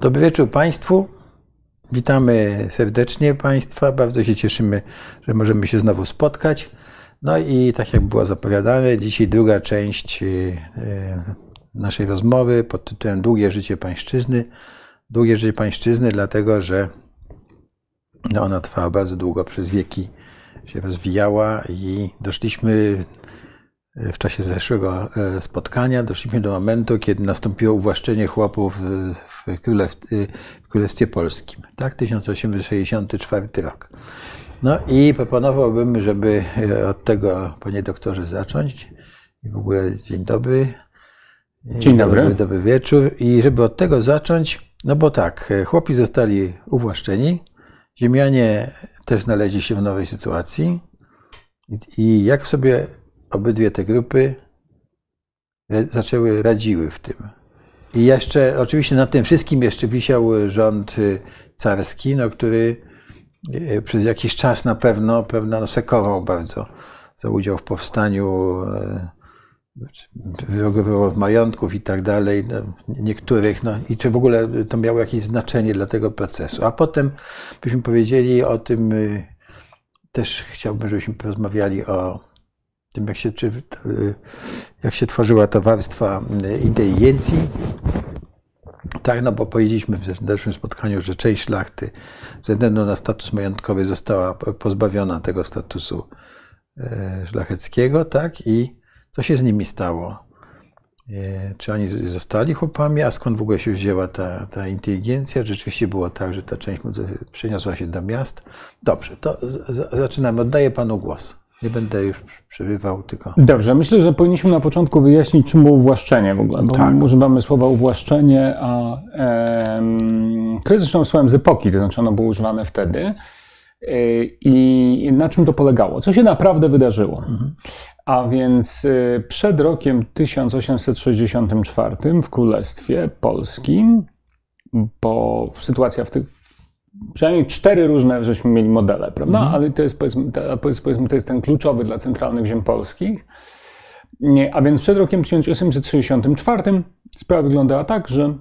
Dobry wieczór Państwu. Witamy serdecznie Państwa. Bardzo się cieszymy, że możemy się znowu spotkać. No i tak jak było zapowiadane, dzisiaj druga część y, naszej rozmowy pod tytułem Długie życie pańszczyzny. Długie życie pańszczyzny, dlatego że no ona trwała bardzo długo, przez wieki się rozwijała i doszliśmy w czasie zeszłego e, spotkania doszliśmy do momentu, kiedy nastąpiło uwłaszczenie chłopów w, Królew, w Królestwie Polskim, tak? 1864 rok. No i proponowałbym, żeby e, od tego, panie doktorze, zacząć. I w ogóle dzień dobry. Dzień dobry. Dobry, dobry wieczór. I żeby od tego zacząć, no bo tak, e, chłopi zostali uwłaszczeni, ziemianie też znaleźli się w nowej sytuacji. I jak sobie obydwie te grupy zaczęły, radziły w tym. I jeszcze, oczywiście na tym wszystkim jeszcze wisiał rząd y, carski, no, który y, przez jakiś czas na pewno, pewno no, sekował bardzo za udział w powstaniu, wyrogowywał majątków i tak dalej, no, niektórych, no, i czy w ogóle to miało jakieś znaczenie dla tego procesu. A potem byśmy powiedzieli o tym, y, też chciałbym, żebyśmy porozmawiali o tym, jak się, czy, jak się tworzyła ta warstwa inteligencji. Tak, no bo powiedzieliśmy w dalszym spotkaniu, że część szlachty ze względu na status majątkowy została pozbawiona tego statusu e, szlacheckiego, tak? I co się z nimi stało? E, czy oni zostali chłopami, a skąd w ogóle się wzięła ta, ta inteligencja? Rzeczywiście było tak, że ta część przeniosła się do miast. Dobrze, to zaczynamy. Oddaję panu głos. Nie będę już przebywał, tylko. Dobrze, myślę, że powinniśmy na początku wyjaśnić, czym było uwłaszczenie w ogóle. Bo tak. używamy słowa uwłaszczenie, a e, jest zresztą słowem z epoki, to znaczy ono było używane wtedy. E, I na czym to polegało? Co się naprawdę wydarzyło? Mhm. A więc e, przed rokiem 1864 w Królestwie Polskim, bo sytuacja w tych przynajmniej cztery różne żeśmy mieli modele, prawda? Mhm. Ale to jest, powiedzmy, powiedzmy, to jest ten kluczowy dla centralnych ziem polskich. A więc przed rokiem 1864 sprawa wyglądała tak, że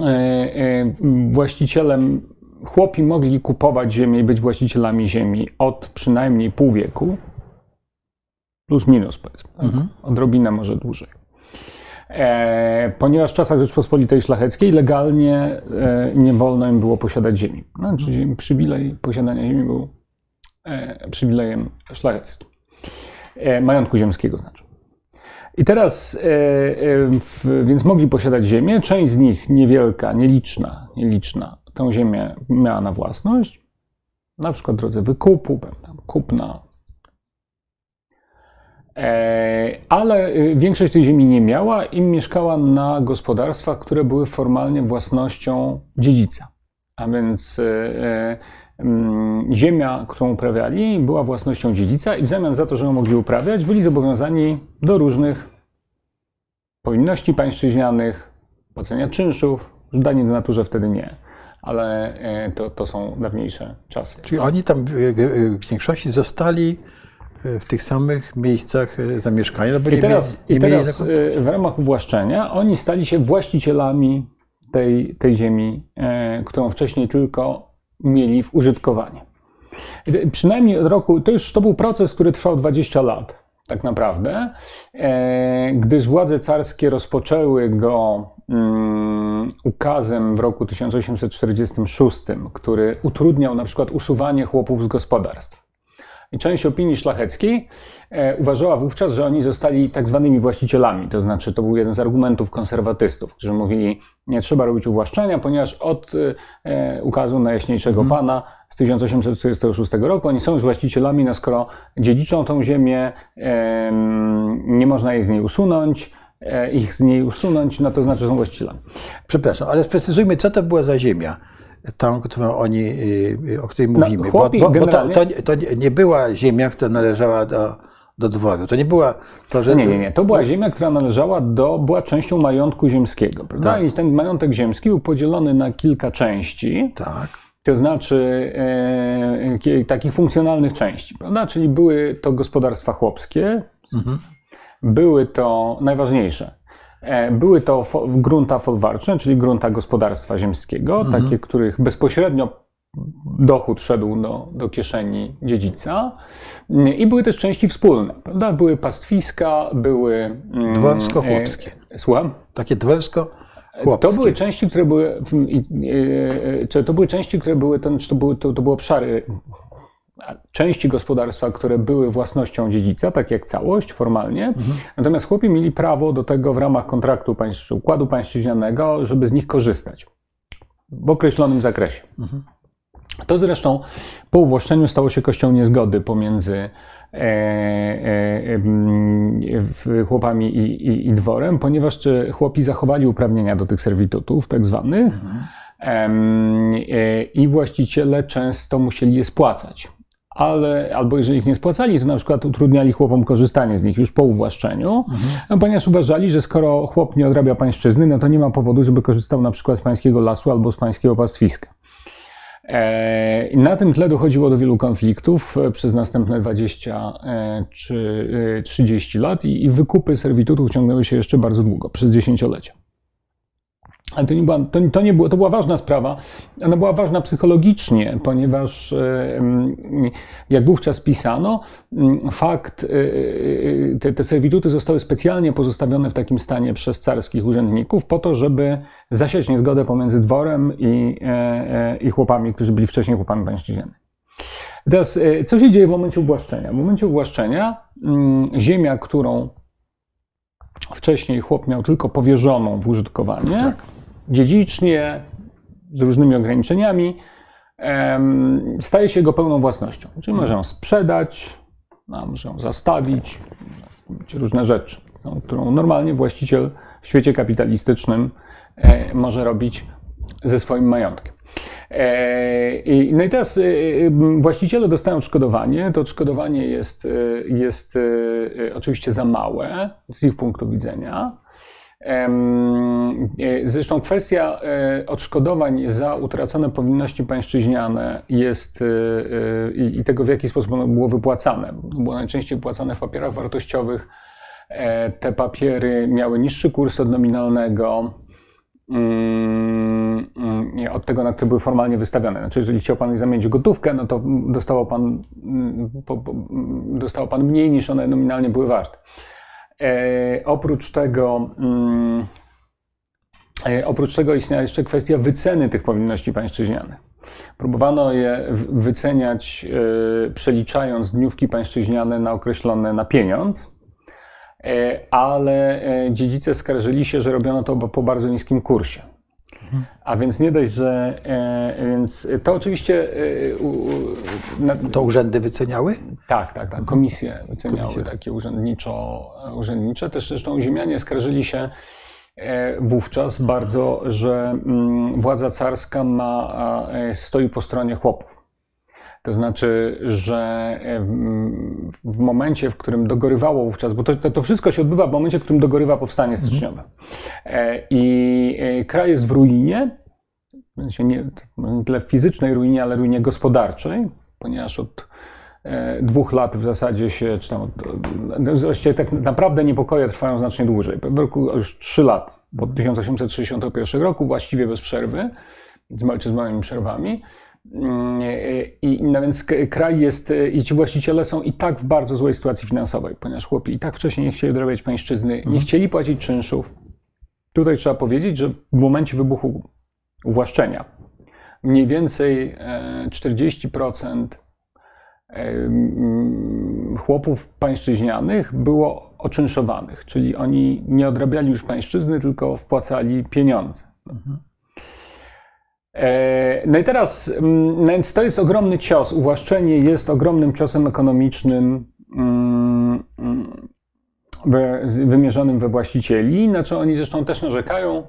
e, e, właścicielem, chłopi mogli kupować ziemię i być właścicielami ziemi od przynajmniej pół wieku, plus minus powiedzmy, tak? mhm. odrobinę może dłużej. E, ponieważ w czasach Rzeczpospolitej Szlacheckiej legalnie e, nie wolno im było posiadać ziemi. Znaczy ziemi, przywilej posiadania ziemi był e, przywilejem szlacheckim. Majątku ziemskiego znaczy. I teraz, więc mogli posiadać ziemię. Część z nich, niewielka, nieliczna, nieliczna, tę ziemię miała na własność, na przykład w drodze wykupu, kupna, ale y, większość tej ziemi nie miała i mieszkała na gospodarstwach, które były formalnie własnością dziedzica. A więc y, y, mm, ziemia, którą uprawiali, była własnością dziedzica i w zamian za to, że ją mogli uprawiać, byli zobowiązani do różnych powinności pańszczyźnianych, płacenia czynszów, danin w naturze wtedy nie ale to, to są dawniejsze czasy. Czyli oni tam w większości zostali w tych samych miejscach e, zamieszkania. No I teraz, mieli, i teraz e, w ramach uwłaszczenia oni stali się właścicielami tej, tej ziemi, e, którą wcześniej tylko mieli w użytkowaniu. Przynajmniej od roku, to już to był proces, który trwał 20 lat, tak naprawdę, gdyż władze carskie rozpoczęły go mm, ukazem w roku 1846, który utrudniał na przykład usuwanie chłopów z gospodarstw. Część opinii szlacheckiej e, uważała wówczas, że oni zostali tak zwanymi właścicielami. To znaczy, to był jeden z argumentów konserwatystów, którzy mówili, nie trzeba robić uwłaszczania, ponieważ od e, ukazu Najjaśniejszego mm. Pana z 1846 roku oni są już właścicielami, no skoro dziedziczą tą ziemię, e, nie można jej z niej usunąć, e, ich z niej usunąć, no to znaczy, że są właścicielami. Przepraszam, ale sprecyzujmy, co to była za ziemia? Tą, którą oni, y, o której no, mówimy. No, bo, bo, bo to, to, to, nie była ziemia, która należała do, do dworu. To nie była to, że... Nie, nie, nie. To była ziemia, która należała do, była częścią majątku ziemskiego, prawda? Tak. I ten majątek ziemski był podzielony na kilka części. Tak. To znaczy e, takich funkcjonalnych części, prawda? Czyli były to gospodarstwa chłopskie, mhm. były to najważniejsze Były to grunta folwarczne, czyli grunta gospodarstwa ziemskiego, mhm. takie, których bezpośrednio dochód szedł do, do kieszeni dziedzica. I były też części wspólne, prawda? Były pastwiska, były... Mm, dworsko-chłopskie. E, słucham? Takie dworsko Chłopskie. To były części, które były, czy to były części, które były, to, to, były, to, to były obszary, części gospodarstwa, które były własnością dziedzica, tak jak całość formalnie. Mhm. Natomiast chłopi mieli prawo do tego w ramach kontraktu państw, układu pańszczyźnianego, żeby z nich korzystać w określonym zakresie. Mhm. To zresztą po uwłaszczeniu stało się kością niezgody pomiędzy e, e, chłopami i, i, i, dworem, ponieważ chłopi zachowali uprawnienia do tych serwitutów, tak zwanych, mhm. e, i właściciele często musieli je spłacać. Ale, albo jeżeli ich nie spłacali, to na przykład utrudniali chłopom korzystanie z nich już po uwłaszczeniu, mhm. ponieważ uważali, że skoro chłop nie odrabia pańszczyzny, no to nie ma powodu, żeby korzystał na przykład z pańskiego lasu albo z pańskiego pastwiska. E, I na tym tle dochodziło do wielu konfliktów e, przez następne 20 e, czy 30 lat i wykupy serwitutów ciągnęły się jeszcze bardzo długo, przez dziesięciolecia. Ale to nie, była, to, to, nie było, to była ważna sprawa. Ona była ważna psychologicznie, ponieważ jak wówczas pisano, fakt, te, te serwituty zostały specjalnie pozostawione w takim stanie przez carskich urzędników po to, żeby zasiać niezgodę pomiędzy dworem i, e, e, i chłopami, którzy byli wcześniej chłopami pańszczyźnianymi. Teraz, e, co się dzieje w momencie uwłaszczenia? W momencie uwłaszczenia mm, ziemia, którą wcześniej chłop miał tylko powierzoną w użytkowanie, tak. Dziedzicznie, z różnymi ograniczeniami, staje się jego pełną własnością. Czyli może ją sprzedać, może ją zastawić, różne rzeczy, którą normalnie właściciel w świecie kapitalistycznym E, może robić ze swoim majątkiem. E, no i teraz e, właściciele dostają odszkodowanie. To odszkodowanie jest, jest oczywiście za małe z ich punktu widzenia. Zresztą kwestia odszkodowań za utracone powinności pańszczyźniane jest i tego, w jaki sposób ono było wypłacane. Było najczęściej wypłacane w papierach wartościowych. Te papiery miały niższy kurs od nominalnego. Mm, mm, od tego, na który były formalnie wystawione. Znaczy, jeżeli chciał Pan zamienić gotówkę, no to dostał Pan, mm, dostał pan mniej niż one nominalnie były warte. E, oprócz tego, e, oprócz tego istniała jeszcze kwestia wyceny tych powinności pańszczyźnianych. Próbowano je wyceniać, e, przeliczając dniówki pańszczyźniane na określone na pieniądz. Ale dziedzice skarżyli się, że robiono to po bardzo niskim kursie. A więc nie dość, że. E, więc to oczywiście. To urzędy wyceniały? Tak, tak, tak. Komisje wyceniały Komisje. takie urzędniczo, urzędnicze. Też zresztą ziemianie skarżyli się wówczas bardzo, że mm, władza carska ma, stoi po stronie chłopów. To znaczy, że w momencie, w którym dogorywało wówczas, bo to, to wszystko się odbywa w momencie, w którym dogorywa powstanie mhm. styczniowe. Mhm. I e, kraj jest w ruinie, nie, nie tyle fizycznej ruinie, ale ruinie gospodarczej, ponieważ od e, dwóch lat w zasadzie się, czy tam, właściwie tak naprawdę niepokoje trwają znacznie dłużej. W roku już trzy lat, od 1861 roku, właściwie bez przerwy, czy z małymi przerwami. I no więc kraj jest, i ci właściciele są i tak w bardzo złej sytuacji finansowej, ponieważ chłopi i tak wcześniej nie chcieli odrabiać pańszczyzny, nie mhm. chcieli płacić czynszów. Tutaj trzeba powiedzieć, że w momencie wybuchu uwłaszczenia mniej więcej 40% e, chłopów pańszczyźnianych było oczynszowanych, czyli oni nie odrabiali już pańszczyzny, tylko wpłacali pieniądze. Mhm. E, no i teraz, mm, no więc to jest ogromny cios. Uwłaszczenie jest ogromnym ciosem ekonomicznym mm, mm, wymierzonym we właścicieli, na co oni zresztą też narzekają.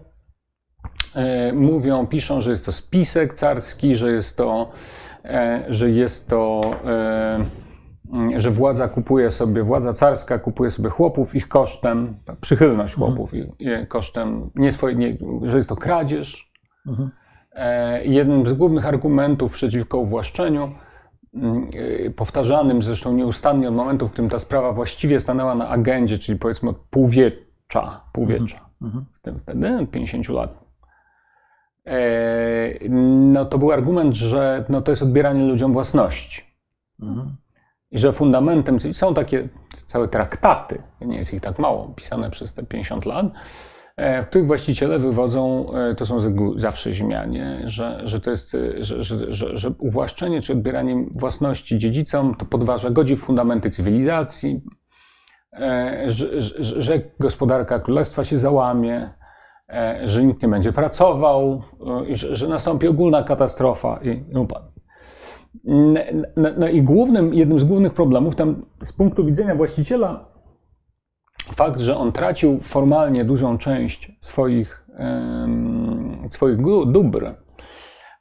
E, mówią, piszą, że jest to spisek carski, że jest to, e, że jest to, że władza kupuje sobie, władza carska kupuje sobie chłopów ich kosztem, przychylność mhm. chłopów mhm. kosztem, nie swoje, nie, że jest to kradzież. Mhm. E, jednym z głównych argumentów przeciwko uwłaszczeniu, mm, e, powtarzanym zresztą nieustannie od momentu, w którym ta sprawa właściwie stanęła na agendzie, czyli powiedzmy od półwiecza, półwiecza mhm. wtedy, 50 lat. No to był argument, że no, to jest odbieranie ludziom własności. Mhm. I że fundamentem, są takie całe traktaty, nie jest ich tak mało, pisane przez te 50 lat, E, w których właściciele wywodzą, e, to są zawsze Ziemianie, że, że to jest, e, że, że, że, że uwłaszczenie czy odbieranie własności dziedzicom to podważa, godzi w fundamenty cywilizacji, że, że, że gospodarka królestwa się załamie, że nikt nie będzie pracował, że, że nastąpi ogólna katastrofa i upadek. No, no i głównym, jednym z głównych problemów tam z punktu widzenia właściciela fakt, że on tracił formalnie dużą część swoich, swoich dóbr,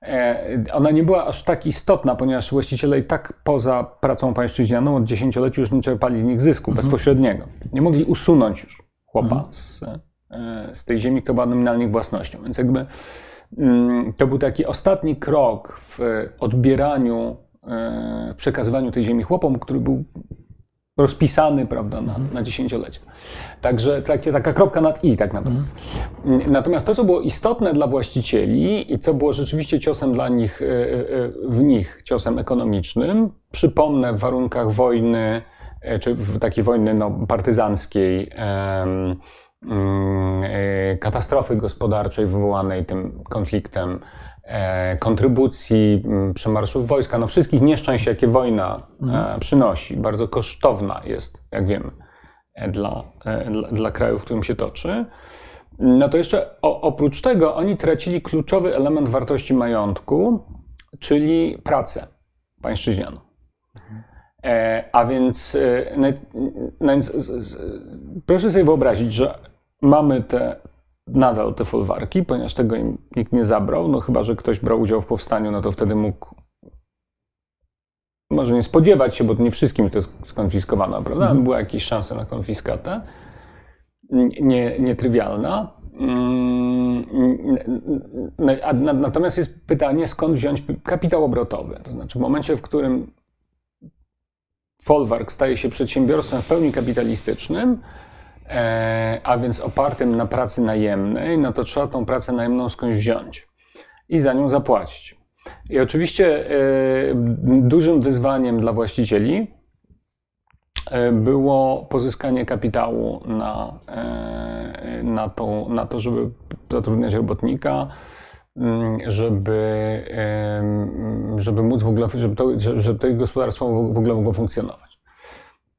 e, ona nie była aż tak istotna, ponieważ właściciele i tak poza pracą pańszczyźnianą od dziesięcioleci już nie czerpali z nich zysku mhm. bezpośredniego. Nie mogli usunąć już chłopa mhm. z, e, z tej ziemi, która była nominalnie własnością. Więc jakby mm, to był taki ostatni krok w odbieraniu, e, w przekazywaniu tej ziemi chłopom, który był rozpisany prawda, na, na dziesięciolecie. Także takie, taka kropka nad i tak naprawdę. Natomiast to, co było istotne dla właścicieli i co było rzeczywiście ciosem dla nich, e, e, w nich, ciosem ekonomicznym, przypomnę w warunkach wojny, e, czy w takiej wojny no, partyzanckiej, mm, katastrofy gospodarczej wywołanej tym konfliktem, kontrybucji, przemarszu wojska, no wszystkich nieszczęść, jakie wojna e, mhm. przynosi. Bardzo kosztowna jest, jak wiemy, e, dla, dla, dla kraju, w którym się toczy. No to jeszcze o, oprócz tego oni tracili kluczowy element wartości majątku, czyli pracę pańszczyźnianą. Mhm. a więc, no, no więc proszę sobie wyobrazić, że mamy te nadal te folwarki, ponieważ tego im nikt nie zabrał, no chyba, że ktoś brał udział w powstaniu, no to wtedy mógł może nie spodziewać się, bo nie wszystkim to jest skonfiskowano, prawda? Mhm. Była jakaś szansa na konfiskatę, nie, nietrywialna. Mm, natomiast jest pytanie, skąd wziąć kapitał obrotowy. To znaczy, w momencie, w którym folwark staje się przedsiębiorstwem w pełni kapitalistycznym, a więc opartym na pracy najemnej, no to trzeba tą pracę najemną skądś wziąć i za nią zapłacić. I oczywiście e, dużym wyzwaniem dla właścicieli e, było pozyskanie kapitału na, na, to, na to, żeby zatrudniać robotnika, mm, żeby, żeby móc w ogóle, żeby to, żeby to gospodarstwo w ogóle mogło funkcjonować.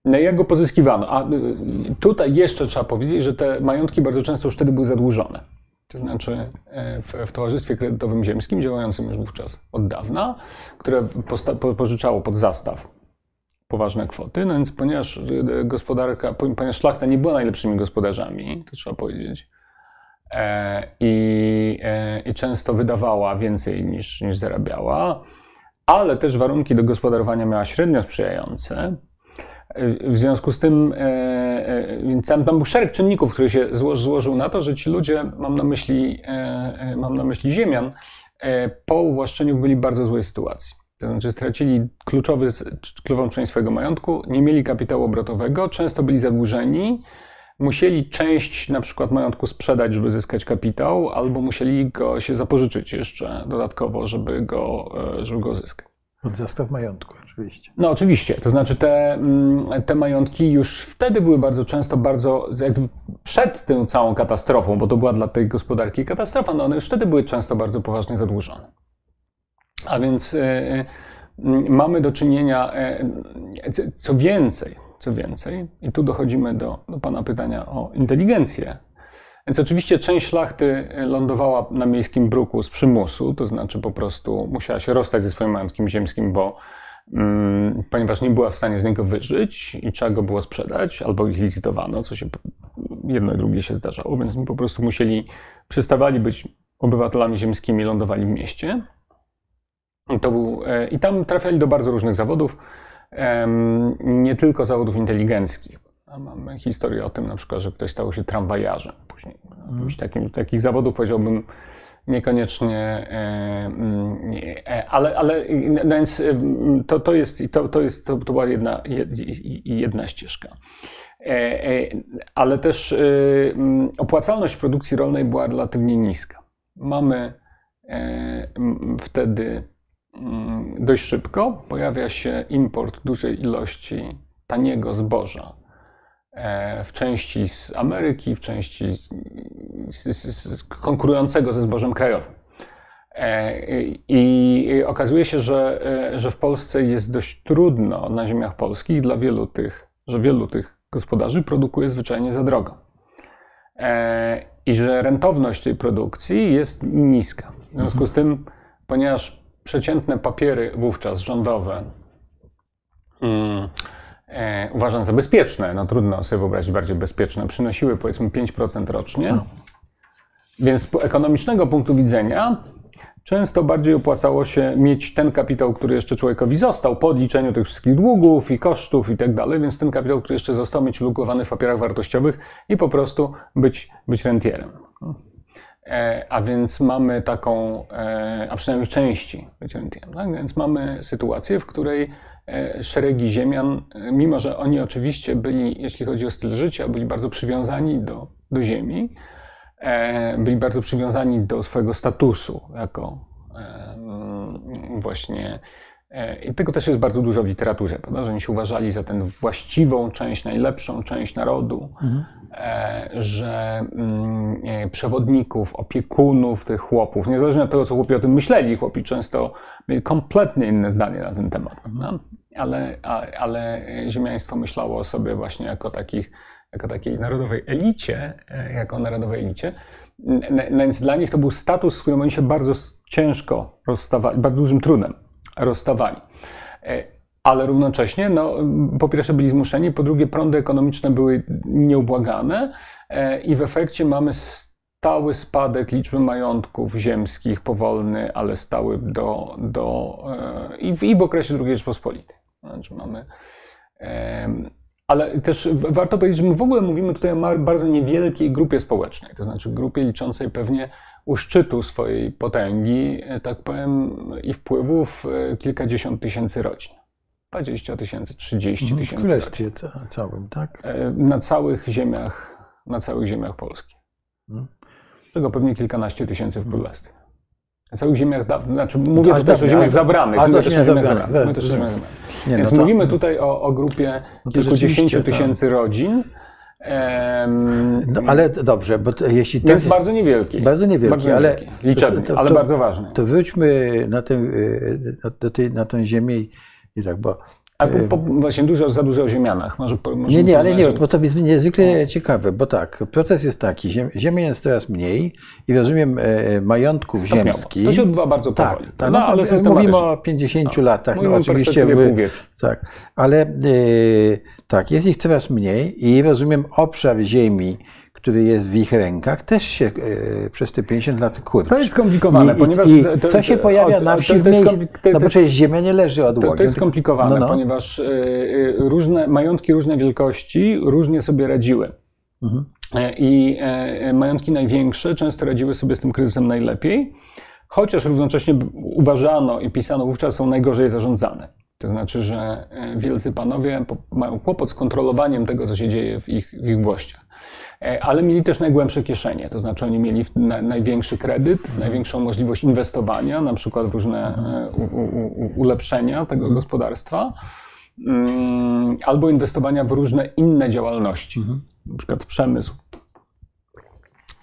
No jak go pozyskiwano? A y, tutaj jeszcze trzeba powiedzieć, że te majątki bardzo często już wtedy były zadłużone. To znaczy e, w, w Towarzystwie Kredytowym Ziemskim, działającym już wówczas od dawna, które pożyczało pod zastaw poważne kwoty, no więc ponieważ y, gospodarka, ponieważ szlachta nie była najlepszymi gospodarzami, to trzeba powiedzieć, e, i, e, i często wydawała więcej niż, niż zarabiała, ale też warunki do gospodarowania miała średnio sprzyjające, w związku z tym, e, e, więc tam, tam był szereg czynników, który się złożył na to, że ci ludzie, mam na myśli, e, mam na myśli Ziemian, po uwłaszczeniu byli w bardzo złej sytuacji. To znaczy stracili kluczowy, kluczową część swojego majątku, nie mieli kapitału obrotowego, często byli zadłużeni, musieli część na przykład majątku sprzedać, żeby zyskać kapitał, albo musieli go się zapożyczyć jeszcze dodatkowo, żeby go, żeby go zyskać. Od zastaw majątku, oczywiście. No oczywiście, to znaczy te, mm, te majątki już wtedy były bardzo często bardzo, jakby przed tą całą katastrofą, bo to była dla tej gospodarki katastrofa, no one już wtedy były często bardzo poważnie zadłużone. A więc y, y, mamy do czynienia, y, co więcej, co więcej, i tu dochodzimy do, do Pana pytania o inteligencję więc oczywiście część szlachty lądowała na miejskim bruku z przymusu, to znaczy po prostu musiała się rozstać ze swoim majątkiem ziemskim, bo ponieważ nie była w stanie z niego wyżyć i trzeba go było sprzedać, albo ich licytowano, co się jedno i drugie się zdarzało, więc po prostu musieli, przestawali być obywatelami ziemskimi, lądowali w mieście. I, to był, e, I tam trafiali do bardzo różnych zawodów, nie tylko zawodów inteligenckich. Mamy historię o tym na przykład, że ktoś stał się tramwajarzem później. Mhm. Takim, takich zawodów powiedziałbym niekoniecznie, ale, ale no więc to, to jest, to, to jest, to, była jedna, jedna ścieżka. Ale też opłacalność produkcji rolnej była relatywnie niska. Mamy wtedy dość szybko, pojawia się import dużej ilości taniego zboża E, w części z Ameryki, w części z, z, z konkurującego ze zbożem krajowym. E, I okazuje się, że, e, że w Polsce jest dość trudno na ziemiach polskich dla wielu tych, że wielu tych gospodarzy produkuje zwyczajnie za drogo. I że rentowność tej produkcji jest niska. W związku z tym, ponieważ przeciętne papiery wówczas rządowe mm, e, uważam za bezpieczne, no trudno sobie wyobrazić bardziej bezpieczne, przynosiły powiedzmy 5% rocznie. No. Więc z ekonomicznego punktu widzenia często bardziej opłacało się mieć ten kapitał, który jeszcze człowiekowi został po odliczeniu tych wszystkich długów i kosztów i tak dalej, więc ten kapitał, który jeszcze został, mieć ulokowany w papierach wartościowych i po prostu być, być rentierem. E, a więc mamy taką, e, a przynajmniej w części być rentierem, tak? więc mamy sytuację, w której szeregi ziemian, e, mimo że oni oczywiście byli, jeśli chodzi o styl życia, byli bardzo przywiązani do, do ziemi, e, byli bardzo przywiązani do swojego statusu jako właśnie. I tego też jest bardzo dużo w literaturze, prawda? że oni się uważali za tę właściwą część, najlepszą część narodu, mhm. że mm, przewodników, opiekunów tych chłopów, niezależnie od tego, co chłopi o tym myśleli, chłopi często mieli kompletnie inne zdanie na ten temat, prawda? ale, ale ziemiaństwo myślało o sobie właśnie jako, takich, jako takiej narodowej elicie, e, jako narodowej elicie. Więc dla nich to był status, z którym oni się bardzo ciężko rozstawali, bardzo dużym trudem rozstawali. E, ale równocześnie, no, po pierwsze byli zmuszeni, po drugie prądy ekonomiczne były nieubłagane e, i w efekcie mamy stały spadek liczby majątków ziemskich, powolny, ale stały do, do, i, w, i w okresie II Rzeczpospolitej. Znaczy mamy, ale też warto powiedzieć, że my w ogóle mówimy tutaj o bardzo niewielkiej grupie społecznej, to znaczy grupie liczącej pewnie u szczytu swojej potęgi, e, tak powiem, i wpływów e, kilkadziesiąt tysięcy rodzin. 20 tysięcy, 30 mhm, tysięcy. W królestwie całym, tak? E, na całych ziemiach, na całych ziemiach Polski. Hmm. Czego pewnie kilkanaście tysięcy w królestwie. Na całych ziemiach, znaczy mówię aż też o ziemiach zabranych. Aż też o ziemiach zabranych. Więc no mówimy tutaj o, o grupie no kilkudziesięciu tysięcy rodzin. No, ale dobrze, bo to, jeśli tak, Więc bardzo niewielki. Bardzo niewielki, bardzo ale, liczebny, to, to, ale bardzo ważny. To wróćmy na tę, y, do tej, na tę ziemię i tak, bo a po, po, właśnie dużo, za dużo o ziemianach. Może, może nie, nie, ale nie, bo to jest niezwykle no. ciekawe, bo tak, proces jest taki, ziemi jest coraz mniej i rozumiem e, majątków Stopniowo. ziemskich. To się odbywa bardzo tak, powoli. Tak, no, ale mówimy o 50 no, latach, no oczywiście. Wy, tak, ale e, tak, jest ich coraz mniej i rozumiem obszar ziemi, który jest w ich rękach, też się e, przez te 50 lat kurczy. To jest skomplikowane, I, ponieważ... I, to, co się pojawia na wsi w miejscu, no bo przecież ziemia nie leży od To, to jest skomplikowane, no, no. ponieważ e, różne majątki różnej wielkości różnie sobie radziły. Mhm. I majątki największe często radziły sobie z tym kryzysem najlepiej, chociaż równocześnie uważano i pisano wówczas są najgorzej zarządzane. To znaczy, że wielcy panowie mają kłopot z kontrolowaniem tego, co się dzieje w ich, w ich włościach. E, ale mieli też najgłębsze kieszenie, to znaczy oni mieli największy kredyt, mhm. największą możliwość inwestowania, na przykład w różne e, u, u, ulepszenia tego mhm. gospodarstwa, mm, albo inwestowania w różne inne działalności, mhm. na przykład przemysł.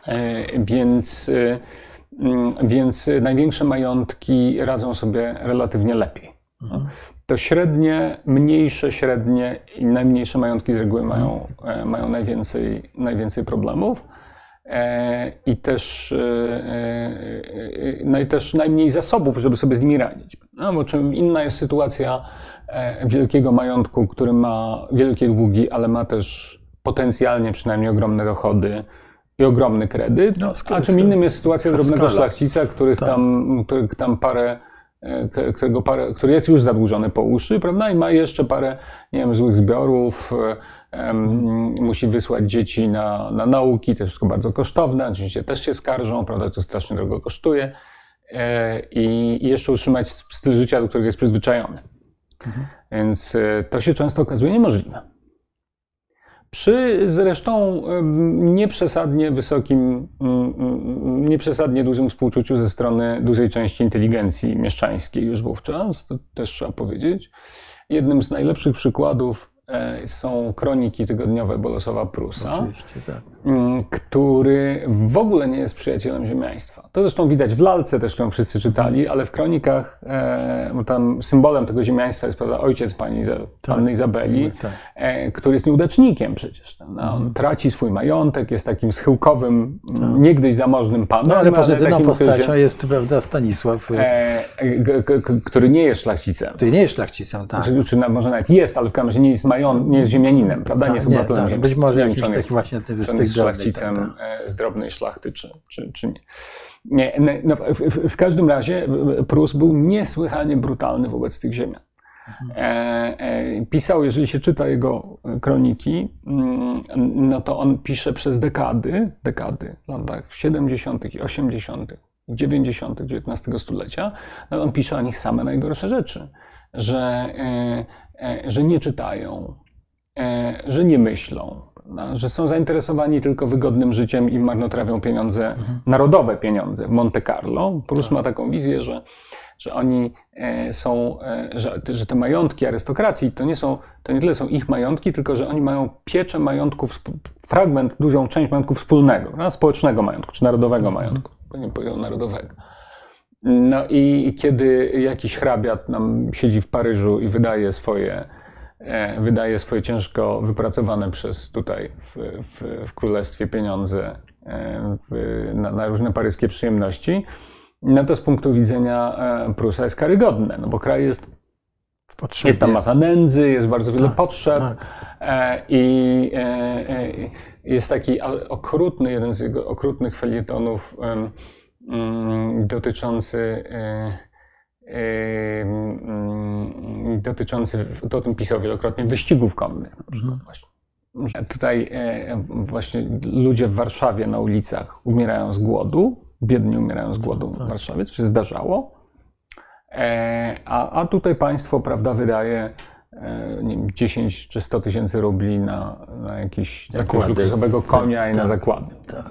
E, więc, mm, więc największe majątki radzą sobie relatywnie lepiej. Mhm to średnie, mniejsze średnie i najmniejsze majątki z reguły mają, e, mają najwięcej, najwięcej problemów. E, I też, e, no i też najmniej zasobów, żeby sobie z nimi radzić. No, bo czym inna jest sytuacja wielkiego majątku, który ma wielkie długi, ale ma też potencjalnie przynajmniej ogromne dochody i ogromny kredyt, no, a czym innym jest sytuacja drobnego szlachcica, których tak. tam, których tam parę którego parę, który jest już zadłużony po uszy, prawda, i ma jeszcze parę, nie wiem, złych zbiorów, musi wysłać dzieci na, na nauki, to jest wszystko bardzo kosztowne, oczywiście też się skarżą, prawda, to strasznie drogo kosztuje e, i, i jeszcze utrzymać styl życia, do którego jest przyzwyczajony. Mhm. Więc e, to się często okazuje niemożliwe. Przy zresztą nieprzesadnie wysokim, nieprzesadnie dużym współczuciu ze strony dużej części inteligencji mieszczańskiej już wówczas, to też trzeba powiedzieć. Jednym z najlepszych przykładów E, są kroniki tygodniowe Bolesława Prusa, tak. Mm, który w ogóle nie jest przyjacielem ziemiaństwa. To zresztą widać w lalce też, którą wszyscy czytali, ale w kronikach e, tam symbolem tego ziemiaństwa jest prawda, ojciec pani tak. Panny Izabeli, tak. E, który jest nieudacznikiem przecież. No, on mhm. traci swój majątek, jest takim schyłkowym, tak. niegdyś zamożnym panem. No ale pozytywną postacią jest prawda, Stanisław. który nie jest szlachcicem. Który nie jest szlachcicem, tak. Czy, czy może nawet jest, ale w każdym razie nie jest mają, nie jest ziemianinem, prawda? Tak, nie jest obywatelem tak, Być może jakimś takim właśnie tym z tych szlachcicem tak, tak. z drobnej szlachty, czy, czy, czy nie. nie no, w, w, w, każdym razie Prus był niesłychanie brutalny wobec tych ziemian. Mhm. E, e, pisał, jeżeli się czyta jego kroniki, mm, no to on pisze przez dekady, dekady, w latach 70. i 80., 90. XIX stulecia, no on pisze o nich same najgorsze rzeczy, że e, E, że nie czytają, e, że nie myślą, że są zainteresowani tylko wygodnym życiem i marnotrawią pieniądze, mhm. narodowe pieniądze w Monte Carlo. Prus tak. ma taką wizję, że, że oni e, są, że, że te majątki arystokracji to nie, są, to nie tyle są ich majątki, tylko że oni mają pieczę majątków, fragment, dużą część majątku wspólnego, społecznego majątku, czy narodowego mhm. majątku, nie powiedział narodowego. No i kiedy jakiś hrabiat nam siedzi w Paryżu i wydaje swoje, e, wydaje swoje ciężko wypracowane przez tutaj w, w, w królestwie pieniądze e, w, na, na, różne paryskie przyjemności, no to z punktu widzenia e, Prusa jest karygodne, no bo kraj jest jest tam masa nędzy, jest bardzo wiele tak, potrzeb tak. i jest taki okrutny, jeden z jego okrutnych felietonów Mm, dotyczący e, e, dotyczący, to o tym pisał wielokrotnie, wyścigów konnych na przykład mhm. właśnie. Tutaj e, właśnie ludzie w Warszawie na ulicach umierają z głodu, biedni umierają z głodu w tak. Warszawie, co się zdarzało. A, a tutaj państwo, prawda, wydaje nie wiem, 10 czy 100 tysięcy rubli na, na jakiś luksusowego konia tak, i na tak, zakłady. Tak.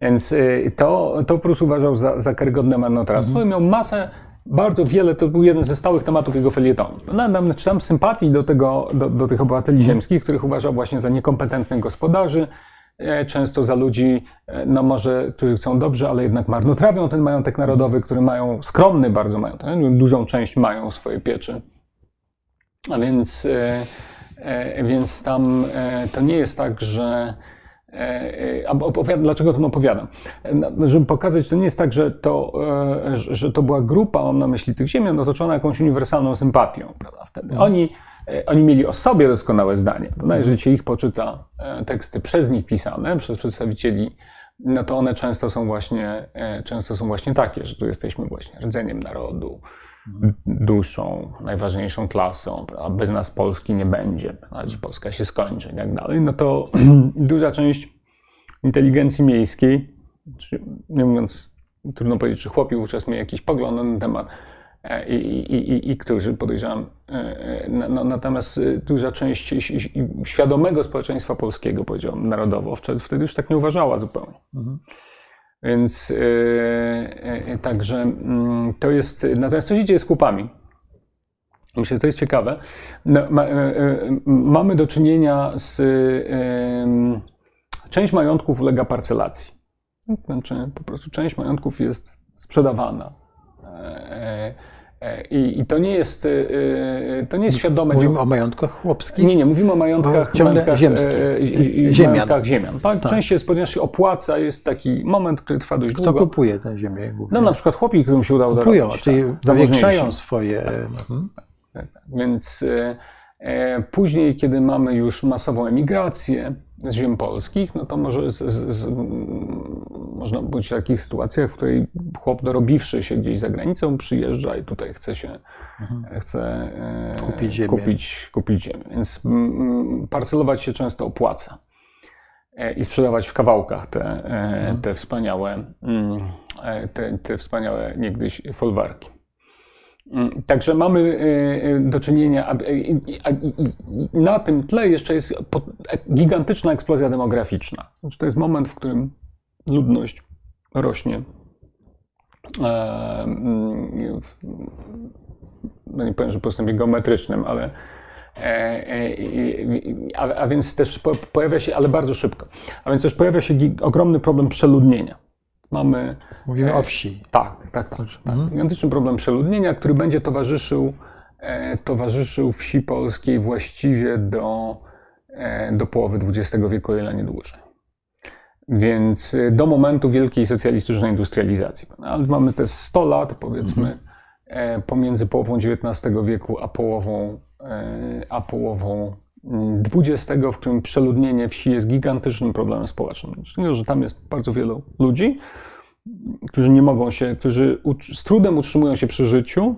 Więc to, to Prus uważał za, za karygodne marnotrawstwo mhm. i miał masę, bardzo wiele, to był jeden ze stałych tematów jego felietonu. No, czytam sympatii do, tego, do, do tych obywateli mhm. ziemskich, których uważał właśnie za niekompetentnych gospodarzy, e, często za ludzi, e, no może, którzy chcą dobrze, ale jednak marnotrawią ten majątek narodowy, który mają skromny bardzo majątek, dużą część mają swoje pieczy. A więc, e, więc tam to nie jest tak, że opowiadam, dlaczego o tym opowiadam? Żeby pokazać, to nie jest tak, że to, e, że to była grupa, mam na myśli tych ziemian, otoczona jakąś uniwersalną sympatią, prawda, wtedy. Mhm. Oni, oni mieli o sobie doskonałe zdanie, prawda? Jeżeli się ich poczyta teksty przez nich pisane, przez przedstawicieli, no to one często są właśnie, często są właśnie takie, że tu jesteśmy właśnie rdzeniem narodu, duszą, najważniejszą klasą, a bez nas Polski nie będzie, Polska się skończy i tak dalej, no to duża część inteligencji miejskiej, nie mówiąc, trudno powiedzieć, czy chłopi wówczas mieli jakiś pogląd na ten temat, e, i, i, i, i którzy podejrzewam, e, no, natomiast duża część świadomego społeczeństwa polskiego, powiedziałbym, narodowo, wtedy już tak nie uważała zupełnie. Mhm. Więc yy, także yy, to jest. Natomiast co się dzieje z kupami? Myślę, że to jest ciekawe. No, ma, yy, mamy do czynienia z. część majątków ulega parcelacji. Znaczy, po prostu część majątków jest sprzedawana. E, I, I, to nie jest, e, e, to nie jest świadome. Mówimy o majątkach chłopskich? Nie, nie, mówimy o majątkach, ciągle majątkach ziemskich. Ziemian. Majątkach ziemian. Tak, tak. Częściej jest, ponieważ się opłaca, jest taki moment, który trwa dość Kto długo. Kto kupuje tę ziemię? Głównie? No na przykład chłopi, którym się udało Kupują, dorobić. czyli tak, zawiększają swoje... Tak, mhm. tak, tak, Więc później, kiedy mamy już masową emigrację z ziem polskich, no to może z, z, z, można być w takich sytuacjach, w której chłop dorobiwszy się gdzieś za granicą przyjeżdża i tutaj chce się mhm. chce e, kupić ziemię. Kupić, kupić ziemię. Więc mm, parcelować się często opłaca e, i sprzedawać w kawałkach te, mhm. te wspaniałe, mm, te, te wspaniałe niegdyś folwarki. Mm, także mamy do czynienia, na tym tle jeszcze jest gigantyczna eksplozja demograficzna. Znaczy, to jest moment, w którym ludność rośnie. Mm, no nie powiem, że postępie geometrycznym, ale e, e, a, a, więc też pojawia się, ale bardzo szybko, a więc też pojawia się ogromny problem przeludnienia. Mamy. Mówimy e, o wsi. Tak, tak, tak. tak. Mhm. Gigantyczny problem przeludnienia, który będzie towarzyszył, towarzyszył wsi polskiej właściwie do, do połowy XX wieku, o ile nie dłużej. Więc do momentu wielkiej socjalistycznej industrializacji. Ale mamy te 100 lat, powiedzmy, mhm E, pomiędzy połową XIX wieku a połową, e, a połową XX, w którym przeludnienie wsi jest gigantycznym problemem społecznym. Czyli, że tam jest bardzo wielu ludzi, którzy nie mogą się, którzy z trudem utrzymują się przy życiu.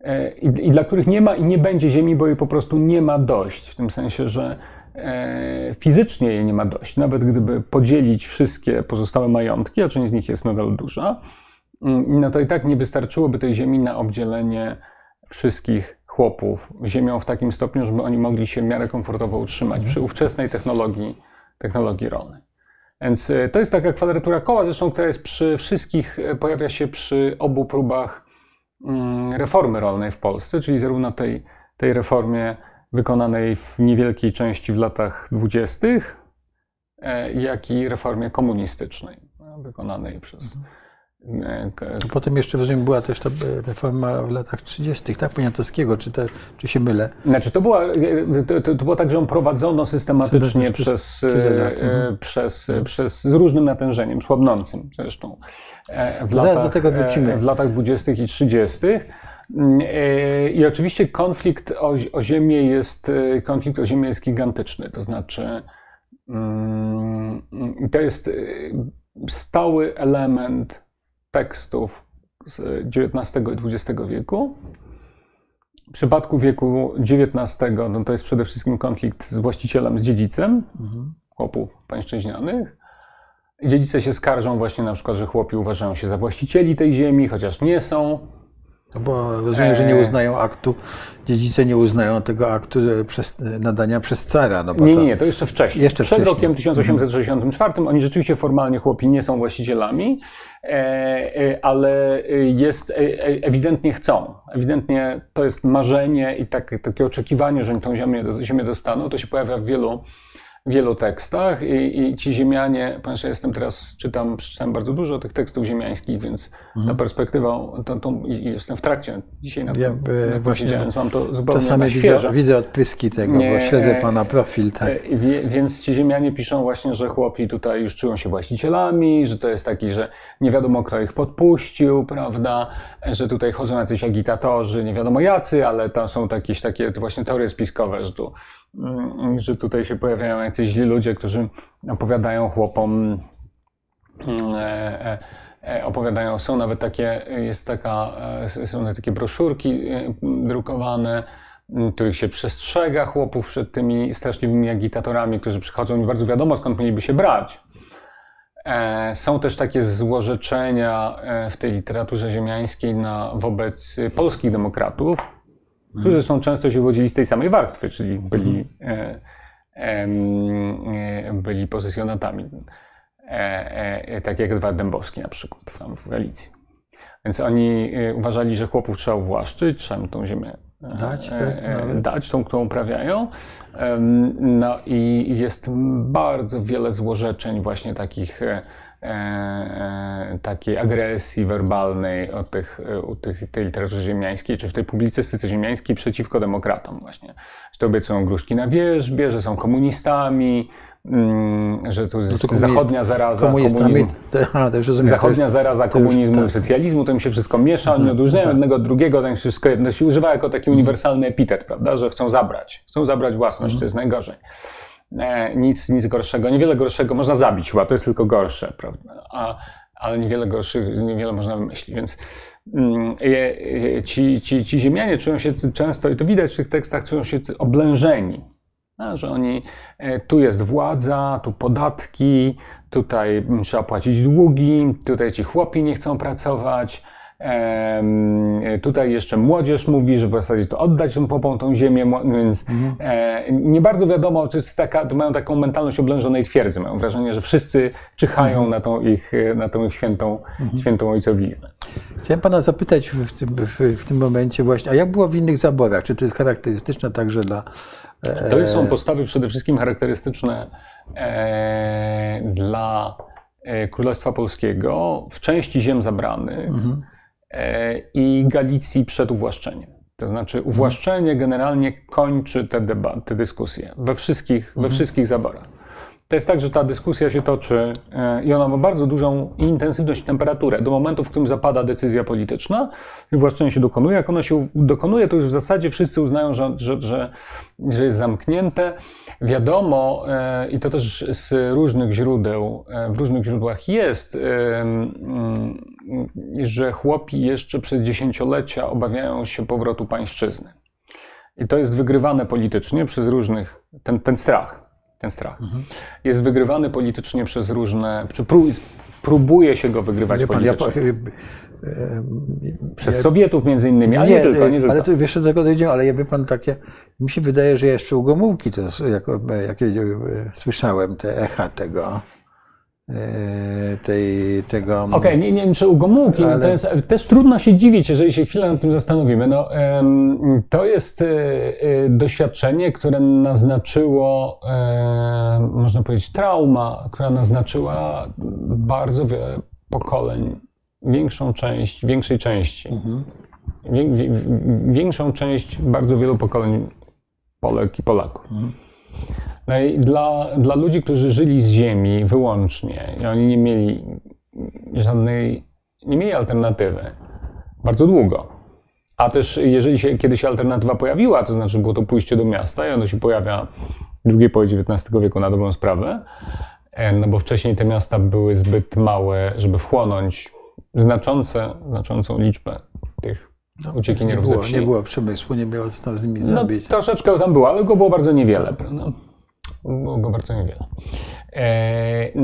E, I, I, dla których nie ma i nie będzie ziemi, bo jej po prostu nie ma dość. W tym sensie, że E, fizycznie jej nie ma dość. Nawet gdyby podzielić wszystkie pozostałe majątki, a część z nich jest nadal duża, mm, no to i tak nie wystarczyłoby tej ziemi na obdzielenie wszystkich chłopów ziemią w takim stopniu, żeby oni mogli się w miarę komfortowo utrzymać przy ówczesnej technologii, technologii rolnej. Więc e, to jest taka kwadratura koła, zresztą która jest przy wszystkich, e, pojawia się przy obu próbach mm, reformy rolnej w Polsce, czyli zarówno tej, tej reformie wykonanej w niewielkiej części w latach dwudziestych, e, jak i reformie komunistycznej, wykonanej przez. E, potem jeszcze rozumiem, była też ta reforma w latach 30., tak? Poniatowskiego, czy, te, czy się mylę? Znaczy, to, była, e, to, to, było tak, że ją prowadzono systematycznie przez, mhm. przez, mhm. przez, z różnym natężeniem, słabnącym zresztą. W latach, do tego wrócimy. W latach 20. i 30. E, I oczywiście konflikt o, o ziemię jest, e, konflikt o ziemię jest gigantyczny. To znaczy, mm, to jest e, stały element tekstów z XIX i XX wieku. W przypadku wieku XIX no to jest przede wszystkim konflikt z właścicielem, z dziedzicem mhm. chłopów pańszczyźnianych. Dziedzice się skarżą właśnie na przykład, że chłopi uważają się za właścicieli tej ziemi, chociaż nie są. No bo rozumiem, że nie e, uznają aktu, dziedzice nie uznają tego aktu przez, nadania przez cara. No nie, nie, nie, to jeszcze wcześniej. Jeszcze Przed wcześniej. rokiem 1864 oni rzeczywiście formalnie chłopi nie są właścicielami, e, e, ale jest, ewidentnie chcą. Ewidentnie to jest marzenie i tak, takie oczekiwanie, że oni tą ziemię, ziemię dostaną. To się pojawia w wielu wielu tekstach i, i ci ziemianie, ponieważ ja jestem teraz, czytam, przeczytałem bardzo dużo tych tekstów ziemiańskich, więc mhm. ta perspektywa, to, to, jestem w trakcie dzisiaj na ja, tym, ja, właśnie więc mam to zupełnie Czasami widzę, widzę odpryski tego, Nie, bo śledzę pana profil. Tak. E, więc ci ziemianie piszą właśnie, że chłopi tutaj już czują się właścicielami, że to jest taki, że nie wiadomo kto ich podpuścił, prawda, że tutaj chodzą jacyś agitatorzy, nie wiadomo jacy, ale tam są jakieś takie właśnie teorie spiskowe, że tu że tutaj się pojawiają jacyś źli ludzie, którzy opowiadają chłopom, mm, e, e, e, opowiadają, są nawet takie, jest taka, są takie broszurki drukowane, których się przestrzega chłopów przed tymi straszliwymi agitatorami, którzy przychodzą, nie bardzo wiadomo skąd mieliby się brać. Są też takie złorzeczenia w tej literaturze ziemiańskiej na, wobec polskich demokratów, którzy mhm. zresztą często się wywodzili z tej samej warstwy, czyli byli, mhm. e, e, byli posesjonatami. E, e, tak jak Edward Dębowski na przykład tam w Galicji. Więc oni e, uważali, że chłopów trzeba uwłaszczyć, trzeba tą ziemię e, dać, tak, dać tą, którą uprawiają. No i jest bardzo wiele złorzeczeń właśnie takich E, e, takiej agresji werbalnej o tych, u tych, tej literaturze ziemiańskiej, czy w tej publicystyce ziemiańskiej przeciwko demokratom właśnie. Że to obiecują gruszki na wierzbie, że są komunistami, mm, że tu jest no zachodnia zaraza komunizmu. Aha, zachodnia zaraza komunizmu tak. i socjalizmu, to im się wszystko miesza, oni odróżniają tak. jednego od drugiego, to im wszystko jedno się używa jako taki uniwersalny epitet, prawda, że chcą zabrać, chcą zabrać własność, to jest najgorzej. E, nic, nic gorszego, niewiele gorszego można zabić chyba, to jest tylko gorsze, prawda? A, ale niewiele gorszych, niewiele można wymyślić, więc mm, ci, ci, ci ziemianie czują się często, i to widać w tych tekstach, czują się oblężeni, że oni, e, tu jest władza, tu podatki, tutaj trzeba płacić długi, tutaj ci chłopi nie chcą pracować, Tutaj jeszcze młodzież mówi, że w zasadzie to oddać tą popą tą ziemię, więc mhm. Nie bardzo wiadomo, czy taka, to mają taką mentalność oblężonej twierdzy. Mają wrażenie, że wszyscy czyhają mhm. na tą ich, na tą ich świętą, mhm. świętą ojcowiznę. Chciałem pana zapytać w tym, w, w tym momencie właśnie, a jak było w innych zaborach? Czy to jest charakterystyczne także dla... E... To są postawy przede wszystkim charakterystyczne e, dla e, Królestwa Polskiego w części ziem zabranych, mhm. E, i Galicji przed uwłaszczeniem. To znaczy uwłaszczenie generalnie kończy te, debaty, te dyskusje we wszystkich, we mhm. wszystkich zaborach. To jest tak, że ta dyskusja się toczy e, i ona ma bardzo dużą intensywność i temperaturę. Do momentu, w którym zapada decyzja polityczna, wywłaszczenie się dokonuje. Jak ono się dokonuje, to już w zasadzie wszyscy uznają, że, że, że, że jest zamknięte. Wiadomo, e, i to też z różnych źródeł, w różnych źródłach jest, że chłopi jeszcze przez dziesięciolecia obawiają się powrotu pańszczyzny. I to jest wygrywane politycznie przez różnych, ten, ten strach, ten strach mhm. jest wygrywany politycznie przez różne, czy próbuje się go wygrywać pan, politycznie. Ja, przez Sowietów między innymi, ale nie, nie tylko. Nie tylko. Ale to jeszcze do tego dojdziemy, ale ja wie pan takie, mi się wydaje, że jeszcze u Gomułki to, jak, jak słyszałem te echa tego, E, tej, tego. Okej, okay, nie, nie wiem, czy u Gomułki, ale... to jest, też trudno się dziwić, jeżeli się chwilę nad tym zastanowimy. No, to jest e, e, doświadczenie, które naznaczyło, można powiedzieć, trauma, która naznaczyła bardzo wiele pokoleń, większą część, większej części, mhm. większą część bardzo wielu pokoleń Polek i Polaków. Mhm. No i dla, dla ludzi, którzy żyli z ziemi wyłącznie i oni nie mieli żadnej, nie mieli alternatywy bardzo długo. A też jeżeli się kiedyś alternatywa pojawiła, to znaczy było to pójście do miasta i ono się pojawia w drugiej połowie XIX wieku na dobrą sprawę, e, no bo wcześniej te miasta były zbyt małe, żeby wchłonąć znaczące, znaczącą liczbę tych no, uciekinierów nie było, ze. Nie było przemysłu, nie było co tam z nimi no, zrobić. Troszeczkę tam było, ale go było bardzo niewiele. No, było go bardzo niewiele. E,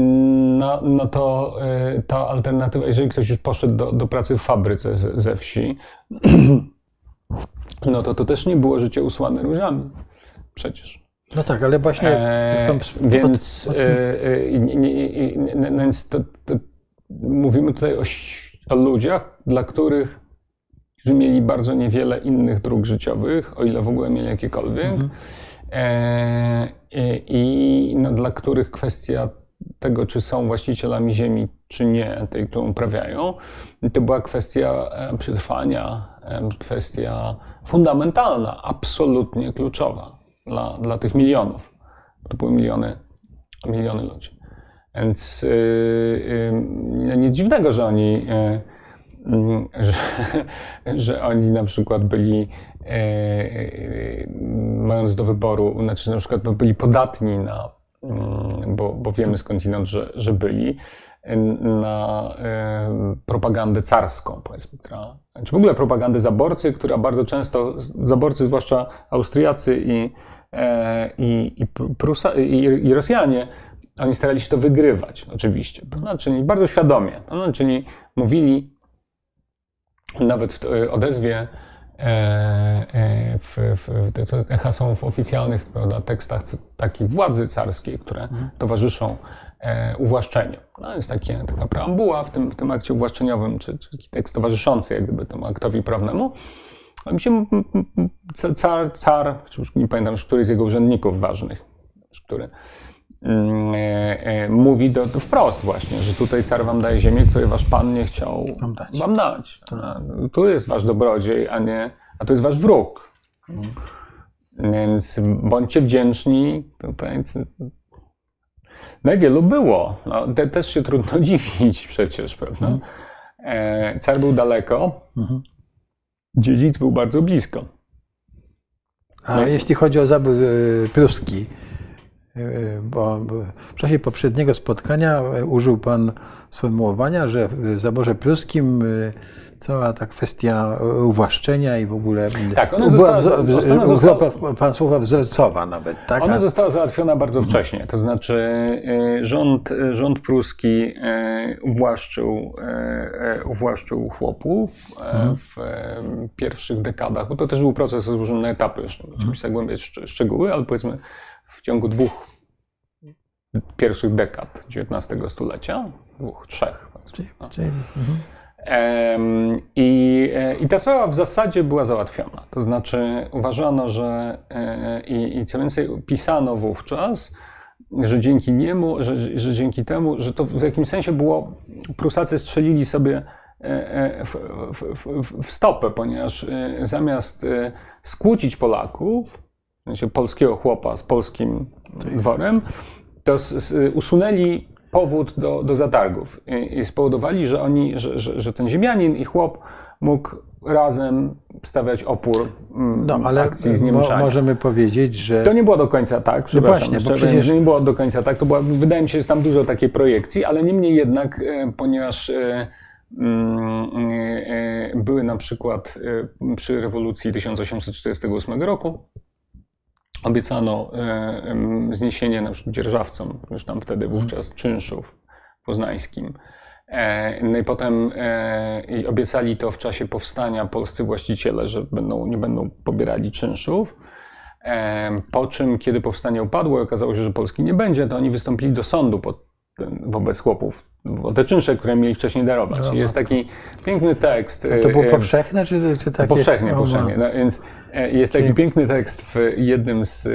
no, no to e, ta alternatywa, jeżeli ktoś już poszedł do, do pracy w fabryce ze, ze wsi, no to to też nie było życie usłane różami. Przecież. No tak, ale właśnie. E, więc, więc to, to, mówimy tutaj o, o ludziach, dla których którzy mieli bardzo niewiele innych dróg życiowych, o ile w ogóle mieli jakiekolwiek. Mhm. E, i no, dla których kwestia tego, czy są właścicielami ziemi, czy nie, tej, którą uprawiają, to była kwestia e, przetrwania, e, kwestia fundamentalna, absolutnie kluczowa dla, dla tych milionów. To były miliony, miliony ludzi. Więc yy, yy, nic dziwnego, że oni, yy, że, że oni na przykład byli E, e, mając do wyboru, znaczy na przykład no, byli podatni na, mm, bo, bo wiemy skądinąd, że, że byli, na e, propagandę carską, powiedzmy, która, czy w ogóle propagandę zaborcy, która bardzo często, zaborcy, zwłaszcza Austriacy i, i, i, Prusa, i, i Rosjanie, oni starali się to wygrywać, oczywiście, prawda? czyli bardzo świadomie, prawda? czyli mówili nawet w odezwie E, e, w, w, te echa są w oficjalnych prawda, tekstach takich władzy carskiej, które mhm. towarzyszą e, uwłaszczeniu. No, jest takie, taka preambuła w tym, w tym akcie uwłaszczeniowym, czy, czy taki tekst towarzyszący jak gdyby temu aktowi prawnemu. A mi się car, car, nie pamiętam już, który z jego urzędników ważnych, który mówi do, do, wprost właśnie, że tutaj car wam daje ziemię, której wasz pan nie chciał wam dać. Wam dać. Tak. Tu jest wasz dobrodziej, a nie, a to jest wasz wróg. Mhm. Więc bądźcie wdzięczni. Tutaj, no i wielu było. No, te, też się trudno dziwić przecież, prawda? Mhm. E, car był daleko, mhm. dziedzic był bardzo blisko. A no jeśli chodzi o zabyt pruski, bo w czasie poprzedniego spotkania użył Pan sformułowania, że w zaborze pruskim cała ta kwestia uwłaszczenia i w ogóle. Tak, ona została, była, została, pan słowa wzorcowa nawet, tak? Ona została załatwiona bardzo wcześnie. To znaczy, rząd, rząd pruski uwłaszczył, uwłaszczył chłopów mhm. w pierwszych dekadach, bo to też był proces rozłożony na etapy, już nie mhm. zagłębiać szczegóły, ale powiedzmy w ciągu dwóch pierwszych dekad XIX stulecia, dwóch, trzech. No. mhm. I, e, I ta sprawa w zasadzie była załatwiona. To znaczy uważano, że e, i, i co więcej pisano wówczas, że dzięki niemu, że, że dzięki temu, że to w jakimś sensie było, Prusacy strzelili sobie e, w, w, w, w stopę, ponieważ zamiast skłócić Polaków, sensie polskiego chłopa z polskim dworem, to usunęli powód do, do zatargów i, i spowodowali, że, oni, że, że, że, ten ziemianin i chłop mógł razem stawiać opór mm, no, ale akcji z Niemczech. możemy powiedzieć, że... To nie było do końca tak, no przepraszam. No właśnie, bo przecież... że nie było do końca tak, to była, wydaje mi się, że jest tam dużo takiej projekcji, ale niemniej jednak, e, ponieważ e, mm, e, były na przykład przy rewolucji 1848 roku Obiecano e, zniesienie na przykład dzierżawcom, już tam wtedy mhm. wówczas czynszów poznańskim. E, no i potem e, i obiecali to w czasie powstania polscy właściciele, że będą, nie będą pobierali czynszów. Po czym, kiedy powstanie upadło i okazało się, że Polski nie będzie, to oni wystąpili do sądu pod, wobec chłopów o te czynsze, które mieli wcześniej darować. No, Jest taki piękny tekst. A to było powszechne, czy, czy takie? Powszechnie, powszechnie. No, więc jest taki piękny tekst w jednym z e,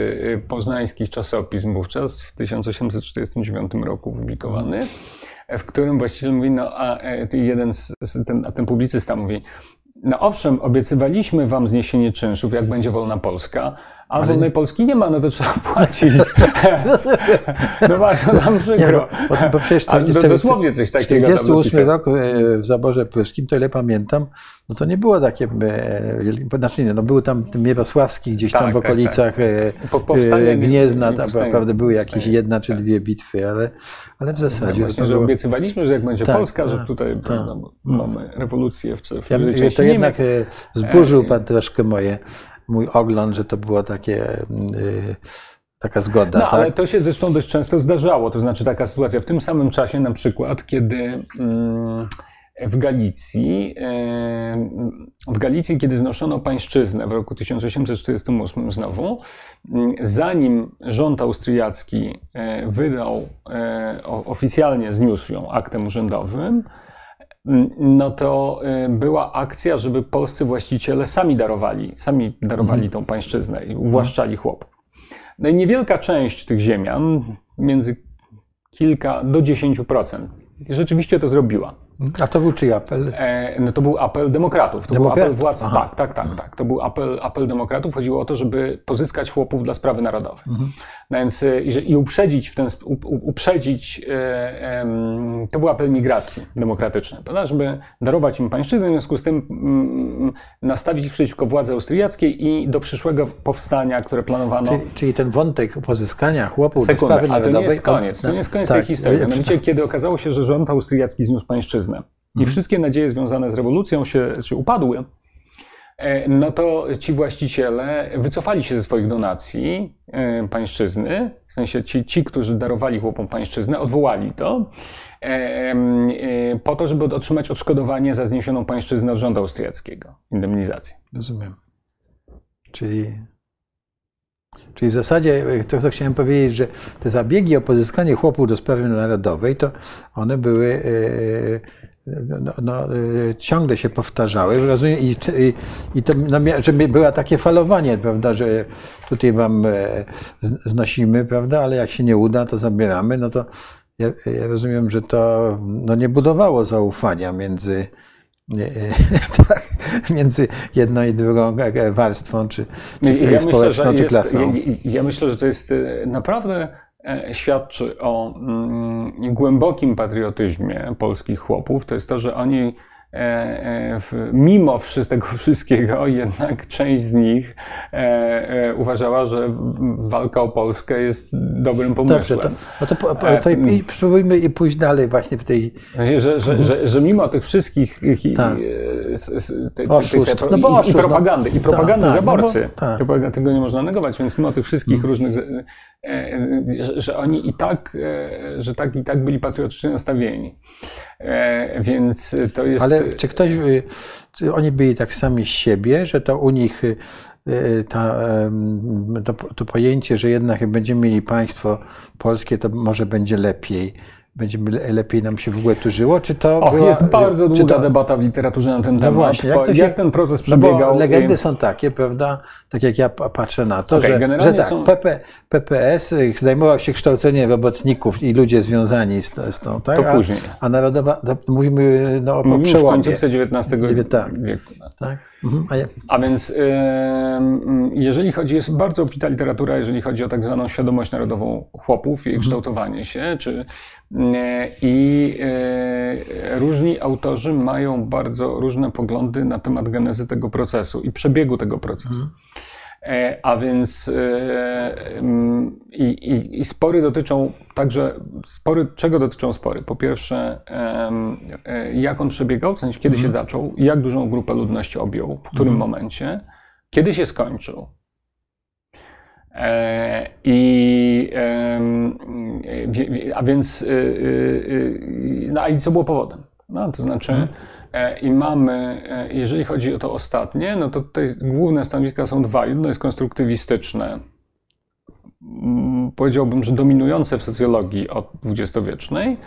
poznańskich czasopism wówczas, w 1849 roku publikowany, e, w którym właściciel mówi, no a jeden z, ten, a ten publicysta mówi, no owszem, obiecywaliśmy wam zniesienie czynszów, jak będzie wolna Polska, a Ale... wolnej Polski nie ma, no to trzeba płacić. no bardzo nam przykro. Nie, bo, bo przecież to, do, dosłownie coś takiego 48 rok w zaborze pruskim, to ile pamiętam, no to nie było takie, e, znaczy nie, no był tam Mierosławski gdzieś tak, tam w tak, okolicach tak, tak. Gniezna, tam naprawdę były jakieś jedna czy dwie bitwy, ale, ale w zasadzie... No właśnie, że było... obiecywaliśmy, że jak będzie tak, Polska, że tutaj no, mamy rewolucję w, w ja, To jednak zburzył pan troszkę moje mój ogląd, że to było takie. Yy, taka zgoda. No, tak? ale to się zresztą dość często zdarzało. To znaczy taka sytuacja w tym samym czasie, na przykład, kiedy mm, w Galicji, w Galicji, kiedy znoszono pańszczyznę w roku 1848 znowu, mm, zanim rząd austriacki e, wydał, oficjalnie zniósł ją aktem urzędowym, no to y, była akcja, żeby polscy właściciele sami darowali, sami darowali mhm. tą pańszczyznę i uwłaszczali chłopów. No i niewielka część tych ziemian, między kilka do 10%, rzeczywiście to zrobiła. A to był czyj apel? E, no to był apel demokratów. To Demokrat? był apel władz. Aha. Tak, tak, tak, tak. To był apel, apel demokratów. Chodziło o to, żeby pozyskać chłopów dla sprawy narodowej. Mhm. No więc e, i, i uprzedzić w ten uprzedzić, e, to był apel migracji demokratycznej, prawda? żeby darować im pańszczyznę, w związku z tym mm, nastawić ich przeciwko władzy austriackiej i do przyszłego powstania, które planowano. Czyli, czyli ten wątek pozyskania chłopów Sekundę, do sprawy narodowej. to nie jest koniec. To nie jest koniec tak, tej historii. Mianowicie, kiedy okazało się, że rząd austriacki zniósł pańszczyznę, i mhm. wszystkie nadzieje związane z rewolucją się, się upadły, e, no to ci właściciele wycofali się ze swoich donacji e, pańszczyzny, w sensie ci, ci którzy darowali chłopom pańszczyznę, odwołali to, e, po to, żeby otrzymać odszkodowanie za zniesioną pańszczyznę od rządu austriackiego, indemnizację. Rozumiem. Czyli Czyli w zasadzie to, co chciałem powiedzieć, że te zabiegi o pozyskanie chłopów do sprawy narodowej, to one były no, no, ciągle się powtarzały. Rozumiem, i, i, to, no, żeby było takie falowanie, prawda, że tutaj wam e, znosimy, prawda, ale jak się nie uda, to zabieramy, no to ja, ja rozumiem, że to no, nie budowało zaufania między, tak, między jedną i drugą warstwą, czy, czy ja społeczną, myślę, czy klasą. Jest, ja, ja myślę, że to jest e, naprawdę E, świadczy o mm, głębokim patriotyzmie polskich chłopów, to jest to, że oni e, e, mimo tego wszystkiego, jednak część z nich uważała, że walka o Polskę jest dobrym pomysłem. Dobrze, to, no to, po, to i, i spróbujmy i pójść dalej właśnie w tej... Że, że, że, że, że mimo tych wszystkich Tak. Oszustw. No bo i, no. propagandy, i propagandy Tak, tak, zaborcy, bo- tak. Tego nie można negować, więc mimo tych wszystkich różnych, e, e, że, że oni i tak, e, że tak i tak byli patriotycznie nastawieni. E, Więc to jest... Ale czy ktoś, czy oni byli tak sami z siebie, że to u nich ta, to, to pojęcie, że jednak jak będziemy mieli państwo polskie, to może będzie lepiej, będziemy le- lepiej nam się w ogóle tu żyło, czy to Och, była, jest bardzo czy długa to, debata w literaturze na ten No temat. właśnie, jak się- jak ten proces No bo przebiegał. legendy i- są takie, prawda? Tak jak ja pa- patrzę na to, Okej, że, że tak, są- PP, PPS y, zajmował się kształceniem robotników i ludzie związani z, z tą, tak? To a, później. A Narodowa, to mówimy no, o już w przełomie. końcówce XIX Wie- tak. wieku. Tak? Mhm. A ja, A więc em, jeżeli chodzi, jest bardzo obfita literatura, jeżeli chodzi o tak zwaną świadomość narodową chłopów, Mhm. jej kształtowanie się, czy, e, i e, różni autorzy mają bardzo różne poglądy na temat genezy tego procesu i przebiegu tego procesu. Mhm. E, A więc e, i, i, i spory dotyczą także, spory, czego dotyczą spory? Po pierwsze, e, jak on przebiegał, w sensie kiedy się zaczął, jak dużą grupę ludności objął, w którym momencie, kiedy się skończył. I, a więc, no i co było powodem? No, to znaczy, e, i mamy, e, jeżeli chodzi o to ostatnie, no to tutaj główne stanowiska są dwa. Jedno jest konstruktywistyczne, mm, powiedziałbym, że dominujące w socjologii od dwudziestowiecznej.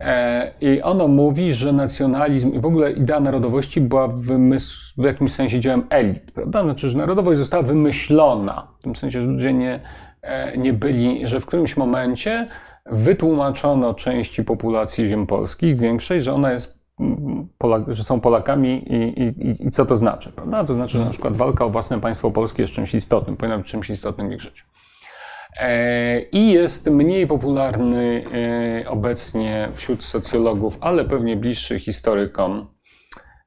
E, I ono mówi, że nacjonalizm i w ogóle idea narodowości była wymysł, w jakimś sensie dziełem elit, prawda? Znaczy, że narodowość została wymyślona, w tym sensie, że ludzie nie, e, nie byli, że w którymś momencie wytłumaczono części populacji ziem polskich, większej, że ona jest Polak, że są Polakami i, i, i- co to znaczy, prawda? To znaczy, że na przykład walka o własne państwo polskie jest czymś istotnym, powinna być czymś istotnym w ich życiu. E, I jest mniej popularny e, obecnie wśród socjologów, ale pewnie bliższy historykom.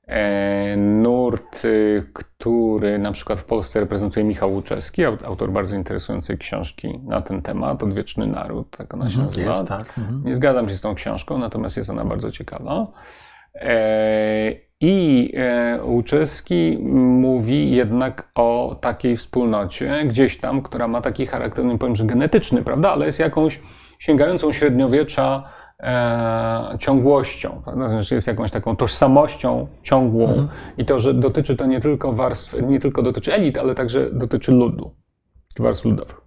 e, Nurt, y, który na przykład w Polsce reprezentuje Michał Łuczewski, aut- autor bardzo interesującej książki na ten temat, Odwieczny Naród, tak ona się nazywa. jest, tak. Mhm. Nie zgadzam się z tą książką, natomiast jest ona bardzo ciekawa. E, I e, Łuczewski mówi jednak o takiej wspólnocie, gdzieś tam, która ma taki charakter, nie powiem, że genetyczny, prawda, ale jest jakąś sięgającą średniowiecza e, ciągłością, prawda? Znaczy jest jakąś taką tożsamością ciągłą i to, że dotyczy to nie tylko warstw, nie tylko dotyczy elit, ale także dotyczy ludu, warstw ludowych.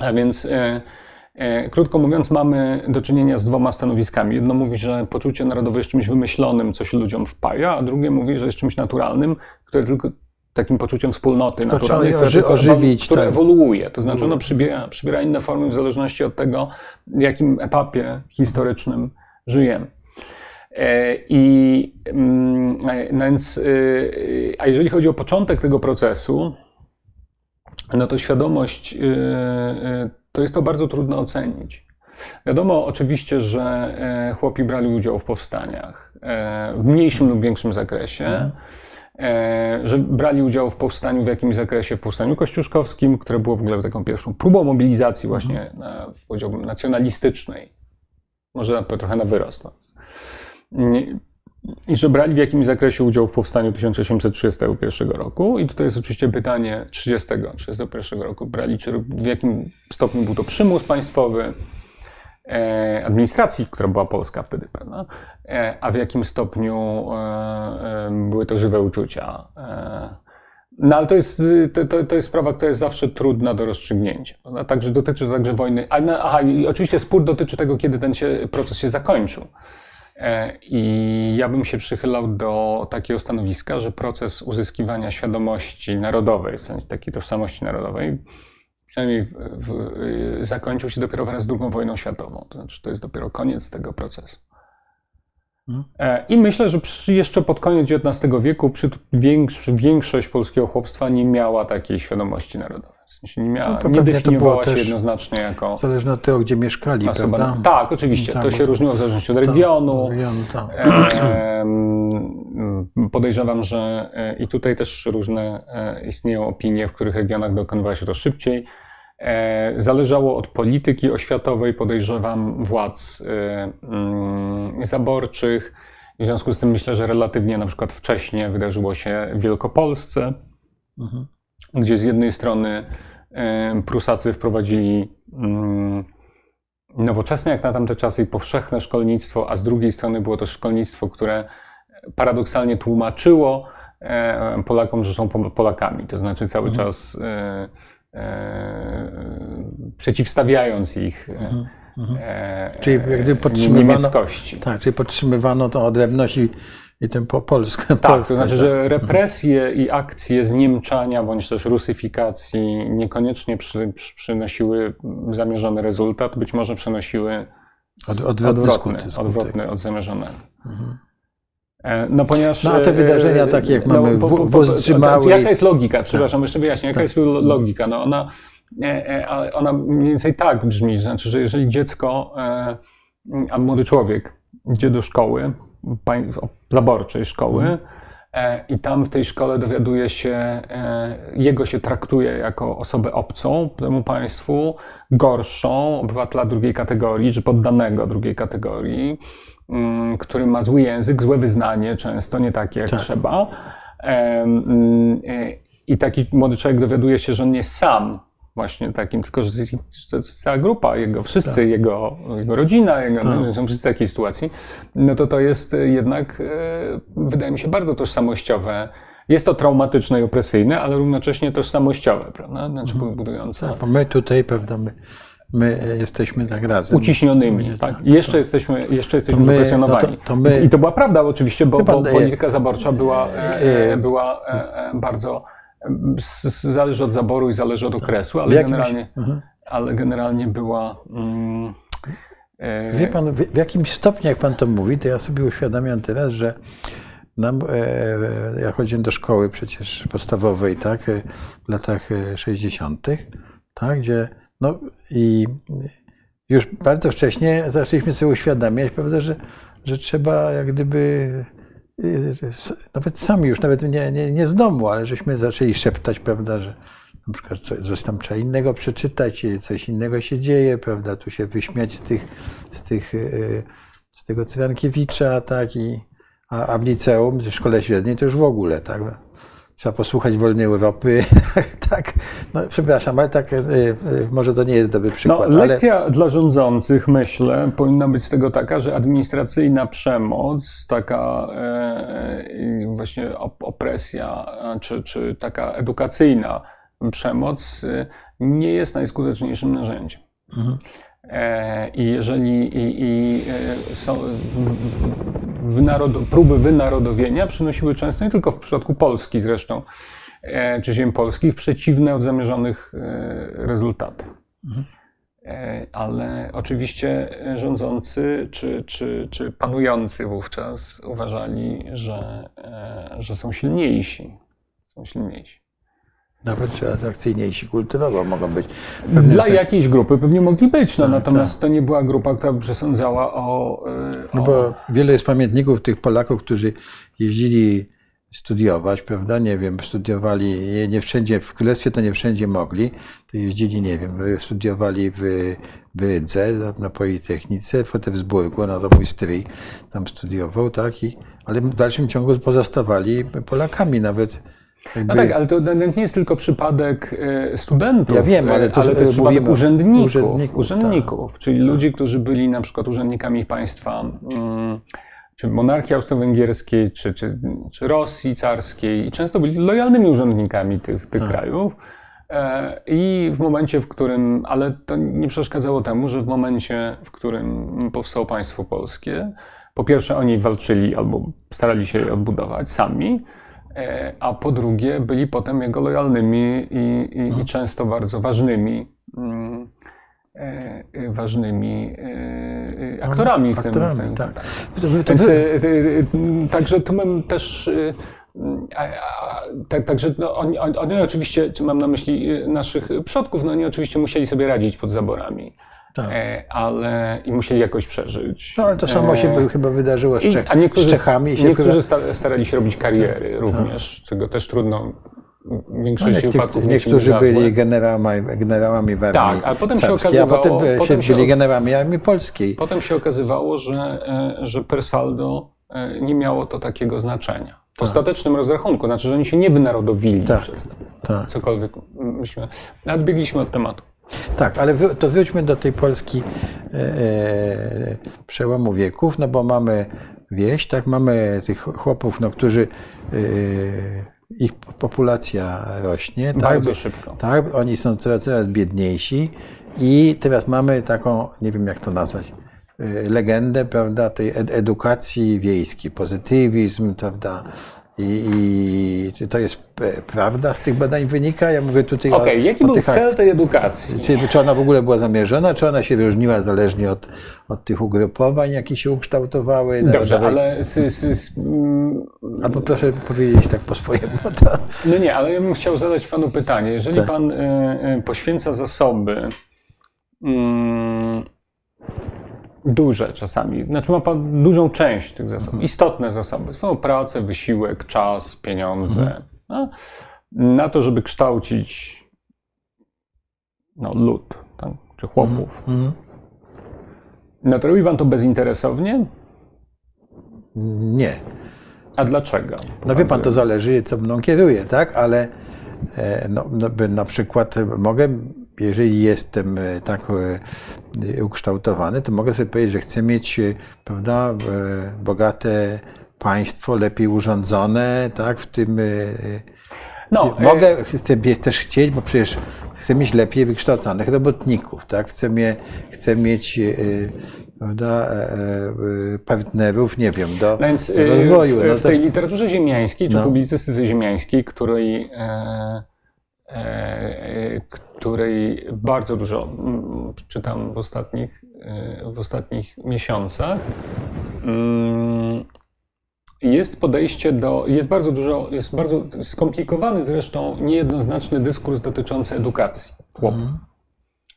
A więc e, krótko mówiąc, mamy do czynienia z dwoma stanowiskami. Jedno mówi, że poczucie narodowe jest czymś wymyślonym, co się ludziom wpaja, a drugie mówi, że jest czymś naturalnym, które tylko takim poczuciem wspólnoty Tylko naturalnej, które, oży- ożywić, które tak. ewoluuje. To znaczy ono przybiera, przybiera inne formy w zależności od tego, w jakim etapie historycznym żyjemy. E, I mm, e, no więc, y, a jeżeli chodzi o początek tego procesu, no to świadomość y, y, to jest to bardzo trudno ocenić. Wiadomo oczywiście, że e, chłopi brali udział w powstaniach e, w mniejszym lub większym zakresie. E, Że brali udział w powstaniu w jakimś zakresie, w powstaniu kościuszkowskim, które było w ogóle taką pierwszą próbą mobilizacji właśnie, na, powiedziałbym, nacjonalistycznej. Może trochę na wyrost. I że brali w jakimś zakresie udział w powstaniu 1831 roku. I tutaj jest oczywiście pytanie 30, 31 roku. Brali, czy w jakim stopniu był to przymus państwowy, e, administracji, która była polska wtedy, prawda? E, a w jakim stopniu e, e, były to żywe uczucia. E, no ale to jest, to, to, to jest sprawa, która jest zawsze trudna do rozstrzygnięcia. Prawda? Także dotyczy to także wojny. A, no, aha, i oczywiście spór dotyczy tego, kiedy ten się, proces się zakończył. E, I ja bym się przychylał do takiego stanowiska, że proces uzyskiwania świadomości narodowej, takiej tożsamości narodowej, przynajmniej w, w, y, zakończył się dopiero wraz z II wojną światową. To znaczy, to jest dopiero koniec tego procesu. E, I myślę, że przy, jeszcze pod koniec XIX wieku przy, większość polskiego chłopstwa nie miała takiej świadomości narodowej. W sensie nie, miała, No, to definiowała się jednoznacznie jako Zależnie od tego, gdzie mieszkali, osoba. prawda? Tak, oczywiście. Tak, to się różniło w zależności od regionu. Regionu, tak. Em, Podejrzewam, że e, i tutaj też różne e, istnieją opinie, w których regionach dokonywała się to szybciej, Zależało od polityki oświatowej, podejrzewam, władz mm, zaborczych. W związku z tym myślę, że relatywnie na przykład wcześniej wydarzyło się w Wielkopolsce, mhm. Gdzie z jednej strony Prusacy wprowadzili mm, nowoczesne jak na tamte czasy i powszechne szkolnictwo, a z drugiej strony było to szkolnictwo, które paradoksalnie tłumaczyło e, Polakom, że są Polakami. To znaczy cały mhm. czas e, e, przeciwstawiając ich mhm. Mhm. czyli jak gdyby podtrzymywano, niemieckości. Tak, czyli podtrzymywano tą odrębność i i ten po polsku. Tak, Polskę, to znaczy, tak. że represje i akcje zniemczania bądź też rusyfikacji niekoniecznie przy, przy, przynosiły zamierzony rezultat, być może przynosiły Od, odwrotny, odwrotny, odwrotny od zamierzonego. Mhm. E, no ponieważ... No a te wydarzenia e, takie jak no, mamy no, w, w, Jaka jest logika? Przepraszam, tak. jeszcze wyjaśnię. Jaka tak. jest logika? No ona, e, ona mniej więcej tak brzmi, znaczy, że jeżeli dziecko, a młody człowiek idzie do szkoły, zaborczej szkoły. E, I tam w tej szkole dowiaduje się, e, jego się traktuje jako osobę obcą temu państwu, gorszą, obywatela drugiej kategorii, czy poddanego drugiej kategorii, mm, który ma zły język, złe wyznanie, często nie takie jak tak. trzeba. E, mm, I taki młody człowiek dowiaduje się, że on nie jest sam, właśnie takim, tylko że to jest cała grupa, jego, wszyscy, tak. jego, jego rodzina, jego, tak. no, są wszyscy w takiej sytuacji, no to to jest jednak, e, wydaje mi się, bardzo tożsamościowe. Jest to traumatyczne i opresyjne, ale równocześnie tożsamościowe, prawda? Znaczy mhm. budujące. Tak, my tutaj, prawda, my, my jesteśmy tak razem. Uciśnionymi, tak? tak. Jeszcze to, jesteśmy, jeszcze jesteśmy to my, no to, to my, I to była prawda oczywiście, bo, bo polityka zaborcza była, e, e, była bardzo zależy od zaboru i zależy od tak. okresu, ale, generalnie, mhm. ale generalnie była. Mm, e... Wie pan, w, jakimś stopniu, jak pan to mówi, to ja sobie uświadamiam teraz, że nam, e, ja chodziłem do szkoły przecież podstawowej, tak, e, w latach 60., e, tak, gdzie, no i już bardzo wcześnie zaczęliśmy sobie uświadamiać, prawda, że, że trzeba jak gdyby nawet sami już, nawet nie, nie, nie z domu, ale żeśmy zaczęli szeptać, prawda, że na przykład coś tam trzeba innego przeczytać, coś innego się dzieje, prawda, tu się wyśmiać z tych, z tych, e, z tego Cyrankiewicza, tak, i, a, a w liceum, w szkole średniej to już w ogóle, tak, trzeba posłuchać Wolnej Europy. tak, no, przepraszam, ale tak, e, e, może to nie jest dobry przykład. No, lekcja ale... dla rządzących, myślę, powinna być z tego taka, że administracyjna przemoc, taka e, właśnie opresja, czy, czy taka edukacyjna przemoc nie jest najskuteczniejszym narzędziem. Mhm. I jeżeli i, i są, wynarod, próby wynarodowienia przynosiły często, nie tylko w przypadku Polski zresztą, e, czy ziem polskich, przeciwne od zamierzonych e, rezultaty. Mhm. E, ale oczywiście rządzący czy, czy, czy panujący wówczas uważali, że, że są silniejsi. Są silniejsi. Nawet atrakcyjniejsi kulturowo mogą być. Dla sen... jakiejś grupy pewnie mogli być, no, tak, natomiast tak. to nie była grupa, która przesądzała o, o... No bo wiele jest pamiętników tych Polaków, którzy jeździli studiować, prawda? Nie wiem, studiowali nie, nie wszędzie, w królestwie to nie wszędzie mogli, to jeździli, nie wiem, studiowali w, w Rydze, na Politechnice, w Wrocławsburgu, no to mój stryj tam studiował, tak? I, ale w dalszym ciągu pozostawali Polakami, nawet jakby... No tak, ale to nie jest tylko przypadek e, studentów. Ja wiem, ale to, ale to jest przypadek urzędników. Urzędników, urzędników tak. czyli tak. ludzi, którzy byli na przykład urzędnikami państwa, mm, czy monarchii austro-węgierskiej, czy, czy, czy Rosji carskiej, i często byli lojalnymi urzędnikami tych, tych tak. krajów. E, I w momencie, w którym, ale to nie przeszkadzało temu, że w momencie, w którym powstało państwo polskie, po pierwsze oni walczyli albo starali się je odbudować sami, a po drugie byli potem jego lojalnymi i, i, i mhm. często bardzo ważnymi mm, e, e, ważnymi aktorami w tym. Aktorami, w tym tak. Więc, także tu mam też tak, także no, oni, oni, oczywiście, mam na myśli naszych przodków, no oni oczywiście musieli sobie radzić pod zaborami. Tak. E, ale i musieli jakoś przeżyć. No ale to samo się e, chyba wydarzyło z, Czech, a niektórzy, z Czechami. niektórzy chyba... starali się robić kariery tak, również, tak. czego też trudno większości no, wypadków Niektórzy byli generałami, generałami w armii Tak, ale potem się okazywało... a potem, potem potem się byli generałami armii polskiej. Potem się okazywało, że, że per saldo nie miało to takiego znaczenia. W tak. ostatecznym rozrachunku, znaczy, że oni się nie wynarodowili tak. przez to. Tak. Cokolwiek myśmy... Odbiegliśmy od tematu. Tak, ale to wróćmy do tej Polski e, e, przełomu wieków, no bo mamy wieś, tak, mamy tych chłopów, no, którzy e, ich populacja rośnie. Tak, Bardzo szybko. Tak, oni są coraz, coraz biedniejsi i teraz mamy taką, nie wiem jak to nazwać, e, legendę, prawda, tej edukacji wiejskiej, pozytywizm, prawda, i, I, czy to jest prawda z tych badań wynika? Ja mówię tutaj okay, o, jaki o był cel tej edukacji? Czy, czy ona w ogóle była zamierzona, czy ona się różniła zależnie od, od tych ugrupowań, jakie się ukształtowały? Dobrze, ale... S, s, s, Albo proszę powiedzieć tak po swojemu. To... No nie, ale ja bym chciał zadać panu pytanie. Jeżeli tak. pan y, y, poświęca zasoby y, duże czasami, znaczy ma pan dużą część tych zasobów, mhm. istotne zasoby, swoją pracę, wysiłek, czas, pieniądze, mhm. no, na to, żeby kształcić no, lud tak, czy chłopów. Mhm. mhm. No to robi pan to bezinteresownie? Nie. A dlaczego? No wie pan, to zależy, co mną kieruje, tak? Ale e, no, no, na przykład mogę jeżeli jestem e, tak e, ukształtowany, to mogę sobie powiedzieć, że chcę mieć e, prawda, bogate państwo, lepiej urządzone, tak, w tym no, mogę, chcę też chcieć, bo przecież chcę mieć lepiej wykształconych robotników, tak, chcę, mie, chcę mieć prawda, partnerów, nie wiem, do no Więc, rozwoju. W, no to... w tej literaturze ziemiańskiej, czy no. publicystyce ziemiańskiej, której e, E, której bardzo dużo czytam w ostatnich, e, w ostatnich miesiącach. Mm, jest podejście do, jest bardzo dużo, jest bardzo skomplikowany zresztą, niejednoznaczny dyskurs dotyczący edukacji chłopów. Mm.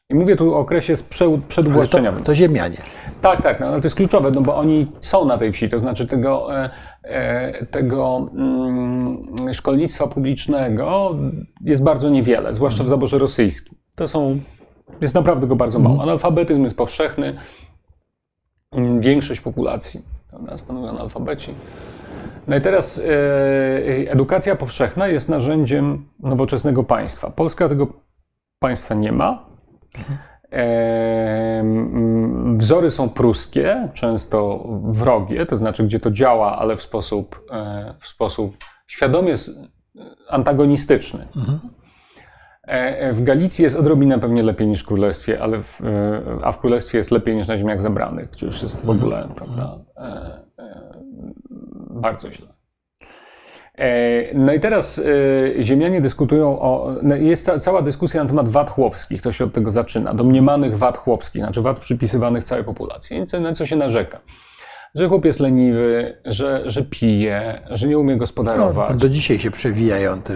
I mówię tu o okresie przeduwłaszczeniowym. To, to ziemianie. Tak, tak, no, ale to jest kluczowe, no bo oni są na tej wsi, to znaczy tego, e, e, tego mm, szkolnictwa publicznego jest bardzo niewiele, zwłaszcza w zaborze rosyjskim. To są, jest naprawdę go bardzo mało. Mhm. Analfabetyzm jest powszechny, mm, większość populacji prawda, stanowią analfabeci. No i teraz e, edukacja powszechna jest narzędziem nowoczesnego państwa. Polska tego państwa nie ma. Mhm. Wzory są pruskie, często wrogie, to znaczy, gdzie to działa, ale w sposób, e, w sposób świadomie antagonistyczny. Mhm. E, w Galicji jest odrobinę pewnie lepiej niż w królestwie, ale w, e, a w królestwie jest lepiej niż na ziemiach zebranych, gdzie już jest w ogóle prawda, bardzo źle. E, no i teraz e, ziemianie dyskutują o. No jest cała dyskusja na temat wad chłopskich, to się od tego zaczyna. Domniemanych wad chłopskich, znaczy wad przypisywanych całej populacji. Na co się narzeka? Że chłop jest leniwy, że, że pije, że nie umie gospodarować. No, do dzisiaj się przewijają te.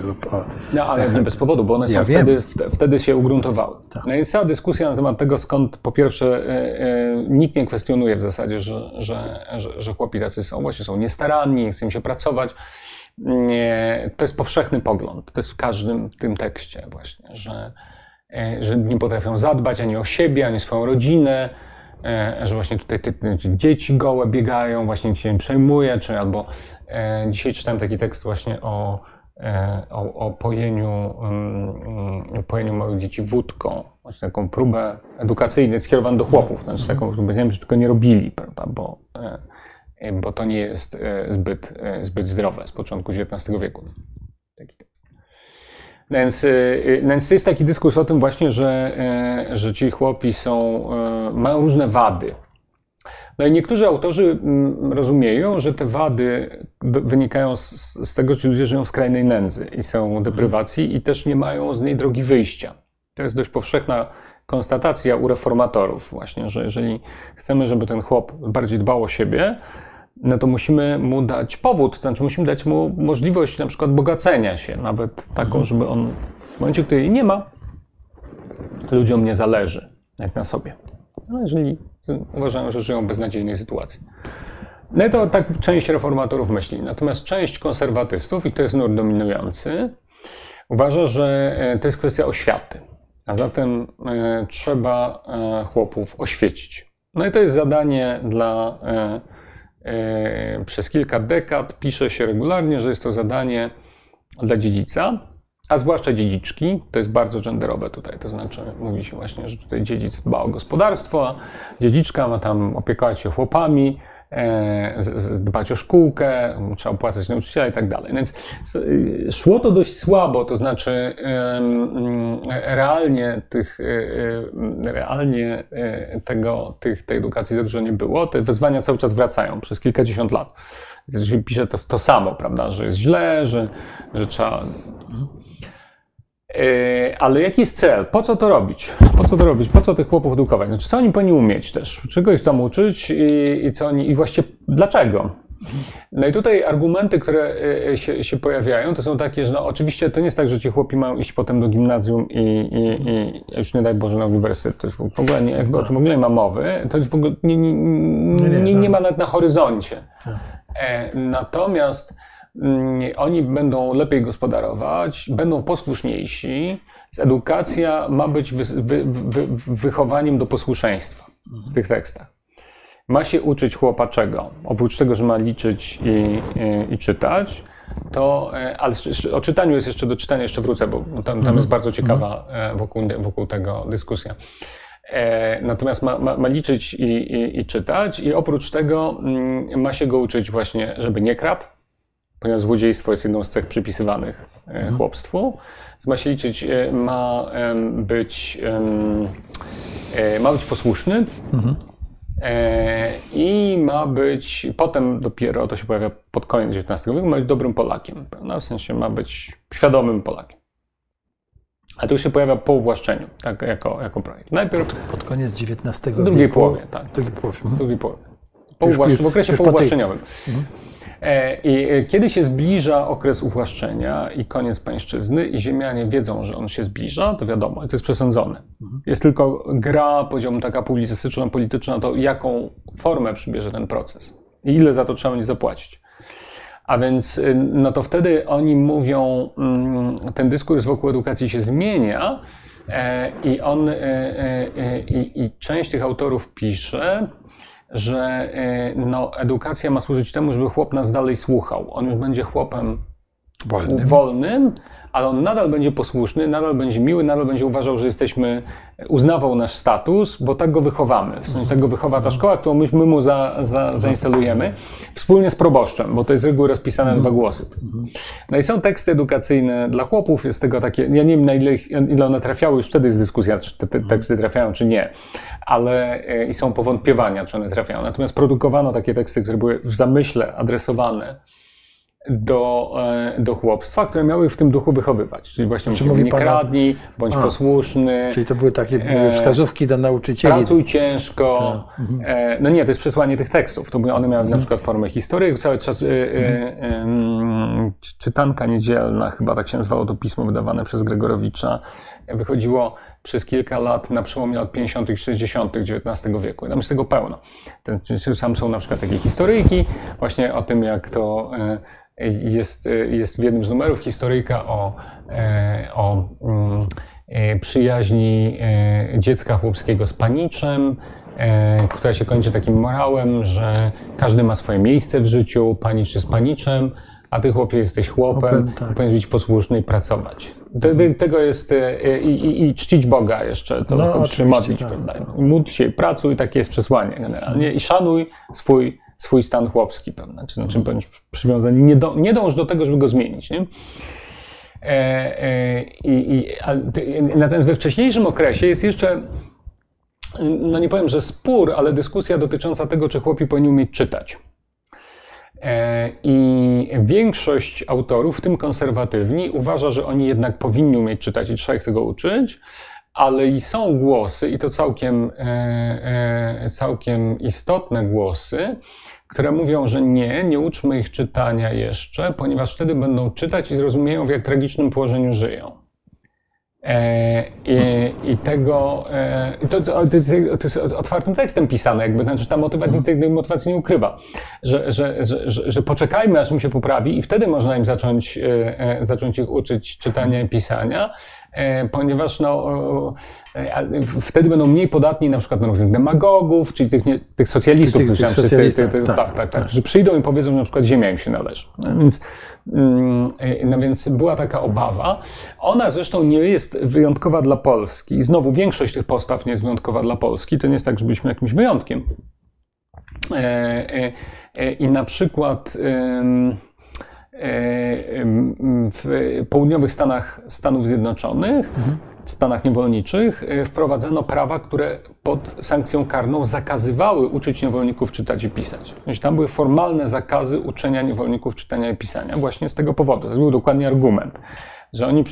No ale nie bez powodu, bo one ja wtedy, wtedy się ugruntowały. Tak. No jest cała dyskusja na temat tego, skąd po pierwsze e, nikt nie kwestionuje w zasadzie, że, że, że, że chłopi tacy są, właśnie są niestaranni, chce im się pracować to jest powszechny pogląd. To jest w każdym tym tekście właśnie, że, e, że nie potrafią zadbać ani o siebie, ani o swoją rodzinę, e, że właśnie tutaj te, dzieci gołe biegają, właśnie się nie przejmuje, czy albo e, dzisiaj czytałem taki tekst właśnie o, o, o pojeniu, um, pojeniu małych dzieci wódką, właśnie taką próbę edukacyjną skierowaną do chłopów, znaczy taką, powiedziałem, że tylko nie robili, prawda, bo bo to nie jest e, zbyt, e, zbyt zdrowe z początku XIX wieku. Taki tekst. Więc, e, więc jest taki dyskurs o tym właśnie, że, że ci chłopi są, mają różne wady. No i niektórzy autorzy mm, rozumieją, że te wady wynikają z, z tego, że ludzie żyją w skrajnej nędzy i są deprywacji i też nie mają z niej drogi wyjścia. To jest dość powszechna konstatacja u reformatorów właśnie, że jeżeli chcemy, żeby ten chłop bardziej dbał o siebie, no to musimy mu dać powód, to znaczy musimy dać mu możliwość na przykład bogacenia się, nawet taką, mhm. żeby on w momencie, gdy jej nie ma, ludziom nie zależy, jak na sobie. No jeżeli uważają, że żyją w beznadziejnej sytuacji. No i to tak część reformatorów myśli. Natomiast część konserwatystów, i to jest nurt dominujący, uważa, że to jest kwestia oświaty. A zatem trzeba chłopów oświecić. No i to jest zadanie dla przez kilka dekad pisze się regularnie, że jest to zadanie dla dziedzica, a zwłaszcza dziedziczki. To jest bardzo genderowe tutaj, to znaczy mówi się właśnie, że tutaj dziedzic dba o gospodarstwo, a dziedziczka ma tam opiekować się chłopami, e, dbać o szkółkę, trzeba opłacać nauczyciela i tak dalej. Więc y, szło to dość słabo, to znaczy realnie tych, realnie tego, tych, tej edukacji za dużo nie było. Te wezwania cały czas wracają przez kilkadziesiąt lat. Pisze to, to samo, prawda, że jest źle, że, że trzeba E, ale jaki jest cel? Po co to robić? Po co to robić? Po co tych chłopów edukować? Znaczy, co oni powinni umieć też? Czego ich tam uczyć i, i co oni, i właściwie dlaczego? No i tutaj argumenty, które e, się, się, pojawiają, to są takie, że no oczywiście to nie jest tak, że ci chłopi mają iść potem do gimnazjum i, i, i już nie daj Boże na uniwersytet. To jest w ogóle nie, jakby o tym w ogóle nie ma mowy. To jest w ogóle nie, nie, nie, nie ma nawet na horyzoncie. Tak. E, natomiast oni będą lepiej gospodarować, będą posłuszniejsi. Edukacja ma być wy, wy, wy, wychowaniem do posłuszeństwa w tych tekstach. Ma się uczyć chłopa czego? Oprócz tego, że ma liczyć i, i, i czytać, to, e, ale o czytaniu jest jeszcze do czytania, jeszcze wrócę, bo tam, tam jest mhm. bardzo ciekawa mhm. e, wokół, wokół tego dyskusja. E, natomiast ma, ma, ma liczyć i, i, i, czytać, i oprócz tego mm, ma się go uczyć właśnie, żeby nie kradł, ponieważ złodziejstwo jest jedną z cech przypisywanych e, mhm. chłopstwu. Ma się liczyć, e, ma być, e, ma być posłuszny mhm. i ma być, potem dopiero, to się pojawia pod koniec XIX wieku, ma być dobrym Polakiem. No, w sensie ma być świadomym Polakiem. A to już się pojawia po uwłaszczeniu, tak, jako, jako projekt. Najpierw pod, koniec XIX wieku. W drugiej połowie, tak. W drugiej połowie. W drugiej połowie. Po już, w okresie pouwłaszczeniowym. Mhm. E, I e, kiedy się zbliża okres uwłaszczenia i koniec pańszczyzny i ziemianie wiedzą, że on się zbliża, to wiadomo, to jest przesądzone. Mhm. Jest tylko gra, powiedziałbym taka publicystyczna, polityczna, to jaką formę przybierze ten proces i ile za to trzeba będzie zapłacić. A więc, y, no to wtedy oni mówią, mm, ten dyskurs wokół edukacji się zmienia e, i on, i, i część tych autorów pisze, że y, no, edukacja ma służyć temu, żeby chłop nas dalej słuchał. On już będzie chłopem wolnym, wolnym ale on nadal będzie posłuszny, nadal będzie miły, nadal będzie uważał, że jesteśmy, uznawał nasz status, bo tak go wychowamy. W sensie tak go wychowa ta szkoła, którą my, my mu za, za, zainstalujemy, wspólnie z proboszczem, bo to jest reguły rozpisane na dwa głosy. No i są teksty edukacyjne dla chłopów, jest tego takie, ja nie wiem na ile, ile one trafiały, już wtedy jest dyskusja, czy te, te teksty trafiają, czy nie, ale e, i są powątpiewania, czy one trafiają. Natomiast produkowano takie teksty, które były w zamyśle adresowane do, e, do chłopstwa, które miały w tym duchu wychowywać. Czyli właśnie znaczy, mówi nie pana... kradnij, bądź A, posłuszny. Czyli to były takie e, wskazówki dla nauczycieli. Pracuj ciężko. Tak. Mhm. E, no nie, to jest przesłanie tych tekstów. To one miały mhm. na przykład formę historii. Cały czas mhm. czytanka niedzielna, chyba tak się nazywało to pismo wydawane przez Gregorowicza, wychodziło przez kilka lat na przełomie lat 50. i 60. XIX wieku. Tam jest tego pełno. Tam są na przykład takie historyjki właśnie o tym, jak to jest, jest w jednym z numerów historyjka o, e, o mm, e, przyjaźni e, dziecka chłopskiego z paniczem, która się kończy takim morałem, że każdy ma swoje miejsce w życiu, panicz jest paniczem, a ty chłopie jesteś chłopem, tak. powinieneś być posłuszny i pracować. tego jest i, i, i, czcić Boga jeszcze, to no, czy modlić, tak, prawda? Módl się, pracuj, takie jest przesłanie generalnie i szanuj swój swój stan chłopski, prawda? Czy, znaczy bądź przywiązani, nie, do, nie dąż do tego, żeby go zmienić, nie? E, e, i, natomiast we wcześniejszym okresie jest jeszcze, no nie powiem, że spór, ale dyskusja dotycząca tego, czy chłopi powinni umieć czytać. E, I większość autorów, w tym konserwatywni, uważa, że oni jednak powinni umieć czytać i trzeba ich tego uczyć, ale i są głosy, i to całkiem, całkiem istotne głosy, które mówią, że nie, nie uczmy ich czytania jeszcze, ponieważ wtedy będą czytać i zrozumieją, w jak tragicznym położeniu żyją. E, I, I, tego, e, to, to, to, jest otwartym tekstem pisane, jakby, znaczy ta motywacja, mhm. tej motywacji nie ukrywa, że, że, że, że, poczekajmy, aż mu się poprawi i wtedy można im zacząć, e, zacząć ich uczyć czytania i pisania, ponieważ no, wtedy będą mniej podatni na przykład na różnych demagogów, czyli tych, nie, tych socjalistów, tych, tych, socjalistów tak, tak, tak, tak, tak, że przyjdą i powiedzą, że na przykład ziemia im się należy. No więc, mm, no więc była taka obawa. Ona zresztą nie jest wyjątkowa dla Polski. I znowu większość tych postaw nie jest wyjątkowa dla Polski. To nie jest tak, że byliśmy jakimś wyjątkiem. E, e, e, I na przykład w południowych Stanach Stanów Zjednoczonych, mhm. Stanach niewolniczych, wprowadzano prawa, które pod sankcją karną zakazywały uczyć niewolników czytać i pisać. Więc tam były formalne zakazy uczenia niewolników czytania i pisania właśnie z tego powodu. To był dokładnie argument że oni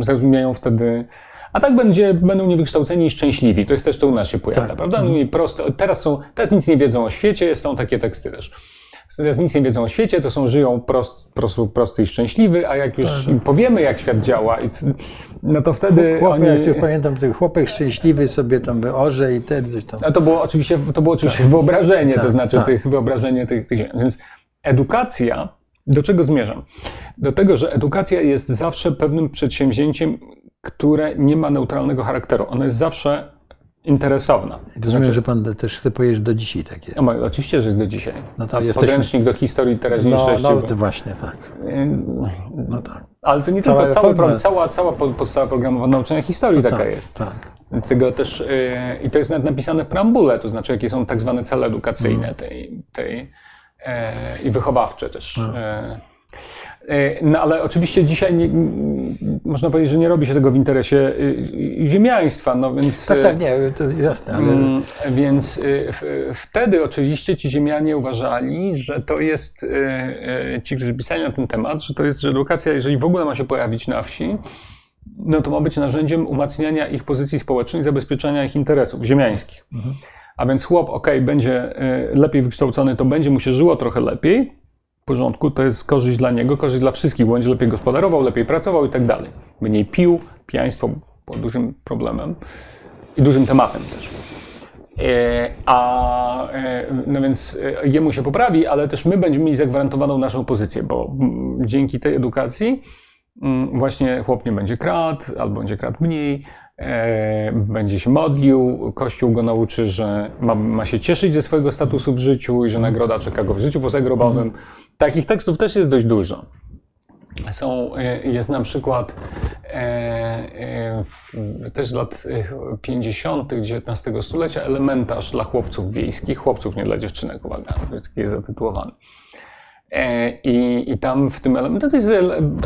zrozumieją wtedy. A tak będzie, będą niewykształceni i szczęśliwi. To jest też to u nas się pojawia, tak. prawda? No prosto, teraz, są, teraz nic nie wiedzą o świecie, są takie teksty też. Teraz nic nie wiedzą o świecie, to są, żyją prost, prost, prosty i szczęśliwy, a jak już tak. im powiemy, jak świat działa, no to wtedy Chłopek, oni... Się pamiętam, ten chłopek szczęśliwy sobie tam orze i ten coś tam. A to było oczywiście, to było oczywiście tak. wyobrażenie, to tak, znaczy tak. tych wyobrażenie tych, tych... Więc edukacja do czego zmierzam? Do tego, że edukacja jest zawsze pewnym przedsięwzięciem, które nie ma neutralnego charakteru. Ona jest zawsze interesowna. Rozumiem, znaczy, że pan też chce powiedzieć, że do dzisiaj tak jest. No, oczywiście, że jest do dzisiaj. No to jesteśmy... Podręcznik do historii teraźniejszości. No, no to właśnie, tak. No tak. Ale to nie cała tylko, cała, cała, cała podstawa programowa nauczania historii taka tak, jest. Tak. Tego też, yy, I to jest nawet napisane w preambule, to znaczy jakie są tak zwane cele edukacyjne mm. tej, tej E, i wychowawcze też. No. E, no ale oczywiście dzisiaj nie, można powiedzieć, że nie robi się tego w interesie ziemiaństwa, no więc... Tak, tak, nie, to jasne, ale... Mm, więc wtedy oczywiście ci ziemianie uważali, że to jest, ci, którzy pisali na ten temat, że to jest, że edukacja, jeżeli w ogóle ma się pojawić na wsi, no to ma być narzędziem umacniania ich pozycji społecznej, zabezpieczania ich interesów ziemiańskich. Mhm. A więc chłop, ok, będzie y, lepiej wykształcony, to będzie mu się żyło trochę lepiej. Porządku, to jest korzyść dla niego, korzyść dla wszystkich, bo będzie lepiej gospodarował, lepiej pracował i tak dalej. Mniej pił, pijaństwo było dużym problemem i dużym tematem też. E, a e, no więc e, jemu się poprawi, ale też my będziemy mieli zagwarantowaną naszą pozycję, bo mm, dzięki tej edukacji mm, właśnie chłop nie będzie kradł, albo będzie kradł mniej, będzie się modlił, Kościół go nauczy, że ma, ma, się cieszyć ze swojego statusu w życiu i że nagroda czeka go w życiu pozagrobowym. Takich tekstów też jest dość dużo. Są, e, jest na przykład e, też z lat 50. XIX stulecia elementarz dla chłopców wiejskich, chłopców, nie dla dziewczynek, uwaga, jest zatytułowany. E, I, I tam w tym elemencie, to jest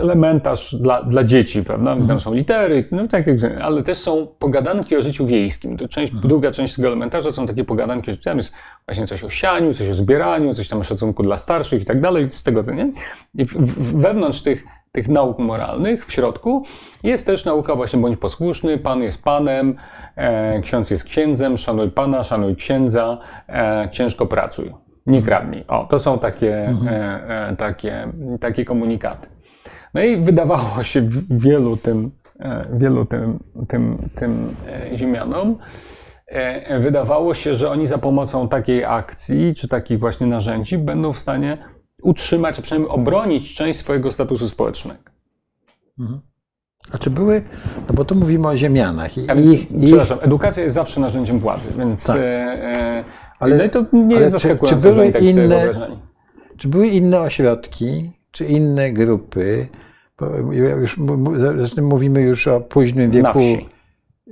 elementarz dla, dla dzieci, prawda? Tam mhm. są litery, no tak, ale też są pogadanki o życiu wiejskim. To część, mhm. Druga część tego elementarza są takie pogadanki o życiu, tam jest właśnie coś o sianiu, coś o zbieraniu, coś tam o szacunku dla starszych i tak dalej, z tego, nie? I w, w, wewnątrz tych, tych nauk moralnych, w środku, jest też nauka właśnie bądź posłuszny, pan jest panem, e, ksiądz jest księdzem, szanuj pana, szanuj księdza, e, ciężko pracuj nie kradnij. O, to są takie, mhm. e, e, takie, takie komunikaty. No i wydawało się wielu tym, e, wielu tym, tym, tym ziemianom, wydawało się, że oni za pomocą takiej akcji, czy takich właśnie narzędzi będą w stanie utrzymać, a przynajmniej obronić część swojego statusu społecznego. Mhm. A czy były, no bo tu mówimy o ziemianach. I, i, przepraszam, edukacja jest zawsze narzędziem władzy, więc tak. e, ale, no i to nie jest zaskakujące, czy, były tak inne, Czy były inne ośrodki, czy inne grupy? Bo już mówimy już o późnym wieku.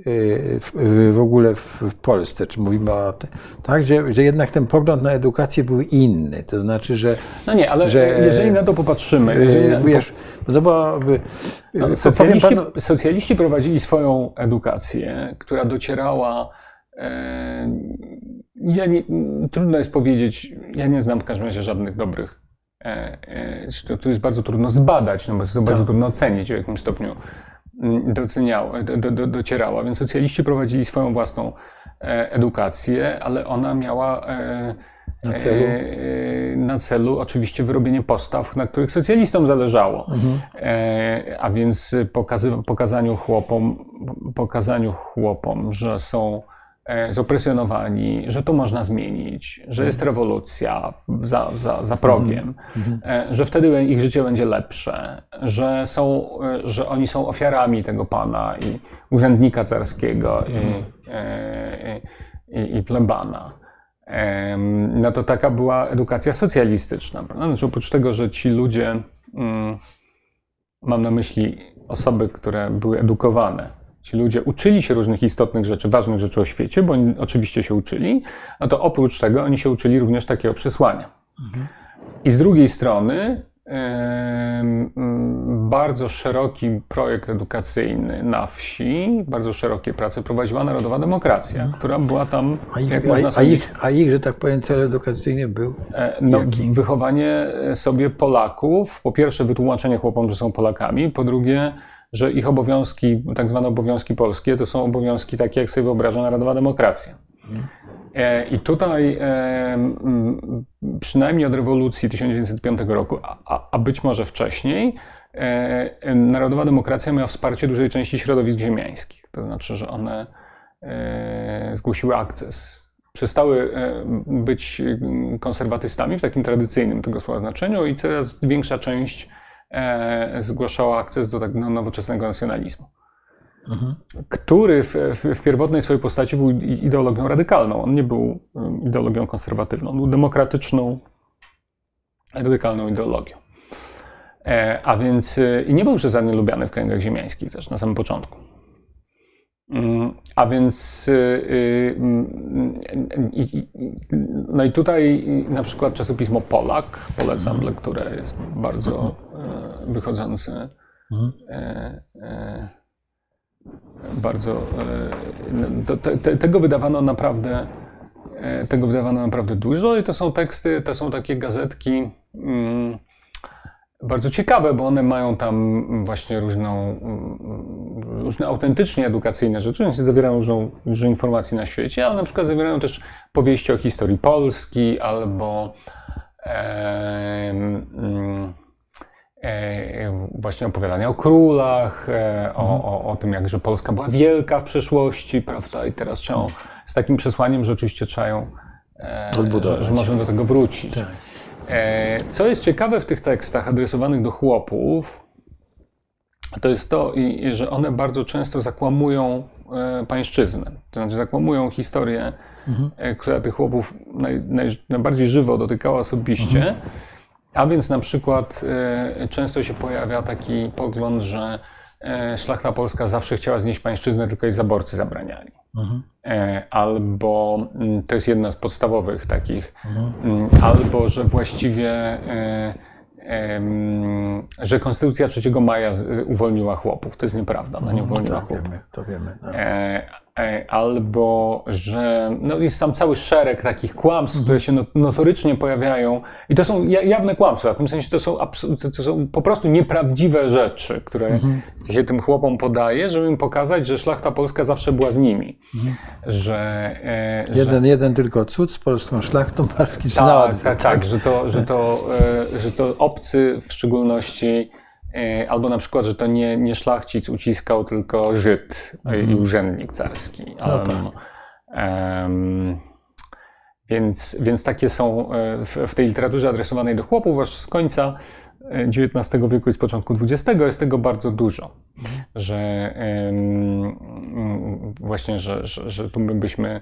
Y, w, ogóle w, Polsce, czy mówimy o tym, tak, że, że jednak ten pogląd na edukację był inny, to znaczy, że... No nie, ale że, jeżeli na to popatrzymy... Y, jeżeli na, wiesz, no bo, no, socjaliści, panu... socjaliści prowadzili swoją edukację, która docierała e, ja nie, trudno jest powiedzieć, ja nie znam w każdym razie żadnych dobrych. E, e, to, jest bardzo trudno zbadać, no bo jest to bardzo tak. trudno ocenić w jakim stopniu doceniała, do, do, docierała. Więc socjaliści prowadzili swoją własną edukację, ale ona miała na celu? na celu oczywiście wyrobienie postaw, na których socjalistom zależało. Mhm. A więc pokazaniu chłopom, pokazaniu chłopom, że są E, zopresjonowani, że to można zmienić, że jest rewolucja za, za, za progiem, mhm. e, że wtedy ich życie będzie lepsze, że, są, e, że oni są ofiarami tego pana i urzędnika carskiego i, mhm. i, i plebana. No to taka była edukacja socjalistyczna. Znaczy, oprócz tego, że ci ludzie, mm, mam na myśli osoby, które były edukowane, ci ludzie uczyli się różnych istotnych rzeczy, ważnych rzeczy o świecie, bo oni oczywiście się uczyli, no to oprócz tego oni się uczyli również takiego przesłania. Mhm. I z drugiej strony bardzo szeroki projekt edukacyjny na wsi, bardzo szerokie prace prowadziła Narodowa Demokracja, mhm. która była tam. A ich, a, a, ich, a ich, że tak powiem, cel edukacyjny był? E, no, wychowanie sobie Polaków. Po pierwsze, wytłumaczenie chłopom, że są Polakami. Po drugie, że ich obowiązki, tak zwane obowiązki polskie, to są obowiązki takie, jak sobie wyobraża Narodowa Demokracja. E, I tutaj, e, przynajmniej od rewolucji 1905 roku, a, a być może wcześniej, e, Narodowa Demokracja miała wsparcie dużej części środowisk ziemiańskich. To znaczy, że one zgłosiły akces. Przestały być konserwatystami w takim tradycyjnym tego słowa znaczeniu i coraz większa część zgłaszała akces do tak nowoczesnego nacjonalizmu. Mhm. Który w, w, w, pierwotnej swojej postaci był ideologią radykalną. On nie był ideologią konserwatywną, był demokratyczną, radykalną ideologią. E, a więc e, i nie był przesadnie lubiany w kręgach ziemiańskich też na samym początku. A więc y, y, y, no i tutaj na przykład czasopismo Polak polecam mhm. lekturę, jest bardzo e, wychodzące. Mhm. E, e, bardzo to, te, tego wydawano naprawdę tego wydawano naprawdę dużo i to są teksty, to są takie gazetki mm, bardzo ciekawe, bo one mają tam właśnie różną, różne autentycznie edukacyjne rzeczy, zawierają różną, dużo informacji na świecie, ale na przykład zawierają też powieści o historii Polski albo e, e, właśnie opowiadania o królach, e, o, o, o, tym, jak że Polska była wielka w przeszłości, prawda, i teraz trzeba z takim przesłaniem, że oczywiście trzeba ją, e, że, że możemy do tego wrócić. Tak. E, co jest ciekawe w tych tekstach adresowanych do chłopów, to jest to, że one bardzo często zakłamują e, pańszczyznę. To znaczy zakłamują historię, mhm. Która tych chłopów naj, naj, najbardziej żywo dotykała osobiście. Mhm. A więc na przykład często się pojawia taki pogląd, że szlachta polska zawsze chciała znieść pańszczyznę, tylko jej zaborcy zabraniali. Mhm. E, albo mm, to jest jedna z podstawowych takich, mhm. Mm, albo że właściwie e, że Konstytucja 3 maja uwolniła chłopów. To jest nieprawda, ona nie mhm. uwolniła tak, chłopów. Wiemy, to wiemy. No. E, albo że no jest tam cały szereg takich kłamstw, mhm. które się notorycznie pojawiają i to są jawne kłamstwa, w tym sensie to są, to są po prostu nieprawdziwe rzeczy, które mhm. się tym chłopom podaje, żeby im pokazać, że szlachta polska zawsze była z nimi. Mhm. Że, e, jeden, że... jeden tylko cud z polską szlachtą polski tak, tak, tak, tak, że to, że, to, e, że to obcy w szczególności albo na przykład, że to nie, nie szlachcic uciskał, tylko Żyd mhm. i urzędnik carski. No tak. um, więc, więc takie są e, w, w, tej literaturze adresowanej do chłopów, zwłaszcza z końca XIX e, wieku i z początku XX, jest tego bardzo dużo. Mhm. Że um, właśnie, że, że, że tu byśmy E,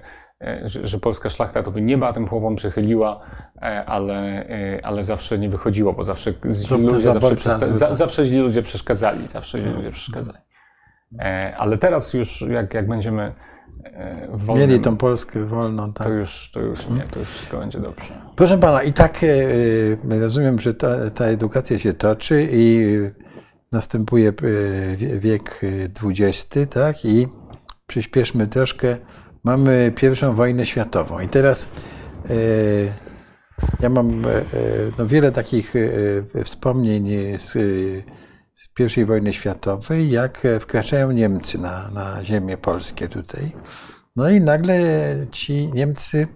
że, że, polska szlachta to by nieba tym chłopom przychyliła, e, ale, e, ale zawsze nie wychodziło, bo zawsze źli ludzie, zawsze, przesta- za, zawsze źli ludzie przeszkadzali, zawsze źli ludzie przeszkadzali. Ale teraz już jak, jak będziemy wolnym, Mieli tą Polskę wolną, tak. To już, to już nie, to już wszystko będzie dobrze. Proszę pana, i tak rozumiem, że ta, ta edukacja się toczy i następuje wiek XX, tak? I przyspieszmy troszkę mamy pierwszą wojnę światową. I teraz e, ja mam e, no, wiele takich e, wspomnień z, z I wojny światowej, jak wkraczają Niemcy na, na ziemię polskie tutaj. No i nagle ci Niemcy,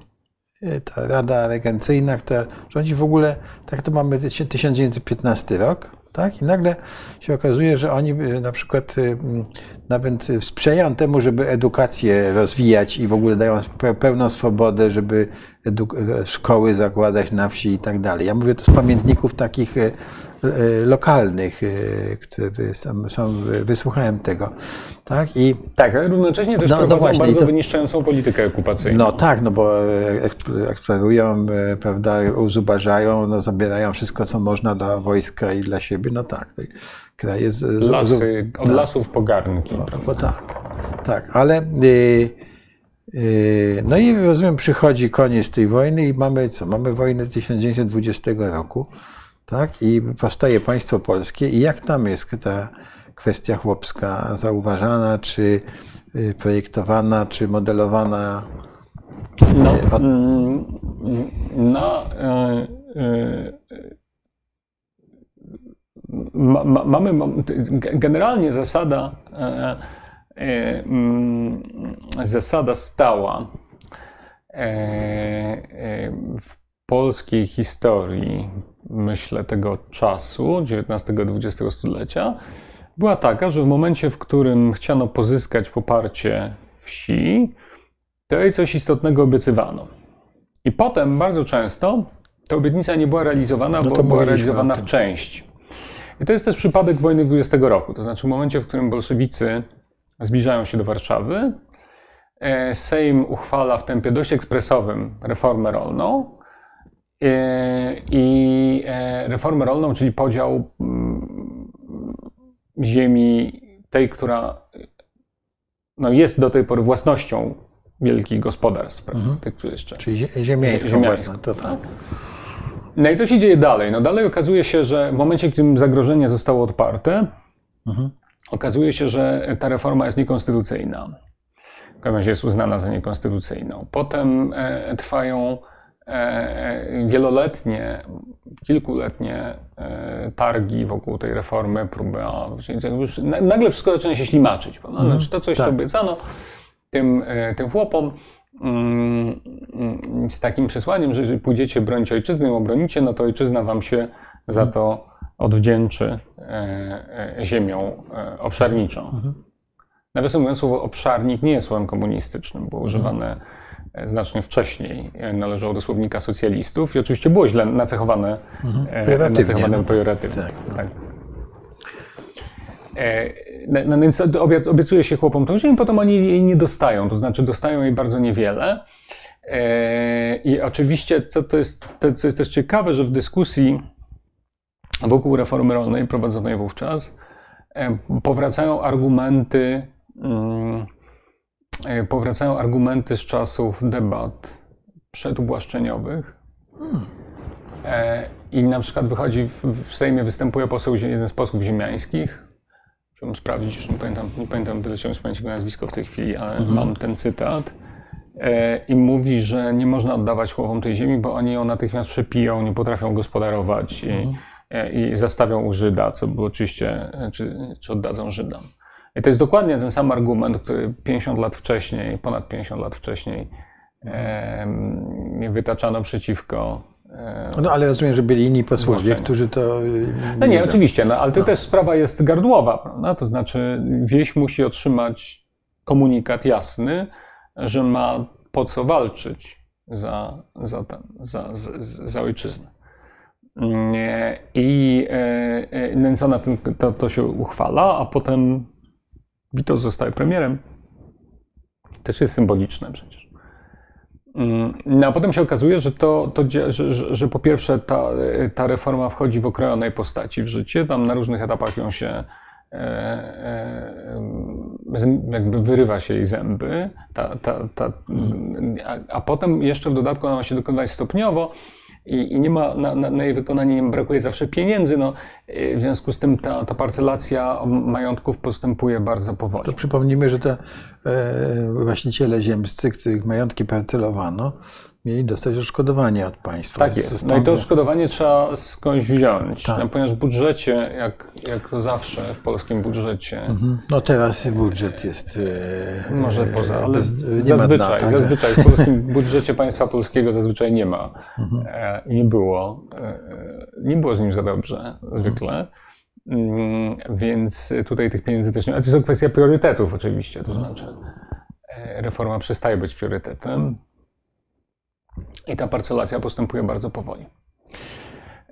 ta Rada Regencyjna, która rządzi w ogóle, tak to mamy 1915 rok, tak? I nagle się okazuje, że oni y, na przykład y, nawet sprzyjają temu, żeby edukację rozwijać i w ogóle dają pełną swobodę, żeby szkoły zakładać na wsi i tak dalej. Ja mówię to z pamiętników takich lokalnych, które sam, sam wysłuchałem tego. Tak, I, tak ale równocześnie też no, prowadzą no właśnie, bardzo to, wyniszczającą politykę okupacyjną. No tak, no bo eksplorują, prawda, uzubażają, no, zabierają wszystko, co można dla wojska i dla siebie, no tak. Kraje z, z, Lasy, od tak. lasów pogarnki. No, bo tak, tak, ale... Yy, no i rozumiem, przychodzi koniec tej wojny i mamy co? Mamy wojnę 1920 roku, tak? I powstaje państwo polskie. I jak tam jest ta kwestia chłopska zauważana, czy y, projektowana, czy modelowana? No, od... Mm, no yy, yy, ma, mamy generalnie zasada, e, e, mm, zasada stała e, w polskiej historii, myślę, tego czasu, XIX-XX stulecia, była taka, że w momencie, w którym chciano pozyskać poparcie wsi, to jej coś istotnego obiecywano. I potem bardzo często ta obietnica nie była realizowana, no bo była realizowana w części. I to jest też przypadek wojny 20 roku. To znaczy, w momencie, w którym bolszewicy zbliżają się do Warszawy, e, Sejm uchwala w tempie dość ekspresowym reformę rolną. E, I e, reformę rolną, czyli podział mm, ziemi, tej, która no, jest do tej pory własnością wielkich gospodarstw, mhm. tych, jeszcze. Czyli ziemiańską, ziemiańską. to tak. No i co się dzieje dalej? No dalej okazuje się, że w momencie, w którym zagrożenie zostało odparte, mhm. okazuje się, że ta reforma jest niekonstytucyjna. W każdym razie jest uznana za niekonstytucyjną. Potem e, trwają wieloletnie, kilkuletnie e, targi wokół tej reformy, próby, a, już nagle wszystko zaczyna się ślimaczyć. Mhm. Znaczy to coś, tak. co obiecano tym, e, tym chłopom, Mm, z takim przesłaniem, że jeżeli pójdziecie bronić ojczyzny i obronicie, no to ojczyzna wam się za to odwdzięczy e, e, ziemią e, obszarniczą. Mhm. Nawiasem mówiąc, słowo obszarnik nie jest słowem komunistycznym, było używane znacznie wcześniej. Należało do słownika socjalistów i oczywiście było źle nacechowane, mhm. nacechowane no. pejoratywnie. Tak, no. tak. E, no, no więc obiecuje się chłopom tą ziemię, potem oni jej nie dostają, to znaczy dostają jej bardzo niewiele. E, I oczywiście, co to jest, to, co jest też ciekawe, że w dyskusji wokół reformy rolnej prowadzonej wówczas e, powracają argumenty, mm, powracają argumenty z czasów debat przedubłaszczeniowych. I na przykład wychodzi w, w Sejmie, występuje poseł jeden z posłów ziemiańskich, Chciałbym sprawdzić, już nie pamiętam, nie pamiętam wyleciało mi z pamięci nazwisko w tej chwili, ale mhm. mam ten cytat. E, I mówi, że nie można oddawać chłopom tej ziemi, bo oni ją natychmiast przepiją, nie potrafią gospodarować mhm. i, e, i zastawią u Żyda, co było oczywiście, e, czy, czy oddadzą Żydom. I to jest dokładnie ten sam argument, który 50 lat wcześniej, ponad 50 lat wcześniej e, wytaczano przeciwko no ale rozumiem, że byli inni posłowie, którzy to. No nie, oczywiście, no, ale to no. też sprawa jest gardłowa, prawda? To znaczy, wieś musi otrzymać komunikat jasny, że ma po co walczyć za, za, ten, za, za, za ojczyznę. I e, Nęcona to, to się uchwala, a potem Witos zostaje premierem. Też jest symboliczne przecież. Mm, no a potem się okazuje, że, to, to że, że, że, po pierwsze ta, ta reforma wchodzi w okrojonej postaci w życie, tam na różnych etapach ją się e, e, jakby wyrywa się jej zęby, ta, ta, a, a potem jeszcze w dodatku ona ma się dokonywać stopniowo i, i nie ma, na, na, jej wykonanie nie brakuje zawsze pieniędzy. No, w związku z tym ta, ta parcelacja majątków postępuje bardzo powoli. To przypomnijmy, że te e, właściciele ziemscy, których majątki parcelowano, mieli dostać odszkodowanie od państwa. Tak jest. No i to odszkodowanie trzeba skądś wziąć, tak. no, ponieważ w budżecie, jak, jak to zawsze w polskim budżecie. Mhm. No teraz budżet jest. E, Może poza, ale bez, zazwyczaj, dna, tak? zazwyczaj w polskim budżecie państwa polskiego zazwyczaj nie ma. Mhm. E, nie było. E, nie było z nim za dobrze zwykle. Mm, więc tutaj tych pieniędzy też nie ma. To jest kwestia priorytetów oczywiście, to znaczy reforma przestaje być priorytetem i ta parcelacja postępuje bardzo powoli.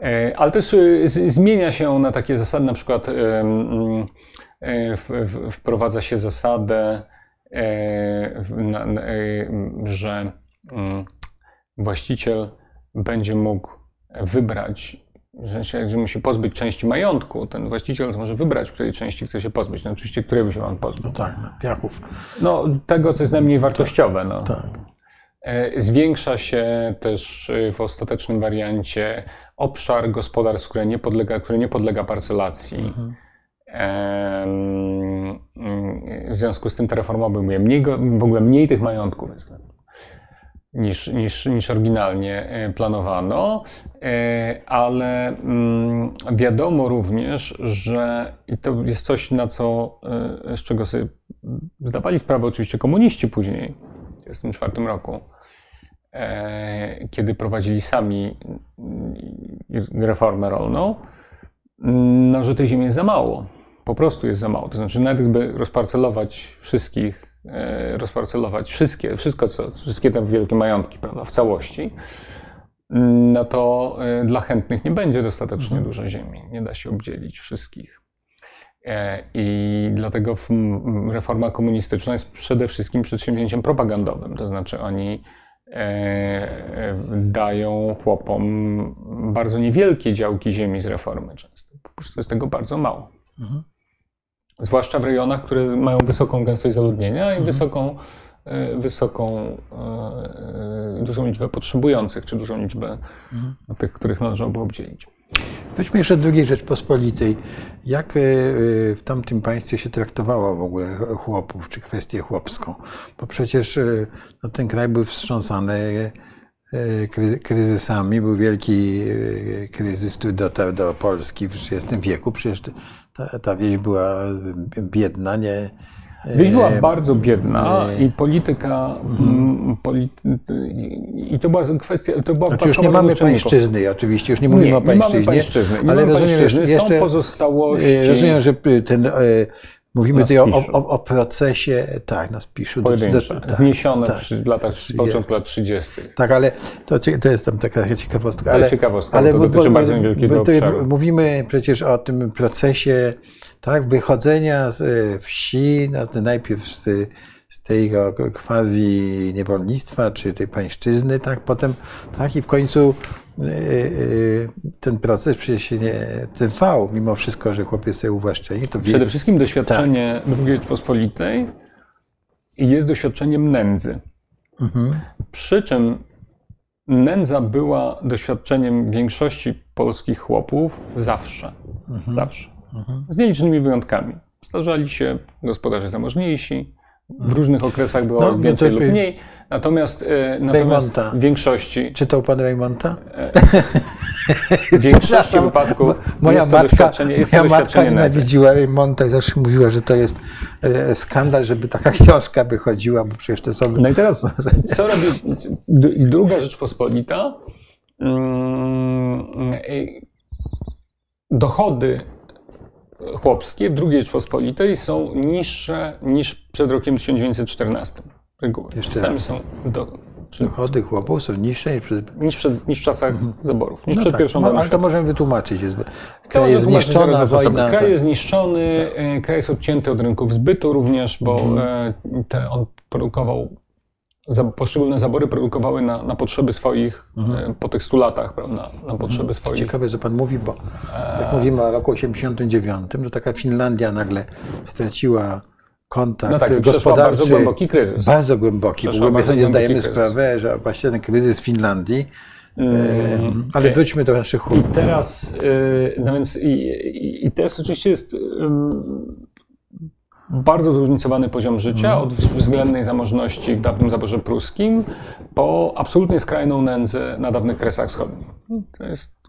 E, ale też e, zmienia się na takie zasady, na przykład e, wprowadza się zasadę, że mm, właściciel będzie mógł wybrać, że się musi pozbyć części majątku, ten właściciel może wybrać, której części chce się pozbyć. No oczywiście, której by się on pozbył. No tak, no, piachów. No tego, co jest najmniej wartościowe. No. Tak. E, zwiększa się też e, w ostatecznym wariancie obszar gospodarstw, które nie podlega, które nie podlega parcelacji. Mhm. W związku z tym ta reforma obejmuje mniej, w ogóle mniej tych majątków niż, niż, niż oryginalnie e, planowano, ale mm, wiadomo również, że i to jest coś, na co, z czego sobie zdawali sprawę oczywiście komuniści później, 1944 roku, e, kiedy prowadzili sami mm, reformę rolną, no, że tej ziemi jest za mało. Po prostu jest za mało. To znaczy, nawet gdyby rozparcelować wszystkich, e, rozparcelować wszystkie, wszystko, co, wszystkie te wielkie majątki, prawda, w całości, no to e, dla chętnych nie będzie dostatecznie mhm. dużo ziemi. Nie da się obdzielić wszystkich. E, I dlatego reforma komunistyczna jest przede wszystkim przedsięwzięciem propagandowym. To znaczy, oni e, e, dają chłopom bardzo niewielkie działki ziemi z reformy często. Po prostu jest tego bardzo mało. Mhm. Zwłaszcza w rejonach, które mają wysoką gęstość zaludnienia i mhm. wysoką, wysoką, dużą liczbę potrzebujących, czy dużą liczbę mhm. tych, których należałoby obdzielić. Weźmy jeszcze drugiej Rzeczpospolitej. Jak e, e, w tamtym państwie się traktowało w ogóle chłopów, czy kwestię chłopską? Bo przecież e, no, ten kraj był wstrząsany kryzysami. Był wielki kryzys, który dotarł do Polski w XX wieku. Przecież ta, ta wieś była biedna, nie, Wieś była bardzo biedna i polityka. Mhm. I to była kwestia. To była znaczy już nie mamy pańszczyzny, oczywiście, już nie mówimy nie, o pańszczyźnie. Nie mamy pańszczyzny, nie ale mamy rozumiem, pańszczyzny, jeszcze, są pozostałości. Rozumiem, że ten. Mówimy tutaj o, o, o, procesie, tak, na spiszu. Pojedyncze, tak, zniesione tak, w latach, początku lat 30. Tak, ale to, to jest tam taka ciekawostka. To ale, jest ciekawostka, ale, to dotyczy bo, bardzo niewielkiego obszaru. Mówimy przecież o tym procesie tak, wychodzenia z e, wsi, no, najpierw z, z tego quasi niewolnictwa, czy tej pańszczyzny, tak, potem, tak, i w końcu e, e, ten proces przecież się nie trwał, mimo wszystko, że chłopiec sobie uwłaszczeni. To Przede wszystkim doświadczenie tak. II Rzeczpospolitej jest doświadczeniem nędzy. Mhm. Przy czym nędza była doświadczeniem większości polskich chłopów zawsze. Mhm. Zawsze. Z nielicznymi wyjątkami. Starzali się gospodarze zamożniejsi, w różnych okresach było no, więcej lub mniej. Natomiast, e, natomiast w większości. Czytał pan Raymonta? E, w większości wypadków moja jest matka, doświadczenie, jest moja matka nienawidziła Raymonta i zawsze mówiła, że to jest e, skandal, żeby taka książka wychodziła, bo przecież to są. No i teraz, co robi druga Rzeczpospolita? Mm, dochody chłopskie w II Rzeczpospolitej są niższe niż przed rokiem 1914. Reguły. Jeszcze raz. są do, czy... Dochody chłopów są niższe niż, przed... niż, przed, niż w czasach mhm. zaborów, niż no przed tak. pierwszą wojną. Ale to możemy wytłumaczyć. Jest, kraj jest zniszczony, wojna... Kraj tak. jest zniszczony, tak. kraj jest odcięty od rynków zbytu również, bo mhm. E, te, on produkował poszczególne zabory produkowały na, na potrzeby swoich, mhm. E, po tych 100 latach, prawda, na mhm. potrzeby mhm. swoich. Ciekawe, że Pan mówi, bo jak mówimy o roku 89, to taka Finlandia nagle straciła kontakt no tak, gospodarczy. bardzo głęboki kryzys. Bardzo głęboki. ogóle my sobie nie zdajemy kryzys. sprawy, że właśnie ten kryzys w Finlandii Mm, ale wróćmy do naszych chłopów. I teraz, e, no więc i, i, i teraz oczywiście jest bardzo zróżnicowany poziom życia, od względnej zamożności w dawnym zaborze pruskim, po absolutnie skrajną nędzę na dawnych Kresach Wschodnich. To jest...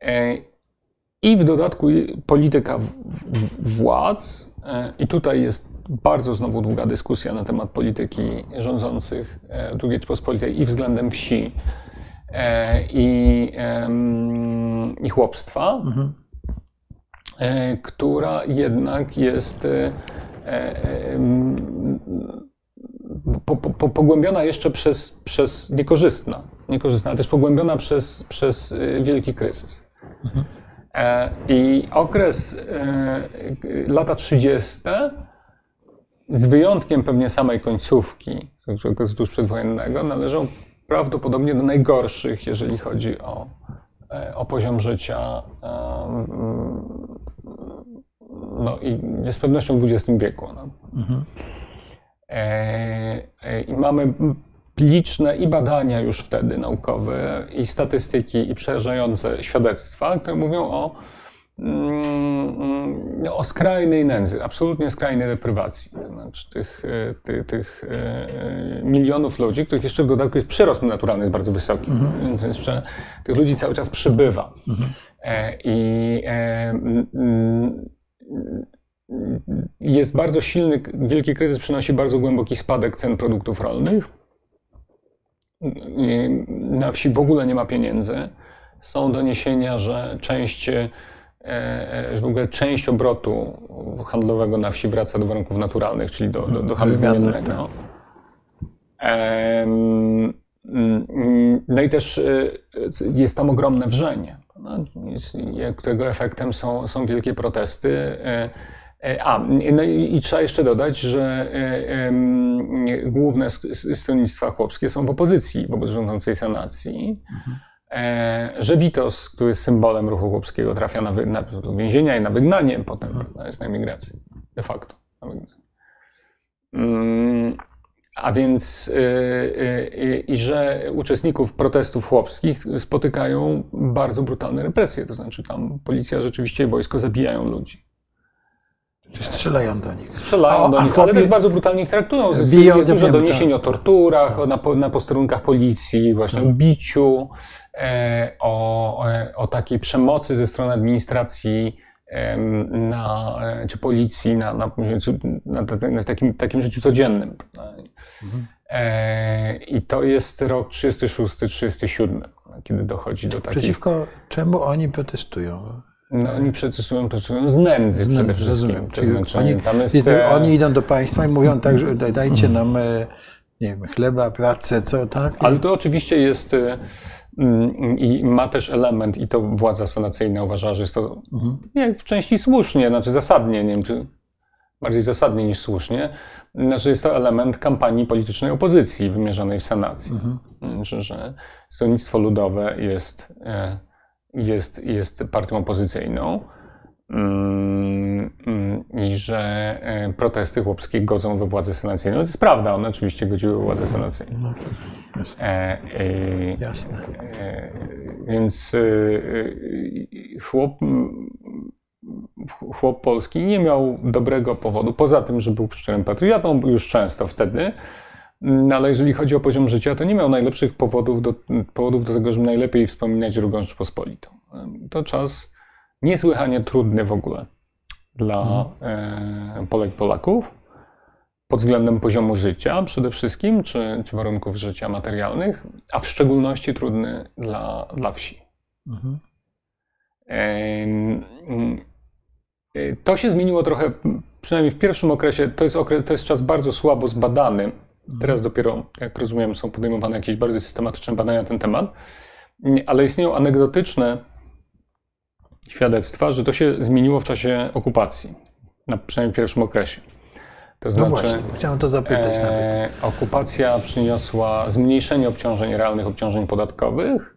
E, I w dodatku polityka władz, e, i tutaj jest bardzo znowu długa dyskusja na temat polityki rządzących II Rzeczypospolitej i względem wsi i, i chłopstwa. Mhm E, która jednak jest e, e, po, po, pogłębiona jeszcze przez, przez niekorzystna, niekorzystna, ale też pogłębiona przez, przez wielki kryzys. Mhm. I okres lata 30. z wyjątkiem pewnie samej końcówki, okresu tuż przedwojennego, należą prawdopodobnie do najgorszych, jeżeli chodzi o, o poziom życia no i z pewnością w XX wieku. No. Mhm. E, e, I mamy liczne i badania już wtedy naukowe, i statystyki, i przerażające świadectwa, które mówią o, mm, o skrajnej nędzy, absolutnie skrajnej deprywacji. To znaczy tych, e, tych, tych milionów ludzi, których jeszcze w dodatku jest przyrost naturalny jest bardzo wysoki, mhm. więc jeszcze tych ludzi cały czas przybywa. Mhm. I jest bardzo silny, wielki kryzys przynosi bardzo głęboki spadek cen produktów rolnych. Na wsi w ogóle nie ma pieniędzy. Są doniesienia, że część, e, e, że w ogóle część obrotu handlowego na wsi wraca do warunków naturalnych, czyli do, do, do handlu wymiennego. No i też e, jest tam ogromne wrzenie, no, którego efektem są, są wielkie protesty. E, a, no i, i, trzeba jeszcze dodać, że e, główne stronnictwa chłopskie są w opozycji wobec rządzącej sanacji. Mhm. E, że Witos, który jest symbolem ruchu chłopskiego, trafia na, wy, na do więzienia i na wygnanie, potem mhm. jest na emigracji. De facto. Mm, a więc y, y, i że uczestników protestów chłopskich spotykają bardzo brutalne represje. To znaczy tam policja rzeczywiście i wojsko zabijają ludzi. Czy strzelają do nich. Strzelają do nich, ale też bardzo brutalnie ich traktują. Biją, jest dużo doniesień tak. o torturach, o, na, na posterunkach policji, właśnie o tak. biciu, e, o, e, o takiej przemocy ze strony administracji na, czy policji na, na, na, na takim, takim życiu codziennym. Mhm. E, I to jest rok 36-37, kiedy dochodzi do takiej... Przeciwko czemu oni protestują? No, oni protestują, protestują z nędzy, z przede wszystkim. To znaczy, oni, jest, e, oni idą do państwa i mówią tak, że dajcie nam e, nie wiem, chleba, pracę, co tak? Ale to oczywiście jest e, i ma też element, i to władza sanacyjna uważa, że jest to mhm. nie, w części słusznie, znaczy zasadnie, nie wiem, czy bardziej zasadnie niż słusznie, znaczy jest to element kampanii politycznej opozycji wymierzonej w sanacji. Mhm. Że, że Stronnictwo Ludowe jest jest, jest partią opozycyjną mm, mm, i że e, protesty chłopskie godzą we władzę senacyjną. To jest prawda, one oczywiście godziły we władzę senacyjną. No, jasne. E, e, jasne. E, więc e, chłop, chłop polski nie miał dobrego powodu, poza tym, że był szczerym patriotą już często wtedy, no ale jeżeli chodzi o poziom życia, to nie miał najlepszych powodów do, powodów do tego, żeby najlepiej wspominać drugą Rzeczpospolitą. To czas niesłychanie trudny w ogóle dla mhm. Polek Polaków pod względem poziomu życia przede wszystkim, czy, czy warunków życia materialnych, a w szczególności trudny dla, dla wsi. Mhm. To się zmieniło trochę, przynajmniej w pierwszym okresie, to jest, okres, to jest czas bardzo słabo zbadany Teraz dopiero, jak rozumiem, są podejmowane jakieś bardziej systematyczne badania na ten temat, ale istnieją anegdotyczne świadectwa, że to się zmieniło w czasie okupacji, na przynajmniej w pierwszym okresie. To no znaczy, no właśnie, chciałem to zapytać. E, okupacja przyniosła zmniejszenie obciążeń, realnych obciążeń podatkowych,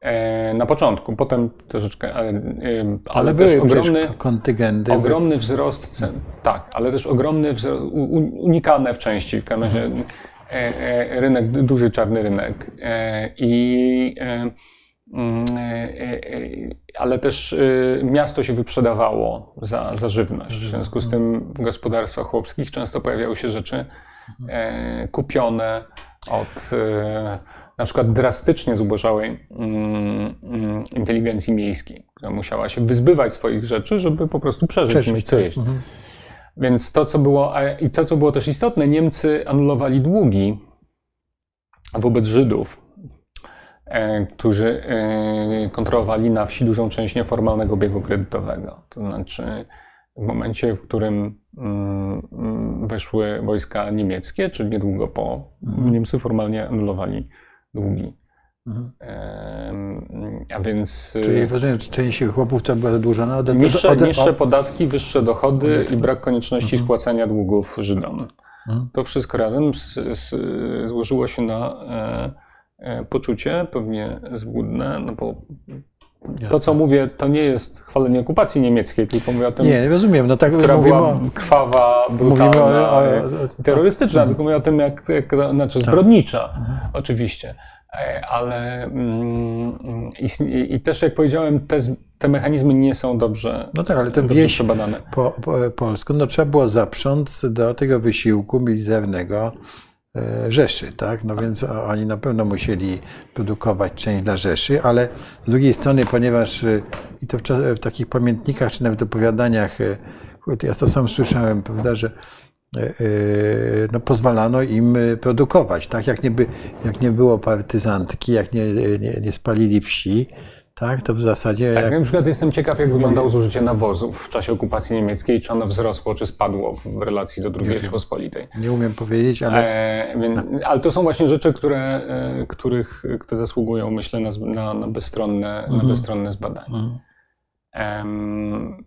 E, na początku, potem troszeczkę, ale, e, ale, ale były ogromny, kontyngenty. Ogromny wzrost cen, tak, ale też ogromny wzrost, unikane w części, w każdym razie mhm. rynek, duży czarny rynek. I Mm, ale też miasto się wyprzedawało za, za żywność. W związku z tym w gospodarstwach chłopskich często pojawiały się rzeczy kupione od na przykład drastycznie zubożałej mm, mm, inteligencji miejskiej, która musiała się wyzbywać swoich rzeczy, żeby po prostu przeżyć, przeżyć mieć co tak. jeść. Mhm. Więc to, co było, i to, co było też istotne, Niemcy anulowali długi wobec Żydów, e, którzy e, kontrolowali na wsi dużą część nieformalnego biegu kredytowego. To znaczy, w momencie, w którym mm, weszły wojska niemieckie, czyli niedługo po, mhm. Niemcy formalnie anulowali długi. Mhm. A więc. Czyli rozumiem, część chłopów to była zadłużona ode, niższe, ode, niższe podatki, wyższe dochody i brak konieczności mhm. spłacania długów Żydom. Mhm. To wszystko razem z, z, złożyło się na e, e, poczucie, pewnie zbudne, no bo Jasne. To, co mówię, to nie jest chwalenie okupacji niemieckiej, tylko mówię o tym. Nie, nie rozumiem. No tak która była o... krwawa, brutalna, o, o, terrorystyczna, tylko mówię o tym, jak, jak znaczy tak. zbrodnicza, mhm. oczywiście. E, ale mm, i, i, też, jak powiedziałem, te, te, mechanizmy nie są dobrze No tak, ale tę wieś przebadane. Po, po, polską no, trzeba było zaprząc do tego wysiłku militarnego e, Rzeszy, tak? No więc oni na pewno musieli produkować część dla Rzeszy, ale z drugiej strony, ponieważ e, i to w, w takich pamiętnikach, czy nawet opowiadaniach, ja to sam słyszałem, prawda, że E, e, no, pozwalano im e, produkować. Tak? Jak, nie by, jak nie było partyzantki, jak nie, nie, nie spalili wsi, tak, to w zasadzie. Tak, jak... na przykład jestem ciekaw, jak wyglądało zużycie nawozów w czasie okupacji niemieckiej, czy ono wzrosło, czy spadło w relacji do II Rzeczypospolitej. Nie umiem powiedzieć, ale. E, więc, ale to są właśnie rzeczy, które, których, które zasługują, myślę, na, na, na bezstronne, mhm. na bezstronne zbadanie. Mhm.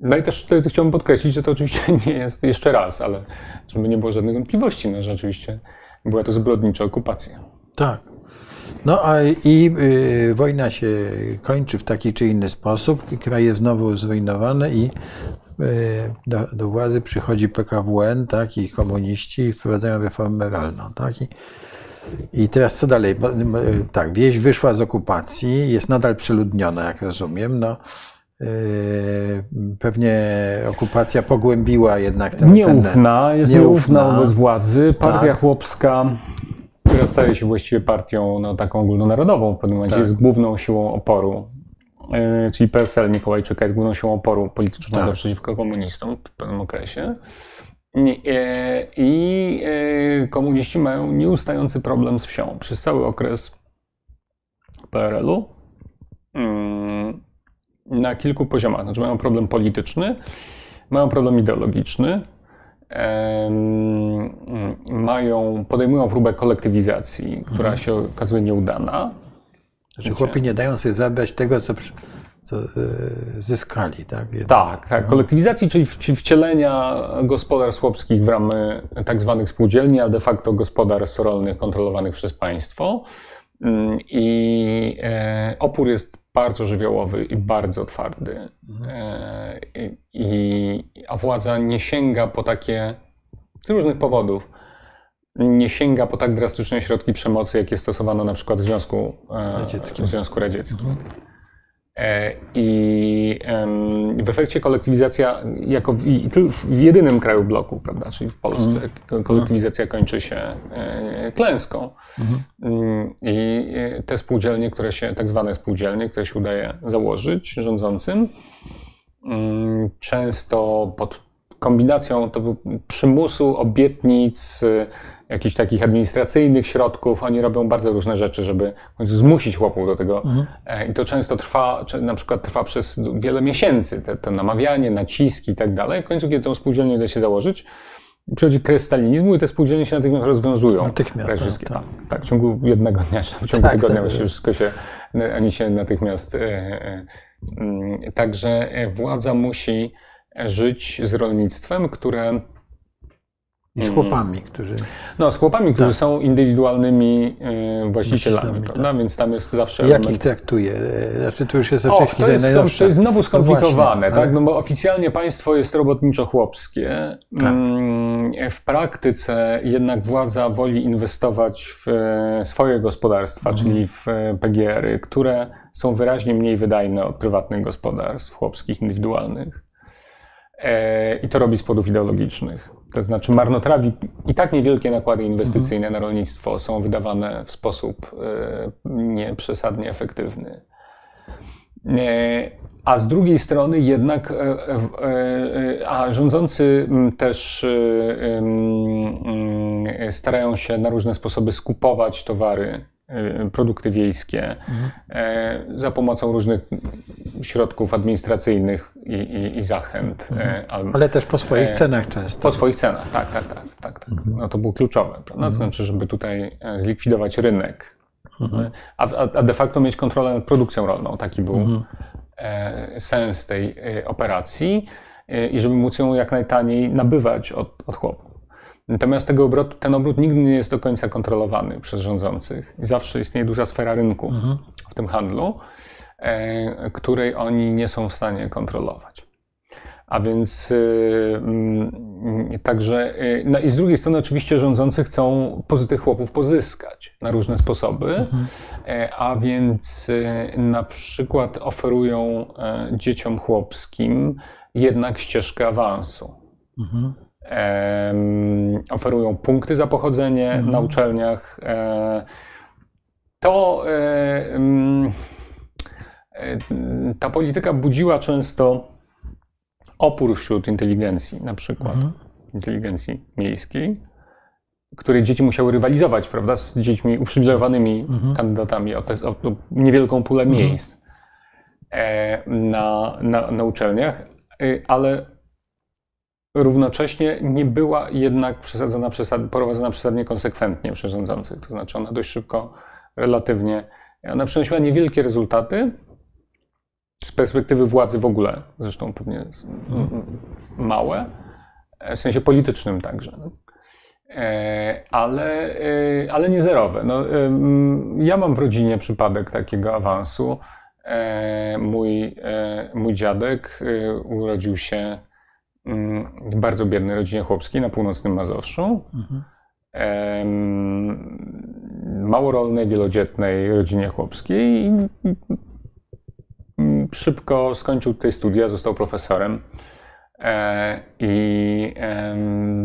No i też tutaj chciałbym podkreślić, że to oczywiście nie jest jeszcze raz, ale żeby nie było żadnych wątpliwości, no rzeczywiście była to zbrodnicza okupacja. Tak. No a i y, wojna się kończy w taki czy inny sposób, kraj jest znowu zrujnowany i y, do, do, władzy przychodzi PKWN, tak, i komuniści i wprowadzają reformę moralną, tak. I, i teraz co dalej? Tak, wieś wyszła z okupacji, jest nadal przeludniona, jak rozumiem. No, Yy, pewnie okupacja pogłębiła jednak tę Nieufna, ten, jest nieufna, nieufna wobec władzy. Partia tak. chłopska, która staje się właściwie partią no, taką ogólnonarodową w pewnym momencie, tak. jest główną siłą oporu. Yy, czyli PSL Mikołajczyka jest główną siłą oporu politycznego tak. przeciwko komunistom w pewnym okresie. I, yy, i komuniści mają nieustający problem z wsią. Przez cały okres PRL-u na kilku poziomach. Znaczy mają problem polityczny, mają problem ideologiczny, mają, podejmują próbę kolektywizacji, która mhm. się okazuje nieudana. Znaczy chłopi nie dają sobie zabrać tego, co, co e, zyskali. Tak, tak, tak. Kolektywizacji, czyli wcielenia gospodarstw chłopskich w ramy tak zwanych spółdzielni, a de facto gospodarstw rolnych kontrolowanych przez państwo. Mm, I e, opór jest bardzo żywiołowy i bardzo twardy. Mhm. E, I, a władza nie sięga po takie, z różnych powodów, nie sięga po tak drastyczne środki przemocy, jakie stosowano na przykład w Związku Radzieckim. W Związku Radzieckim. Mhm. E, I w efekcie kolektywizacja, jako w, w jedynym kraju bloku, prawda, czyli w Polsce, mhm. kolektywizacja kończy się e, klęską. Mhm. Mm, I e, te spółdzielnie, które się, tak zwane spółdzielnie, które się udaje założyć rządzącym, mm, często pod kombinacją to przymusu, obietnic, jakichś takich administracyjnych środków. Oni robią bardzo różne rzeczy, żeby zmusić chłopów do tego. Mhm. E, I to często trwa, na przykład trwa przez wiele miesięcy, te, to namawianie, naciski i tak dalej. W końcu, kiedy tą spółdzielnię da się założyć, przychodzi kres stalinizmu i te spółdzielnie się natychmiast rozwiązują. Natychmiast, tak, tak. tak, w ciągu jednego dnia, w ciągu tak, tygodnia tak, właściwie wszystko się, oni się natychmiast... E, e, mm, także władza musi żyć z rolnictwem, które i z mhm. chłopami, którzy. No, z chłopami, którzy tak. są indywidualnymi y, właścicielami, prawda? Tak. Więc tam jest zawsze. Jak element... ich traktuje? Znaczy, to już jest oczywiście to, jest, to jest znowu no skomplikowane, no właśnie, tak? Ale... No bo oficjalnie państwo jest robotniczo-chłopskie. Tak. Mm, w praktyce jednak władza woli inwestować w swoje gospodarstwa, mhm. czyli w PGR-y, które są wyraźnie mniej wydajne od prywatnych gospodarstw chłopskich, indywidualnych. E, I to robi z powodów ideologicznych. To znaczy marnotrawi i tak niewielkie nakłady inwestycyjne mhm. na rolnictwo są wydawane w sposób e, nieprzesadnie efektywny. E, a z drugiej strony jednak, a rządzący też starają się na różne sposoby skupować towary Y, produkty wiejskie mhm. za pomocą różnych środków administracyjnych i, i, i zachęt. E, mhm. Ale też po swoich e, cenach często. Po swoich cenach, tak, tak, tak. tak, tak. Mhm. No to było kluczowe. No, to mhm. znaczy, żeby tutaj zlikwidować rynek, mhm. a, a de facto mieć kontrolę nad produkcją rolną. Taki był mhm. sens tej operacji i żeby móc ją jak najtaniej nabywać od, od chłopów. Natomiast tego obrotu, ten obrót nigdy nie jest do końca kontrolowany przez rządzących. I zawsze istnieje duża sfera rynku mhm. w tym handlu, e, której oni nie są w stanie kontrolować. A więc y, y, także, y, no i z drugiej strony oczywiście rządzący chcą pozytyw chłopów pozyskać na różne sposoby, mhm. E, a więc na przykład oferują e, dzieciom chłopskim jednak ścieżkę awansu. Mhm oferują punkty za pochodzenie mhm. na uczelniach. E, to e, e, ta polityka budziła często opór wśród inteligencji, na przykład mhm. inteligencji miejskiej, której dzieci musiały rywalizować, prawda, z dziećmi uprzywilejowanymi mhm. kandydatami o, te, o niewielką pulę mhm. miejsc na, na, na uczelniach, ale równocześnie nie była jednak przesadzona, przesad, prowadzona przesadnie konsekwentnie przez rządzących. To znaczy ona dość szybko, relatywnie, ona przynosiła niewielkie rezultaty z perspektywy władzy w ogóle, zresztą pewnie małe, w sensie politycznym także. E, ale, e, ale nie zerowe. No, ja mam w rodzinie przypadek takiego awansu. E, mój, mój dziadek urodził się w bardzo biednej rodzinie chłopskiej na północnym Mazowszu. Mhm. Małorolnej, wielodzietnej rodzinie chłopskiej. Szybko skończył tutaj studia, został profesorem. E, I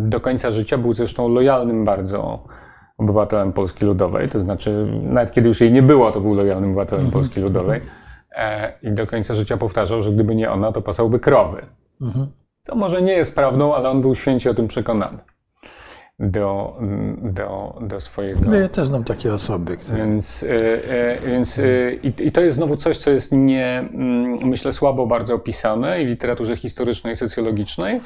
do końca życia był zresztą lojalnym bardzo obywatelem Polski Ludowej. To znaczy, nawet kiedy już jej nie było, to był lojalnym obywatelem mhm. Polski Ludowej. E, I do końca życia powtarzał, że gdyby nie ona, to pasałby krowy. Mhm. To może nie jest prawdą, ale on był święcie o tym przekonany. Do, do, do swojego. No ja też znam takie osoby. Które... Więc, e, e, więc e, i, i to jest znowu coś, co jest nie, mm, myślę, słabo bardzo opisane i w literaturze historycznej i socjologicznej.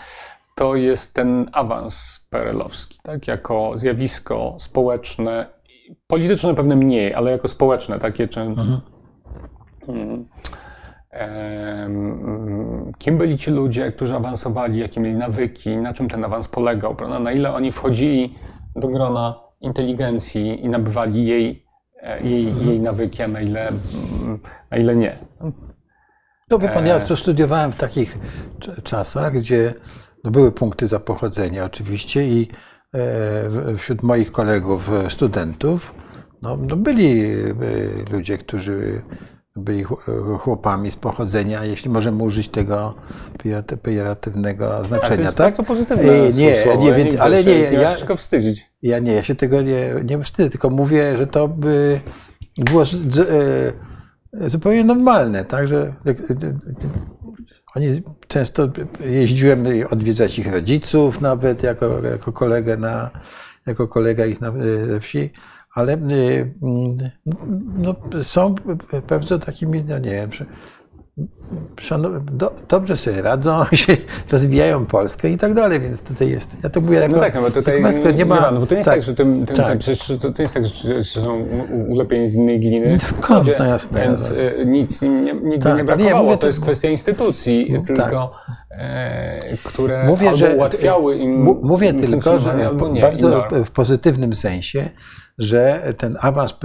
To jest ten awans perelowski, tak? jako zjawisko społeczne, polityczne pewnie mniej, ale jako społeczne, takie czy. Mhm. Mm, kim byli ci ludzie, którzy awansowali, jakie mieli nawyki, na czym ten awans polegał, prawda? na ile oni wchodzili do grona inteligencji i nabywali jej, e, jej, mhm. jej nawyki, a na ile, na ile nie. No wie pan, ja to studiowałem w takich czasach, gdzie no były punkty za pochodzenie oczywiście i e, wśród moich kolegów, e, studentów, no, no byli ludzie, którzy byli chłopami z pochodzenia, jeśli możemy użyć tego pejoratywnego znaczenia, tak? To jest tak? pozytywne Nie, słowo. nie, więc, ale nie, ja, ja tylko wstydzić. Ja nie, ja się tego nie, nie wstydzę, tylko mówię, że to by było e, zupełnie normalne, tak, że e, e, oni często jeździłem odwiedzać ich rodziców nawet jako, jako kolegę na, jako kolega ich na wsi ale y, mm, no, są pewnie takimi, no nie wiem, do, dobrze sobie radzą, się rozwijają Polskę i tak dalej, więc tutaj jest. Ja to mówię jako, no tak, no bo tutaj nie, ma, no bo to nie jest tak, tak że tym, tym, tak. To, to jest tak, że są ulepieni z innej gliny. Skąd? No jasne. Więc no. nic nigdy tak, nie brakowało. Ja to, to jest kwestia instytucji, no, tylko e, które mówię, że, ułatwiały im Mówię tylko, że nie, bardzo w pozytywnym sensie, że ten awans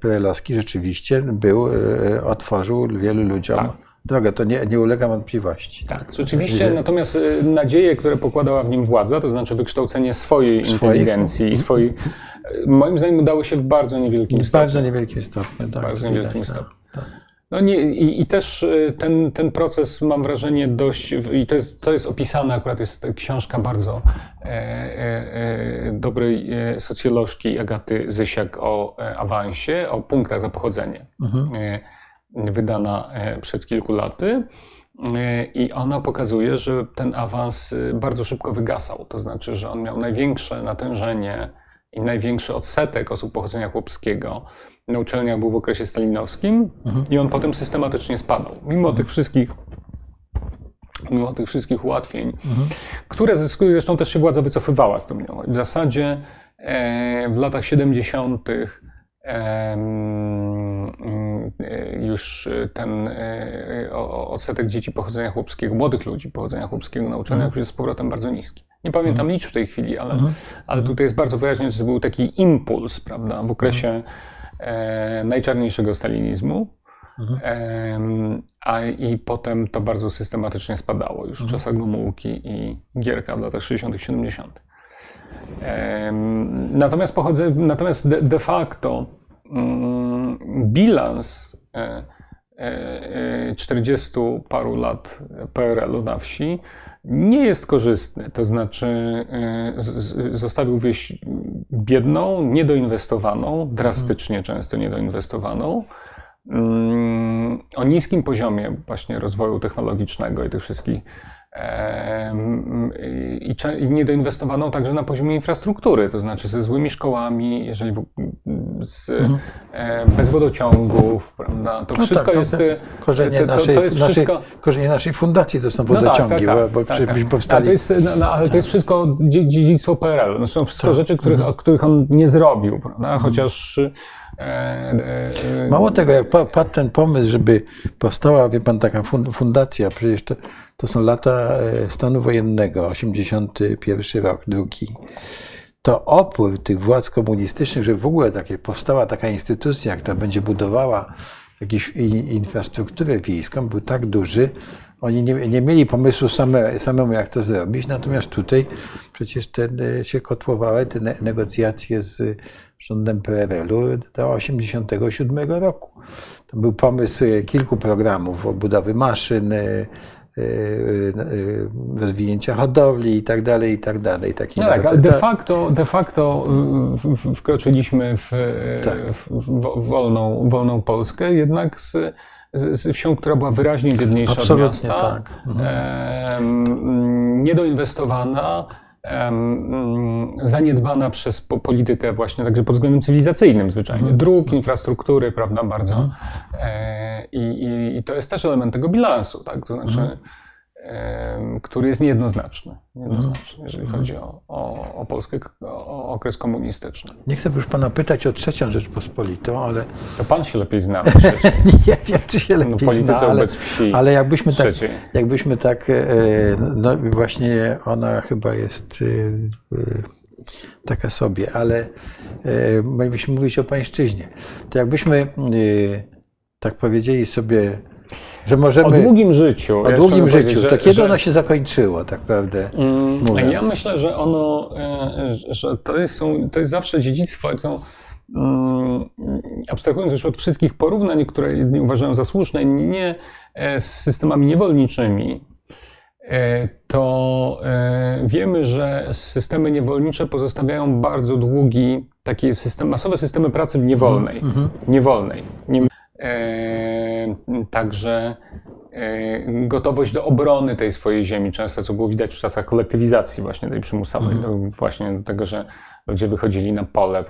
perelowski rzeczywiście był, e, otworzył wielu ludziom tak drogę, to nie, nie ulega wątpliwości. Tak, rzeczywiście, natomiast y, nadzieje, które pokładała w nim władza, to znaczy wykształcenie swojej, inteligencji i swojej, y, moim zdaniem udało się w bardzo niewielkim stopniu. Bardzo niewielkim stopniu, tak. Bardzo niewielkim stopniu. Tak. No nie, i, i, też ten, ten proces mam wrażenie dość, i to jest, to jest opisane, akurat jest książka bardzo e, e, dobrej socjolożki Agaty Zysiak o awansie, o punktach za pochodzenie. Mhm wydana e, przed kilku laty. E, I ona pokazuje, że ten awans e, bardzo szybko wygasał. To znaczy, że on miał największe natężenie i największy odsetek osób pochodzenia chłopskiego na uczelniach był w okresie stalinowskim mhm. i on potem systematycznie spadał. Mimo mhm. tych wszystkich mimo tych wszystkich ułatwień, mhm. które zresztą też się władza wycofywała stopniowo. W zasadzie w latach 70 już ten e, odsetek dzieci pochodzenia chłopskiego, młodych ludzi pochodzenia chłopskiego na uczelniach już jest z powrotem bardzo niski. Nie pamiętam mhm. liczb w tej chwili, ale, mhm. ale tutaj jest bardzo wyraźnie, że to był taki impuls, prawda, w okresie e, najczarniejszego stalinizmu. Mhm. A i potem to bardzo systematycznie spadało już w czasach Gomułki i Gierka w latach 60. 70. Natomiast, pochodzę, natomiast de, de facto mm, bilans 40 e, e, paru lat PRL-u na wsi nie jest korzystny. To znaczy, e, zostawił wieś biedną, niedoinwestowaną, drastycznie często niedoinwestowaną, mm, o niskim poziomie właśnie rozwoju technologicznego i tych wszystkich i, i niedoinwestowano także na poziomie infrastruktury, to znaczy ze złymi szkołami, jeżeli z, mhm. e, bez wodociągów, prawda? To no wszystko tak, jest. Korzenie, to, naszej, to jest naszej, wszystko... korzenie naszej fundacji to są wodociągi, no tak, tak, bo tak, tak. powstali. To jest, no, no, ale to jest wszystko dziedzictwo PRL. To są wszystko rzeczy, których, mhm. których on nie zrobił, prawda? Mhm. Chociaż E, e, Mało tego, jak padł ten pomysł, żeby powstała, wie pan, taka fundacja, przecież to, to są lata e, stanu wojennego, 81 rok, drugi, to opór tych władz komunistycznych, że w ogóle takie, powstała taka instytucja, która będzie budowała jakąś infrastrukturę wiejską, był tak duży, oni nie, nie mieli pomysłu same, samemu, jak to zrobić, natomiast tutaj przecież ten, się kotłowały te negocjacje z rządem PRL-u do 1987 roku. To był pomysł e, kilku programów budowy maszyn, e, e, rozwinięcia hodowli i tak dalej, i tak dalej. Taki no tak, ale de facto, de facto wkroczyliśmy w, tak. w wolną, wolną Polskę, jednak z, z, wsią, która była wyraźnie biedniejsza Absolutnie od miasta, tak. Mhm. niedoinwestowana, Mm, zaniedbana przez politykę właśnie także pod względem cywilizacyjnym zwyczajnie. Mhm. Dróg, infrastruktury, prawda, bardzo. Mhm. E, I, i, I, to jest też element tego bilansu, tak, to znaczy mhm który jest niejednoznaczny, niejednoznaczny jeżeli mhm. chodzi o, o, o Polskę, o okres komunistyczny. Nie chcę już pana pytać o trzecią Rzeczpospolitą, ale... To pan się lepiej zna. nie wiem, czy się lepiej no, zna, ale, ale jakbyśmy, tak, jakbyśmy tak, e, no właśnie ona chyba jest e, taka sobie, ale jakbyśmy mówić o pańszczyźnie, to jakbyśmy tak powiedzieli sobie że możemy... O długim życiu. O długim życiu. Że, to kiedy że... ono się zakończyło, tak naprawdę mm, Ja myślę, że ono, e, że to jest, są, to jest zawsze dziedzictwo, co mm, abstrahując już od wszystkich porównań, które jedni uważają za słuszne, nie e, z systemami niewolniczymi, e, to wiemy, że systemy niewolnicze pozostawiają bardzo długi, taki system, masowe systemy pracy niewolnej. Mm -hmm. niewolnej. Nie, Także e, gotowość do obrony tej swojej ziemi, często co było widać w czasach kolektywizacji właśnie tej przymusowej, mm. właśnie do tego, że ludzie wychodzili na pole,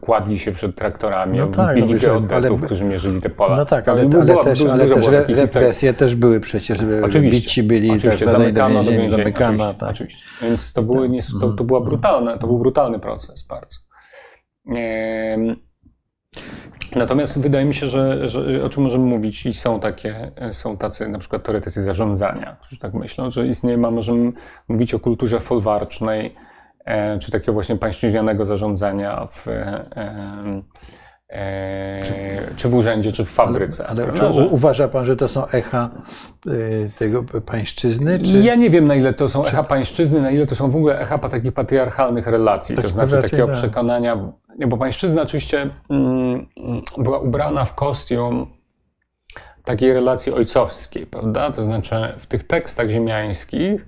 kładli się przed traktorami, no tak, bili no, geodetów, którzy mierzyli te pola. No tak, ale, ale też, ale też represje też były przecież, oczywiście, bici byli, oczywiście, zamykano do więzienia, zamykano. Tak. Oczywiście. Więc to, były, to, to, była brutalne, to był brutalny proces bardzo. Natomiast wydaje mi się, że, że, o czym możemy mówić i są takie, są tacy na przykład teoretycy zarządzania, którzy tak myślą, że istnieje, możemy mówić o kulturze folwarcznej, e, czy takiego właśnie pańszczyźnianego zarządzania w, e, czy, czy, w urzędzie, czy w fabryce. Ale, ale czy uważa pan, że to są echa tego pańszczyzny? Czy... Ja nie wiem, na ile to są echa pańszczyzny, na ile to są w ogóle echa takich patriarchalnych relacji, to znaczy takiego tak. przekonania, bo pańszczyzna oczywiście mm, była ubrana w kostium takiej relacji ojcowskiej, prawda? To znaczy w tych tekstach ziemiańskich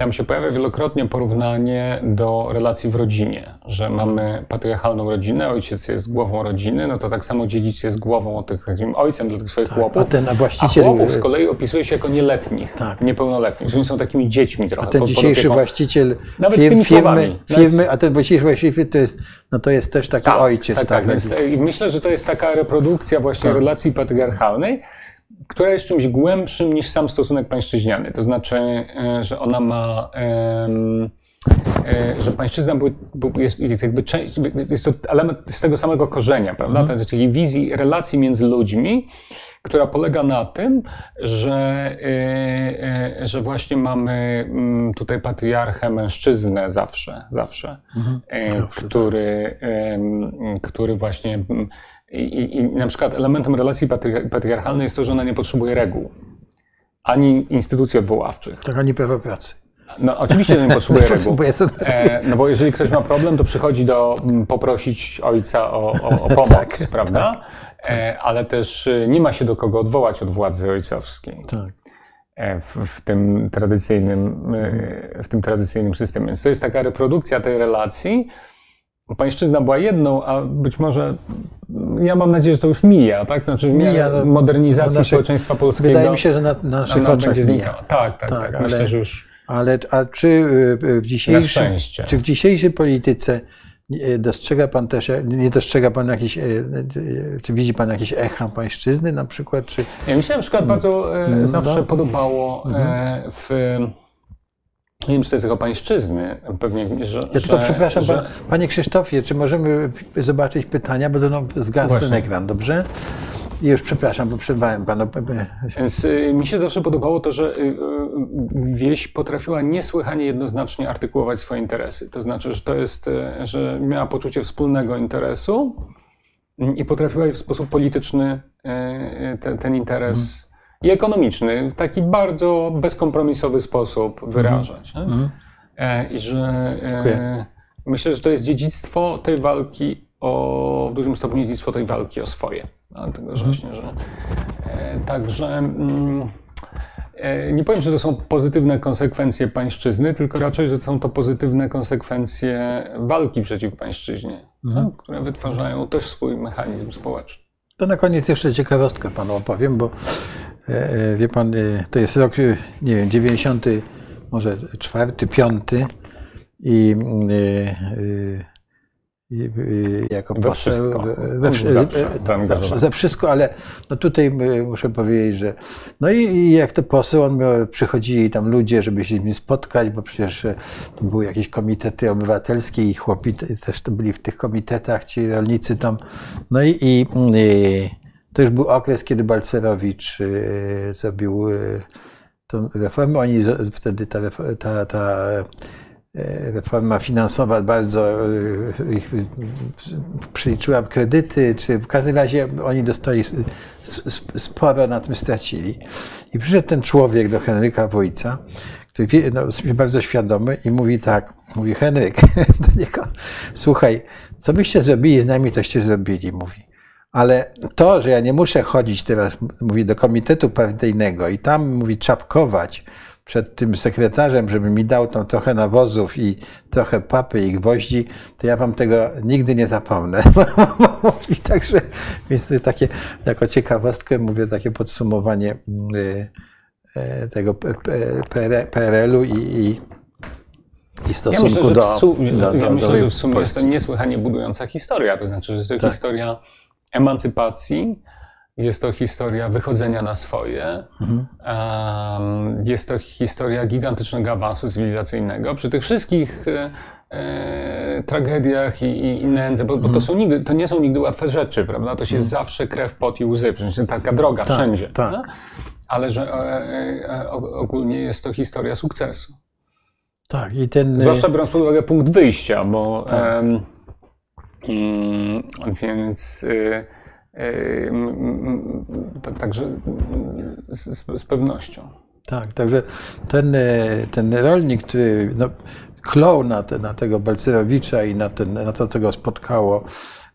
tam się pojawia wielokrotnie porównanie do relacji w rodzinie, że mamy patriarchalną rodzinę, ojciec jest głową rodziny, no to tak samo dziedzic jest głową tych, ojcem dla tych swoich tak, chłopów. A, ten, a, właściciel... a chłopów z kolei opisuje się jako nieletnich, tak. niepełnoletnich, że oni są takimi dziećmi trochę. A ten dzisiejszy właściciel Nawet firmy, firmy, firmy, a ten dzisiejszy właściciel to jest, no to jest też taki tak, ojciec. Tak, tak, tak. Więc, myślę, że to jest taka reprodukcja właśnie tak. relacji patriarchalnej, która jest czymś głębszym niż sam stosunek pańszczyźniany. To znaczy, e, że ona ma. E, że pańszczyzna jest, jest, jakby część, jest to element z tego samego korzenia, prawda? Mhm. Czyli wizji relacji między ludźmi, która polega na tym, że, e, że właśnie mamy mm, tutaj patriarchę mężczyznę zawsze, zawsze, mhm. który, który właśnie i, I, na przykład elementem relacji patriarchalnej jest to, że ona nie potrzebuje reguł, ani instytucji odwoławczych. Tak, ani prawa pracy. No oczywiście nie potrzebuje reguł. E, no bo jeżeli ktoś ma problem, to przychodzi do m, poprosić ojca o, o, o pomoc, tak, prawda? Tak. E, ale też e, nie ma się do kogo odwołać od władzy ojcowskiej. Tak. E, w, w, tym tradycyjnym, e, w tym tradycyjnym systemie. Więc to jest taka reprodukcja tej relacji, pańszczyzna była jedną, a być może ja mam nadzieję, że to już mija, tak? Znaczy mija, no, modernizacji naszych, społeczeństwa polskiego. Wydaje mi się, że na, na naszych na, oczach mija. Tak, tak, tak. tak ale, myślę, że już. Ale a czy y, y, w dzisiejszym, czy w dzisiejszej polityce y, dostrzega pan też, nie dostrzega pan jakiś, czy widzi pan jakieś echa pańszczyzny na przykład? Czy... Ja mi się na przykład bardzo no, zawsze no. podobało mhm. w nie wiem, czy to jest jego pańszczyzny, pewnie, że... Ja tylko przepraszam, że... panie Krzysztofie, czy możemy zobaczyć pytania, bo to no, zgasł ten ekran, dobrze? I już przepraszam, bo przerwałem panu. Więc y, mi się zawsze podobało to, że y, y, wieś potrafiła niesłychanie jednoznacznie artykułować swoje interesy. To znaczy, że to jest, że miała poczucie wspólnego interesu i potrafiła w sposób polityczny ten, ten interes hmm i ekonomiczny w taki bardzo bezkompromisowy sposób mhm. wyrażać. Mm. I że e, myślę, że to jest dziedzictwo tej walki o w dużym stopniu dziedzictwo tej walki o swoje. Dlatego, że mhm. właśnie, że e, także mm, e, nie powiem, że to są pozytywne konsekwencje pańszczyzny, tylko raczej, że są to pozytywne konsekwencje walki przeciw pańszczyźnie, mhm. tak, które wytwarzają też swój mechanizm społeczny. To na koniec jeszcze ciekawostkę panu opowiem, bo E, e, wie pan, e, to jest rok, nie wiem, 90, może czwarty, piąty i jako we poseł. Wszystko. We, we, zawsze, za wszystko, ale no tutaj muszę powiedzieć, że no i, i jak to poseł, on przychodzili tam ludzie, żeby się z nim spotkać, bo przecież to były jakieś komitety obywatelskie i chłopi też to byli w tych komitetach, ci rolnicy tam. No i, i, i to już był okres, kiedy Balcerowicz zrobił tą reformę. Oni wtedy ta, ta, ta reforma finansowa bardzo ich przeliczyła kredyty, czy w każdym razie oni dostali sporo na tym stracili. I przyszedł ten człowiek do Henryka Wojca, który no, jest bardzo świadomy i mówi tak, mówi Henryk do niego, słuchaj, co byście zrobili z nami, toście zrobili, mówi. Ale to, że ja nie muszę chodzić teraz, mówi, do komitetu partyjnego i tam, mówi, czapkować przed tym sekretarzem, żeby mi dał tam trochę nawozów i trochę papy i gwoździ, to ja wam tego nigdy nie zapomnę. Mówi także, więc to takie, jako ciekawostkę mówię, takie podsumowanie y, y, tego PRL-u i, i i stosunku ja myślę, do, do, do, Ja myślę, że w sumie jest to niesłychanie budująca historia. To znaczy, że jest to tak. historia emancypacji, jest to historia wychodzenia na swoje, mhm. jest to historia gigantycznego awansu cywilizacyjnego. Przy tych wszystkich e, e, tragediach i, i, i nędzy, bo, bo, to, mhm. są nigdy, to nie są nigdy łatwe rzeczy, prawda? To się mhm. zawsze krew, pot i łzy, przecież taka droga tak, wszędzie. Tak. Ale że e, ogólnie jest to historia sukcesu. Tak, i ten. Zwłaszcza biorąc pod uwagę punkt wyjścia, bo. Tak. Mm, Więc także z, z pewnością. Tak, także ten, ten rolnik, który no, klął na, te, na tego Balcerowicza i na, ten, na to, co go spotkało,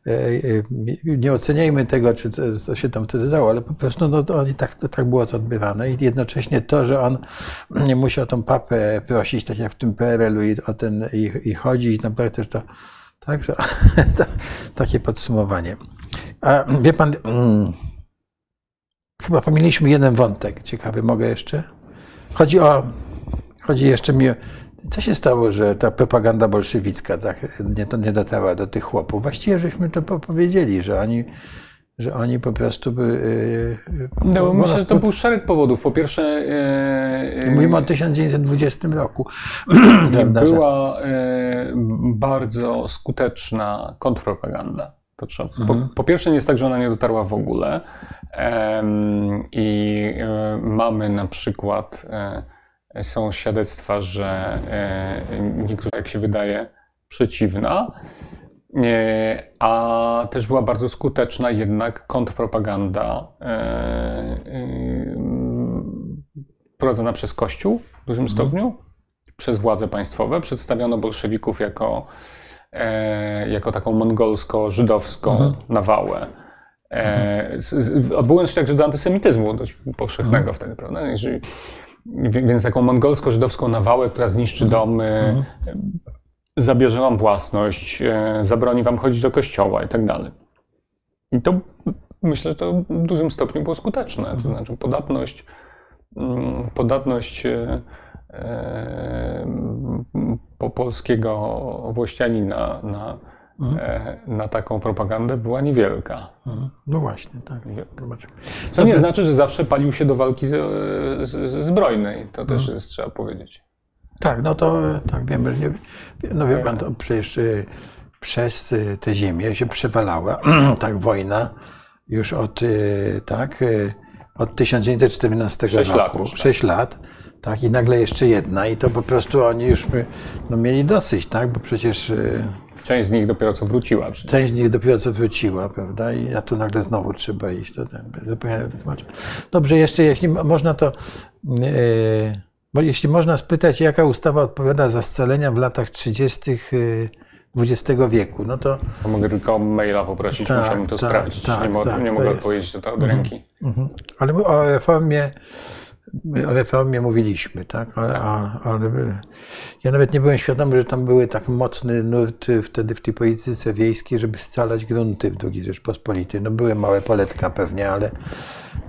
e, e, nie oceniajmy tego, czy co się tam wtedy działo, ale po prostu no, to, tak, to, tak było to odbywane i jednocześnie to, że on nie musiał tą papę prosić, tak jak w tym PRL-u i, o ten, i, i chodzić, naprawdę też to, także takie podsumowanie. A wie pan, hmm, chyba pomiliśmy jeden wątek ciekawy, mogę jeszcze? Chodzi o, chodzi jeszcze mi co się stało, że ta propaganda bolszewicka tak nie, to nie dotarła do tych chłopów? Właściwie żeśmy to powiedzieli, że oni, że oni po prostu by. Yy, no, myślę, że to był szereg powodów. Po pierwsze. Yy, Mówimy o 1920 roku. była yy, bardzo skuteczna kontrpropaganda. To trzeba, po, mhm. po, pierwsze, nie jest tak, że ona nie dotarła w ogóle. I mamy na przykład są świadectwa, że e, niektóra, jak się wydaje, przeciwna, e, a też była bardzo skuteczna jednak kontrpropaganda e, prowadzona przez Kościół w dużym mhm. stopniu, przez władze państwowe. Przedstawiono bolszewików jako, jako taką mongolsko-żydowską mhm. nawałę. Mhm. Odwołując się także do antysemityzmu dość powszechnego mhm. wtedy, prawda? Jeżeli więc taką mongolsko-żydowską nawałę, która zniszczy domy, mhm. zabierze wam własność, e, zabroni wam chodzić do kościoła i tak dalej. I to myślę, że to w dużym stopniu było skuteczne. To mhm. znaczy podatność, mm, podatność e, e, po polskiego włościanina na Mhm. E, na taką propagandę była niewielka. Mhm. No właśnie, tak. Co nie znaczy, że zawsze palił się do walki z, z, z zbrojnej. To też mhm. jest, trzeba powiedzieć. Tak, no to tak wiemy, nie, no wie pan, to przecież y, przez tę ziemię się przewalała tak wojna już od, tak, od 1914 6 roku. Lat 6 tak. lat. Tak, i nagle jeszcze jedna, i to po prostu oni już no, mieli dosyć, tak, bo przecież Część z nich dopiero co wróciła. Przecież. Część z nich dopiero co wróciła, prawda? I a tu nagle znowu trzeba iść. To zupełnie wytłumaczę. Dobrze, jeszcze jeśli można to. Yy, jeśli można spytać, jaka ustawa odpowiada za scalenia w latach 30. XX e, wieku, no to... to mogę tylko maila poprosić, tak, musiałbym to tak, sprawdzić. Tak, nie, mo tak, nie mogę odpowiedzieć do mhm, ręki. Mhm. Ale o reformie o reformie mówiliśmy, tak? Ale, ale, ja nawet nie byłem świadomy, że tam były tak mocne nurty wtedy w tej polityce wiejskiej, żeby scalać grunty w II Rzeczpospolitej. No były małe poletka pewnie, ale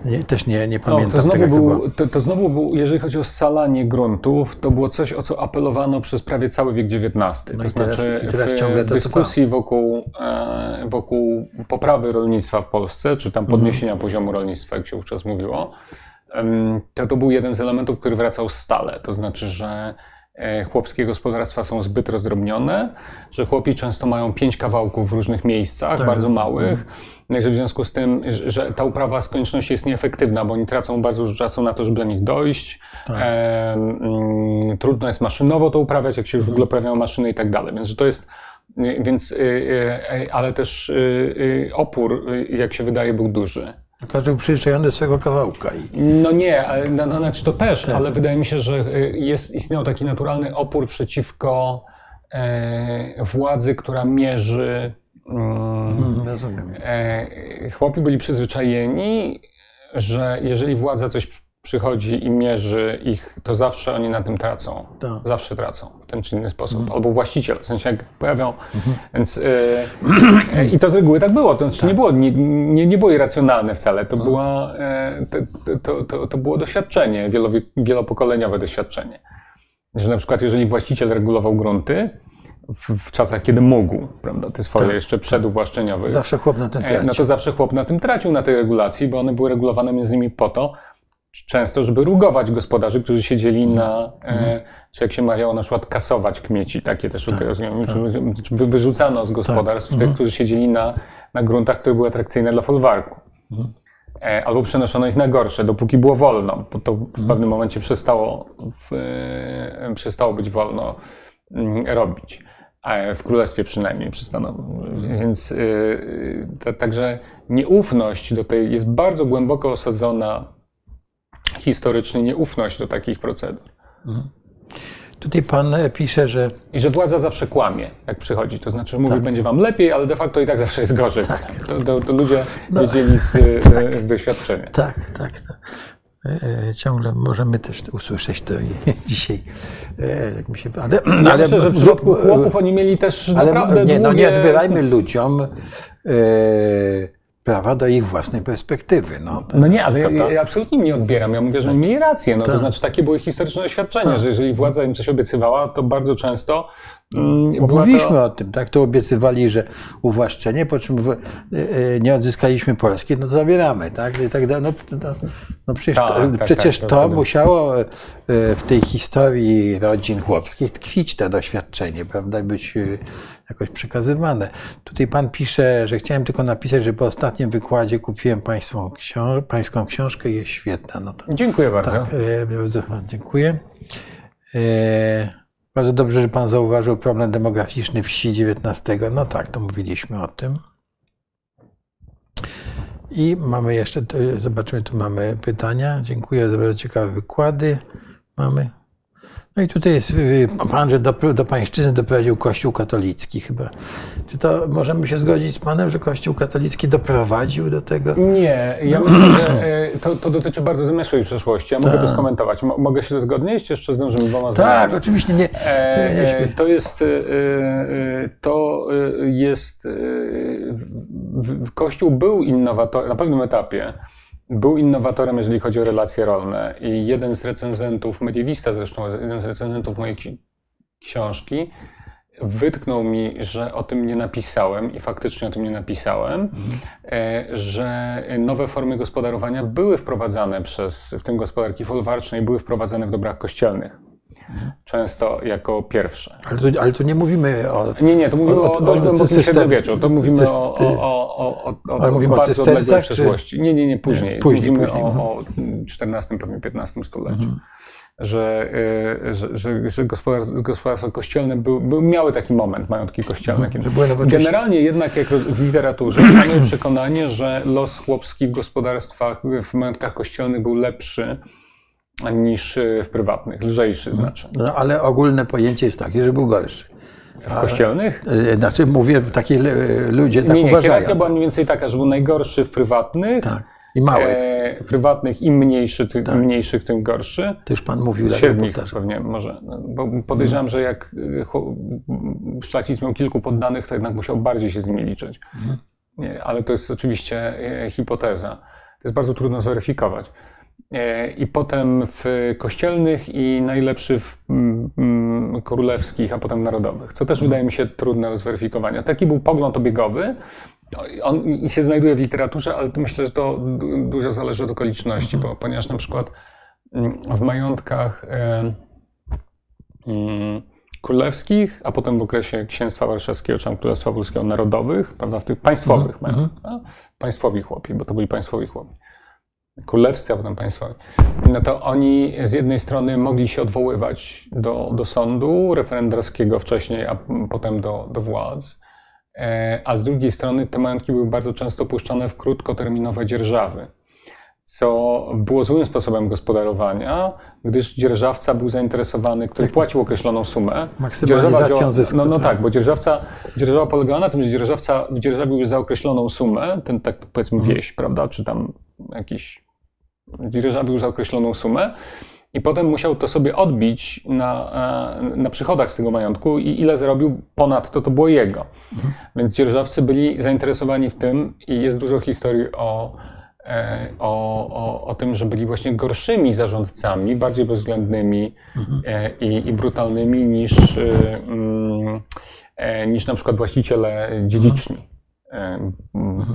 nie, też nie, nie pamiętam no, to, znowu tego, był, to, to, znowu był, jeżeli chodzi o scalanie gruntów, to było coś, o co apelowano przez prawie cały wiek XIX. No to znaczy w dyskusji wokół, e, wokół poprawy rolnictwa w Polsce, czy tam podniesienia mhm. poziomu rolnictwa, jak się wówczas mówiło, to, to był jeden z elementów, który wracał stale. To znaczy, że e, chłopskie gospodarstwa są zbyt rozdrobnione, że chłopi często mają pięć kawałków w różnych miejscach, tak. bardzo małych. No że w związku z tym, że ta uprawa z konieczności jest nieefektywna, bo oni tracą bardzo dużo czasu na to, żeby do nich dojść. Tak. E, mm, trudno jest maszynowo to uprawiać, jak się już w ogóle mhm. pojawiają maszyny i tak dalej. Więc że to jest więc, y, y, ale też y, opór, jak się wydaje, był duży. Każdy był przyzwyczajony do swojego kawałka. No nie, no, no, znaczy to też, tak. ale wydaje mi się, że y, jest, istniał taki naturalny opór przeciwko e, władzy, która mierzy. Mm, mm, rozumiem. E, chłopi byli przyzwyczajeni, że jeżeli władza coś przychodzi i mierzy ich, to zawsze oni na tym tracą. Tak. Zawsze tracą w ten czy inny sposób. Mhm. Albo właściciel, w sensie jak pojawią. Mhm. Więc, yy, I to z reguły tak było. To znaczy tak. nie, było nie, nie, nie było irracjonalne wcale. To, no. była, yy, to, to, to, to, było doświadczenie, wielo, wielopokoleniowe doświadczenie. Że na przykład jeżeli właściciel regulował grunty, w, w, czasach, kiedy mógł, prawda, te swoje tak. jeszcze przeduwłaszczeniowe. Zawsze chłop na tym tracił. No to zawsze chłop na tym tracił, na tej regulacji, bo one były regulowane między innymi po to, często, żeby rugować gospodarzy, którzy siedzieli mm. na, mm. czy jak się mawiało, na przykład kasować kmieci, takie też tak, tak. wyrzucano z gospodarstw tak. tych, mhm. którzy siedzieli na, na gruntach, które były atrakcyjne dla folwarku. Mm. Albo przenoszono ich na gorsze, dopóki było wolno, bo to w mhm. pewnym momencie przestało, w, przestało być wolno mm, robić. w królestwie przynajmniej przystanowym. Więc także nieufność do tej jest bardzo głęboko osadzona historycznie, nieufność do takich procedur. Mhm. Tutaj pan pisze, że. I że władza zawsze kłamie, jak przychodzi. To znaczy, mówi, tak. będzie wam lepiej, ale de facto i tak zawsze jest gorzej. Tak. To, to, to ludzie no. wiedzieli z, tak. z doświadczenia. Tak, tak. tak. E, ciągle możemy też usłyszeć to i dzisiaj. E, jak mi się, ale, ja ale myślę, że w przypadku chłopów oni mieli też ale, naprawdę nie, no nie odbierajmy ludziom e, prawa do ich własnej perspektywy. No, no nie, ale. Ja, ja, absolutnie nie odbieram. Ja mówię, że oni mieli rację. No, to tak. znaczy, takie były historyczne doświadczenia, tak. że jeżeli władza im coś obiecywała, to bardzo często Mm, Mówiliśmy to... o tym, tak? To obiecywali, że uwłaszczenie, po czym e, e, nie odzyskaliśmy Polski, no to zabieramy, tak? I tak dalej. No, no, no przecież, tak, to, tak, przecież tak, to, to musiało e, w tej historii rodzin chłopskich tkwić to doświadczenie, prawda? Być jakoś przekazywane. Tutaj pan pisze, że chciałem tylko napisać, że po ostatnim wykładzie kupiłem państwą książ pańską książkę i jest świetna. No to, dziękuję bardzo. Tak, bardzo dziękuję. Bardzo dobrze, że Pan zauważył problem demograficzny wsi XIX. No tak, to mówiliśmy o tym. I mamy jeszcze, zobaczymy, tu mamy pytania. Dziękuję za bardzo ciekawe wykłady. Mamy. No i tutaj jest y, pan, że do, do pańszczyzny doprowadził Kościół katolicki chyba. Czy to możemy się zgodzić z panem, że Kościół katolicki doprowadził do tego? Nie, ja myślę, że e, to, to dotyczy bardzo zamierzchłej przeszłości. Ja mogę to tak. skomentować. Mogę się do tego odnieść? Jeszcze zdążymy dwoma zdaniami. Tak, oczywiście nie. E, to jest, to jest, Kościół był innowatorem na pewnym etapie był innowatorem, jeżeli chodzi o relacje rolne. I jeden z recenzentów, mediewista zresztą, jeden z recenzentów mojej książki, wytknął mi, że o tym nie napisałem i faktycznie o tym nie napisałem, mhm. że nowe formy gospodarowania były wprowadzane przez, w tym gospodarki folwarcznej, były wprowadzane w dobrach kościelnych często jako pierwsze. Ale tu, ale tu nie mówimy o... Nie, nie, to mówimy o, o, o dość głębokim średniowieczu. To mówimy o, o, o, o, ale mówimy o bardzo przeszłości. Nie, nie, nie, później. Nie, później mówimy później, o, o XIV, pewnie XV stuleciu. Mhm. Że, y, że, że, że gospodarstwa, gospodarstwa kościelne był, był, miały taki moment, majątki kościelne. Mhm. Generalnie jednak jak w literaturze mamy przekonanie, że los chłopski w gospodarstwach, w majątkach kościelnych był lepszy niż e, w prywatnych, lżejszy znaczy. No, ale ogólne pojęcie jest takie, że był gorszy. W kościelnych? E, znaczy mówię, takie ludzie tak nie, nie, uważają. Była mniej więcej taka, że był najgorszy w prywatnych. Tak. I małych. E, prywatnych im mniejszy, tym, tak. mniejszych, tym gorszy. To już pan mówił. Tak średnich pewnie może. No, bo podejrzewam, że jak e, szlachcic miał kilku poddanych, to jednak musiał bardziej się z nimi liczyć. Mhm. Nie, ale to jest oczywiście hipoteza. To jest bardzo trudno zweryfikować. E, i potem w kościelnych i najlepszy w mm, mm, królewskich, a potem narodowych, co też wydaje mi się trudne do zweryfikowania. Taki był pogląd obiegowy. On się znajduje w literaturze, ale myślę, że to dużo zależy od okoliczności, bo, ponieważ na przykład mm, w majątkach e, królewskich, a potem w okresie księstwa warszawskiego czy królestwa polskiego narodowych, prawda, w tych państwowych mhm. majątkach, państwowi chłopi, bo to byli państwowi chłopi królewscy, a potem państwowi, no to oni z jednej strony mogli się odwoływać do, do sądu referendarskiego wcześniej, a potem do, do władz, e, a z drugiej strony te majątki były bardzo często puszczane w krótkoterminowe dzierżawy, co było złym sposobem gospodarowania, gdyż dzierżawca był zainteresowany, który płacił określoną sumę. Maksymalizacją zysku. No, no tak. tak, bo dzierżawca, dzierżawa polegała na tym, że dzierżawca dzierżawił za określoną sumę, ten tak powiedzmy mhm. wieś, prawda, czy tam jakiś dzierżawił za określoną sumę i potem musiał to sobie odbić na, e, na przychodach z tego majątku i ile zarobił ponad to, to było jego. Mhm. Więc dzierżawcy byli zainteresowani w tym i jest dużo historii o, e, o, o, o tym, że byli właśnie gorszymi zarządcami, bardziej bezwzględnymi mhm. E, i, i, brutalnymi niż, mm, niż na przykład właściciele dziedziczni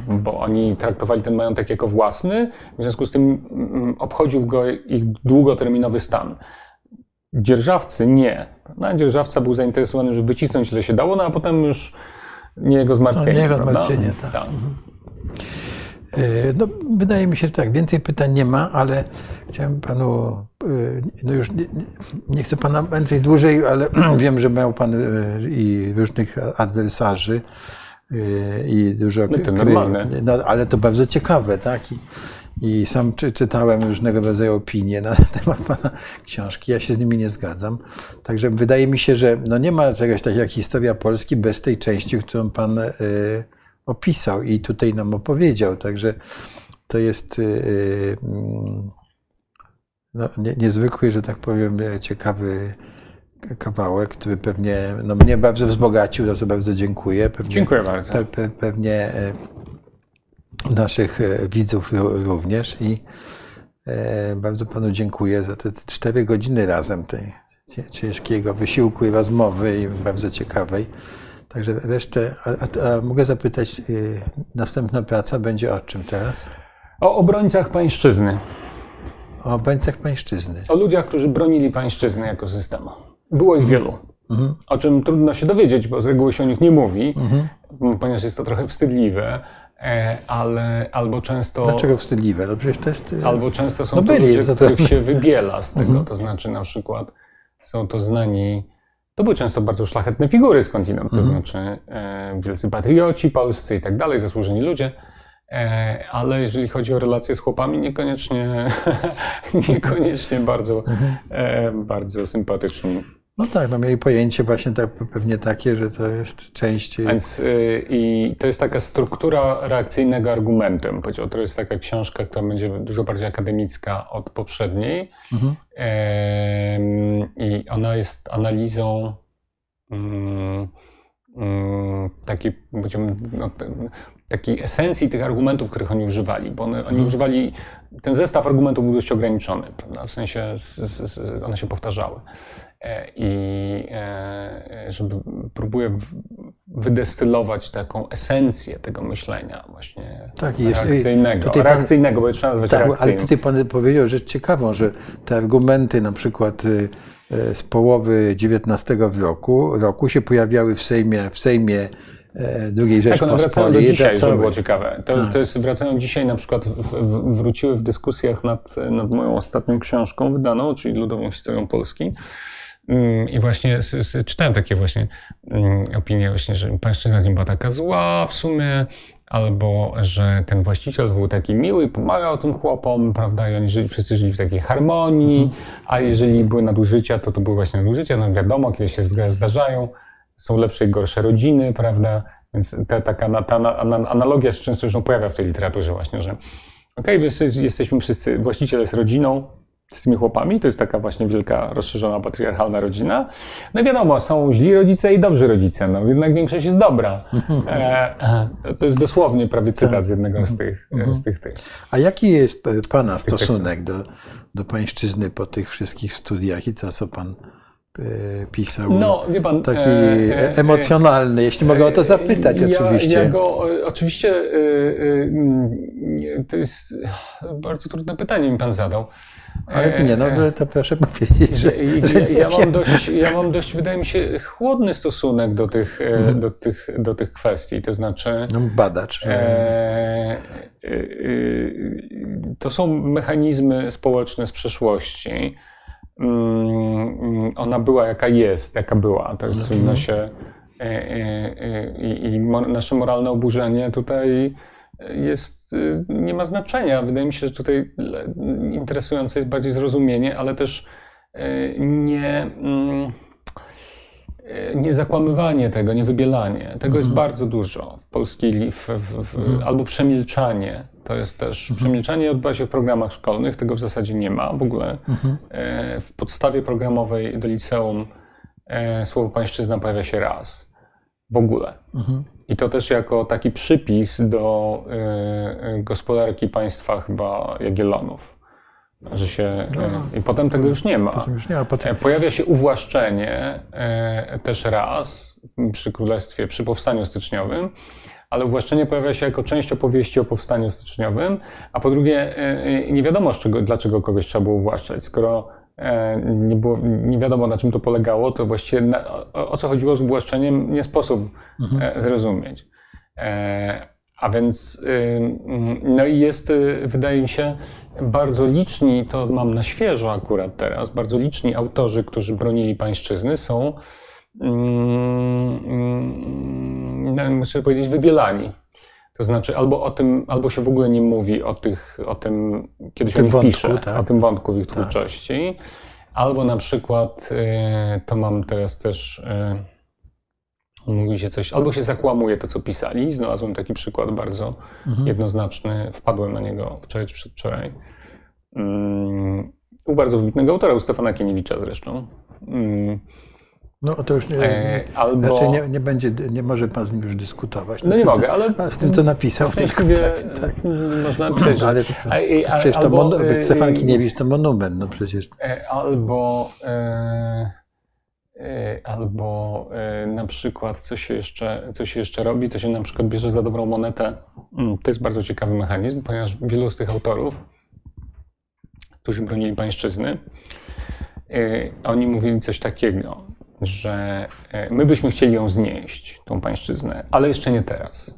bo oni traktowali ten majątek jako własny, w związku z tym mm, obchodził go ich długoterminowy stan. Dzierżawcy nie. No, dzierżawca był zainteresowany, żeby wycisnąć ile się dało, no a potem już nie jego zmartwienie. To nie jego zmartwienie, tak. tak. No, wydaje mi się, że tak. Więcej pytań nie ma, ale chciałem panu, no już nie, nie chcę pana męczyć dłużej, ale wiem, że miał pan i różnych adwersarzy i dużo. No to normalne. No, ale to bardzo ciekawe, tak? I, i sam czy, czytałem różnego rodzaju opinie na temat pana książki. Ja się z nimi nie zgadzam. Także wydaje mi się, że no nie ma czegoś takiego jak historia Polski bez tej części, którą pan y, opisał i tutaj nam opowiedział. Także to jest y, y, no, nie, niezwykły, że tak powiem, ciekawy kawałek, który pewnie no, mnie bardzo wzbogacił, za co bardzo dziękuję. Pewnie, dziękuję bardzo. Pe, pewnie naszych e, widzów również i e, bardzo panu dziękuję za te cztery godziny razem tej ciężkiego wysiłku i rozmowy i bardzo ciekawej. Także resztę, a, a, a mogę zapytać, następna praca będzie o czym teraz? O obrońcach pańszczyzny. O obrońcach pańszczyzny. O ludziach, którzy bronili pańszczyzny jako systemu. Było ich wielu. Mhm. O czym trudno się dowiedzieć, bo z reguły się o nich nie mówi, mhm. ponieważ jest to trochę wstydliwe. E, ale albo często. Dlaczego wstydliwe? No przecież to jest. E, albo często są no to ludzie, których się wybiela z tego. Mhm. To znaczy, na przykład są to znani. To były często bardzo szlachetne figury skądinąd, to mhm. znaczy e, wielcy patrioci polscy i tak dalej, zasłużeni ludzie. E, ale jeżeli chodzi o relacje z chłopami, niekoniecznie, niekoniecznie bardzo, mhm. e, bardzo sympatyczni. No tak, no mieli pojęcie właśnie tak, pewnie takie, że to jest część. Więc yy, i to jest taka struktura reakcyjnego argumentu. Powiedział, to jest taka książka, która będzie dużo bardziej akademicka od poprzedniej. Mhm. Yy, I ona jest analizą yy, takiej, no, takiej esencji tych argumentów, których oni używali, bo one, oni mhm. używali, ten zestaw argumentów był dość ograniczony, prawda? w sensie z, z, z, one się powtarzały. I e, żeby próbuję wydestylować taką esencję tego myślenia właśnie tak, reakcyjnego. Tutaj reakcyjnego, pan, bo trzeba nazwać tak, Ale tutaj Pan powiedział rzecz ciekawą, że te argumenty na przykład y, y, z połowy XIX roku, roku się pojawiały w Sejmie, w Sejmie e, Rzeczpospolitej. Tak, one wracają do dzisiaj, to było ciekawe. To, tak. to jest, wracają dzisiaj na przykład, w, w, wróciły w dyskusjach nad, nad moją ostatnią książką wydaną, czyli Ludową Historią Polski. Mm, I właśnie czytałem takie właśnie mm, opinie, właśnie, że pańszczyzna nie była taka zła w sumie, albo że ten właściciel był taki miły, pomagał tym chłopom, prawda, i oni żyli, wszyscy żyli w takiej harmonii, mhm. a jeżeli były nadużycia, to to były właśnie nadużycia, no wiadomo, kiedy się zdarzają, są lepsze i gorsze rodziny, prawda, więc ta, taka ta analogia się często już pojawia w tej literaturze właśnie, że okej, okay, jesteśmy wszyscy, właściciel jest rodziną, z tymi chłopami. To jest taka właśnie wielka, rozszerzona patriarchalna rodzina. No i wiadomo, są źli rodzice i dobrzy rodzice. No jednak większość jest dobra. E, to jest dosłownie prawie cytat z jednego z tych, mhm. z tych, tych. A jaki jest Pana stosunek do, do pańszczyzny po tych wszystkich studiach i to, co Pan e, pisał. No, wie pan, taki e, e, emocjonalny, jeśli mogę o to zapytać, ja, oczywiście. Ja go, oczywiście, to jest bardzo trudne pytanie mi pan zadał. Ale nie, no to proszę powiedzieć, że, że ja, mam dość, ja mam dość, wydaje mi się, chłodny stosunek do tych, mhm. do tych, do tych kwestii. To znaczy. No, badacz. E, e, e, to są mechanizmy społeczne z przeszłości. Mm, ona była jaka jest, jaka była. Tak trudno się. E, e, I, I nasze moralne oburzenie tutaj jest, y, nie ma znaczenia. Wydaje mi się, że tutaj interesujące jest bardziej zrozumienie, ale też y, nie, mm, y, nie zakłamywanie tego, nie wybielanie. Tego mhm. jest bardzo dużo w polskiej, w, w, w, mhm. albo przemilczanie. To jest też, mhm. przemilczanie odbywa się w programach szkolnych, tego w zasadzie nie ma w ogóle. Mhm. W podstawie programowej do liceum słowo pańszczyzna pojawia się raz. W ogóle. Mhm. I to też jako taki przypis do y, y, gospodarki państwa chyba Jagiellonów. Że się, no, I potem tego już nie ma. Potem już nie ma potem... E, pojawia się uwłaszczenie też raz przy Królestwie, przy Powstaniu Styczniowym, ale uwłaszczenie pojawia się jako część opowieści o Powstaniu Styczniowym, a po drugie nie wiadomo czego, dlaczego kogoś trzeba było uwłaszczać, skoro E, nie, było, nie wiadomo na czym to polegało, to właściwie na, o, o, co chodziło z uwłaszczeniem nie sposób mhm. E, zrozumieć. E, A więc, no i jest, wydaje mi się, bardzo liczni, to mam na świeżo akurat teraz, bardzo liczni autorzy, którzy bronili pańszczyzny są, muszę powiedzieć, wybielani. To znaczy, albo o tym, albo się w ogóle nie mówi o, tych, o tym, kiedy się o pisze, tak. o tym wątku w ich tak. twórczości, albo na przykład, to mam teraz też Mówi się coś, albo się zakłamuje to, co pisali. Znalazłem taki przykład bardzo mhm. jednoznaczny. Wpadłem na niego wczoraj czy przedwczoraj. Um, u bardzo wybitnego autora, u Stefana Kieniewicza zresztą. No to już nie, e, albo... znaczy nie, nie, będzie, nie może pan z nim już dyskutować. No nie mogę, ale... Z tym, co napisał. W Wie, tak, tak. Można napisać, ale to, a, a, przecież albo, to monu, Stefan Kiniewicz to monument, no przecież. E, albo... E, E, albo e, na przykład, co się, jeszcze, co się jeszcze robi, to się na przykład bierze za dobrą monetę. Mm, to jest bardzo ciekawy mechanizm, ponieważ wielu z tych autorów, którzy bronili pańszczyzny, e, oni mówili coś takiego, że my byśmy chcieli ją znieść, tą pańszczyznę, ale jeszcze nie teraz.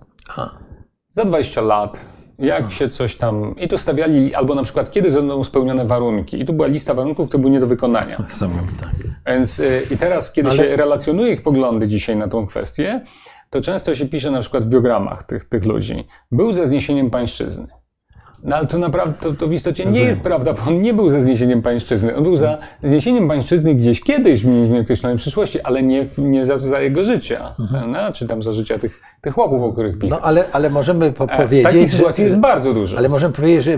Za 20 lat jak się coś tam. I tu stawiali, albo na przykład, kiedy będą spełnione warunki. I tu była lista warunków, które były nie do wykonania. Samym, tak. Więc y, i teraz, kiedy Ale... się relacjonuje ich poglądy dzisiaj na tą kwestię, to często się pisze na przykład w biogramach tych, tych ludzi. Był ze zniesieniem pańszczyzny. No ale to naprawdę, to, to w istocie nie jest prawda, bo on nie był za zniesieniem pańszczyzny. On był za zniesieniem pańszczyzny gdzieś kiedyś w określonej przyszłości, ale nie, nie za, za jego życia, mhm. no, czy tam za życia tych, tych chłopów, o których pisał. No ale, ale możemy po e, powiedzieć... Takich sytuacji jest bardzo dużo. Ale możemy powiedzieć, że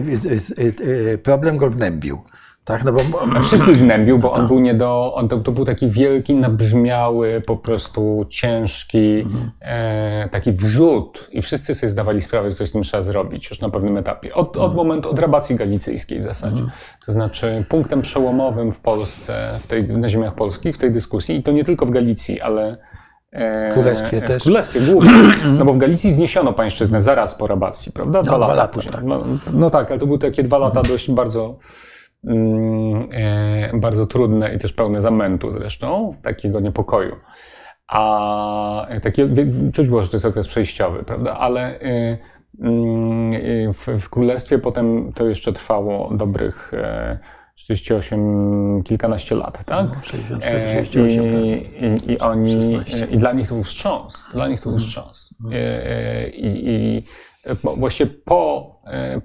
problem go gnębił. Tak, no bo... Wszystkich gnębił, bo on tak. był nie do... On to, to był taki wielki, nabrzmiały, po prostu ciężki, mhm. e, taki wrzut i wszyscy sobie zdawali sprawę, że coś z tym trzeba zrobić już na pewnym etapie. Od, mhm. od momentu, od rabacji galicyjskiej w zasadzie. Mhm. To znaczy punktem przełomowym w Polsce, w tej, na ziemiach polskich, w tej dyskusji i to nie tylko w Galicji, ale e, w Królestwie też. W Królestwie głównie. No bo w Galicji zniesiono pańszczyznę zaraz po rabacji, prawda? Dwa no, lata, lata później. Tak. No, no, tak, ale to były takie dwa lata dość bardzo e, bardzo trudne i też pełne zamętu zresztą, takiego niepokoju. A takie, czuć było, że to jest okres przejściowy, prawda? Ale e, mm, w, w Królestwie potem to jeszcze trwało dobrych 48, e, kilkanaście lat, tak? No, 64, 68, I, tak. i, i oni, 16. i dla nich to był wstrząs, dla nich to był mhm. wstrząs. Mhm. I, i właściwie po,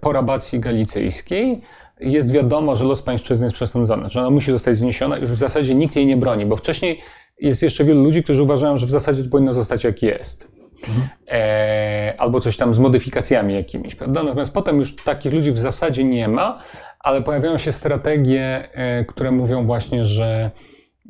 po rabacji galicyjskiej jest wiadomo, że los pańszczyzny jest przesądzony, że ona musi zostać zniesiona i już w zasadzie nikt jej nie broni, bo wcześniej jest jeszcze wielu ludzi, którzy uważają, że w zasadzie to powinno zostać jak jest. Mhm. E, albo coś tam z modyfikacjami jakimiś, prawda? Natomiast potem już takich ludzi w zasadzie nie ma, ale pojawiają się strategie, e, które mówią właśnie, że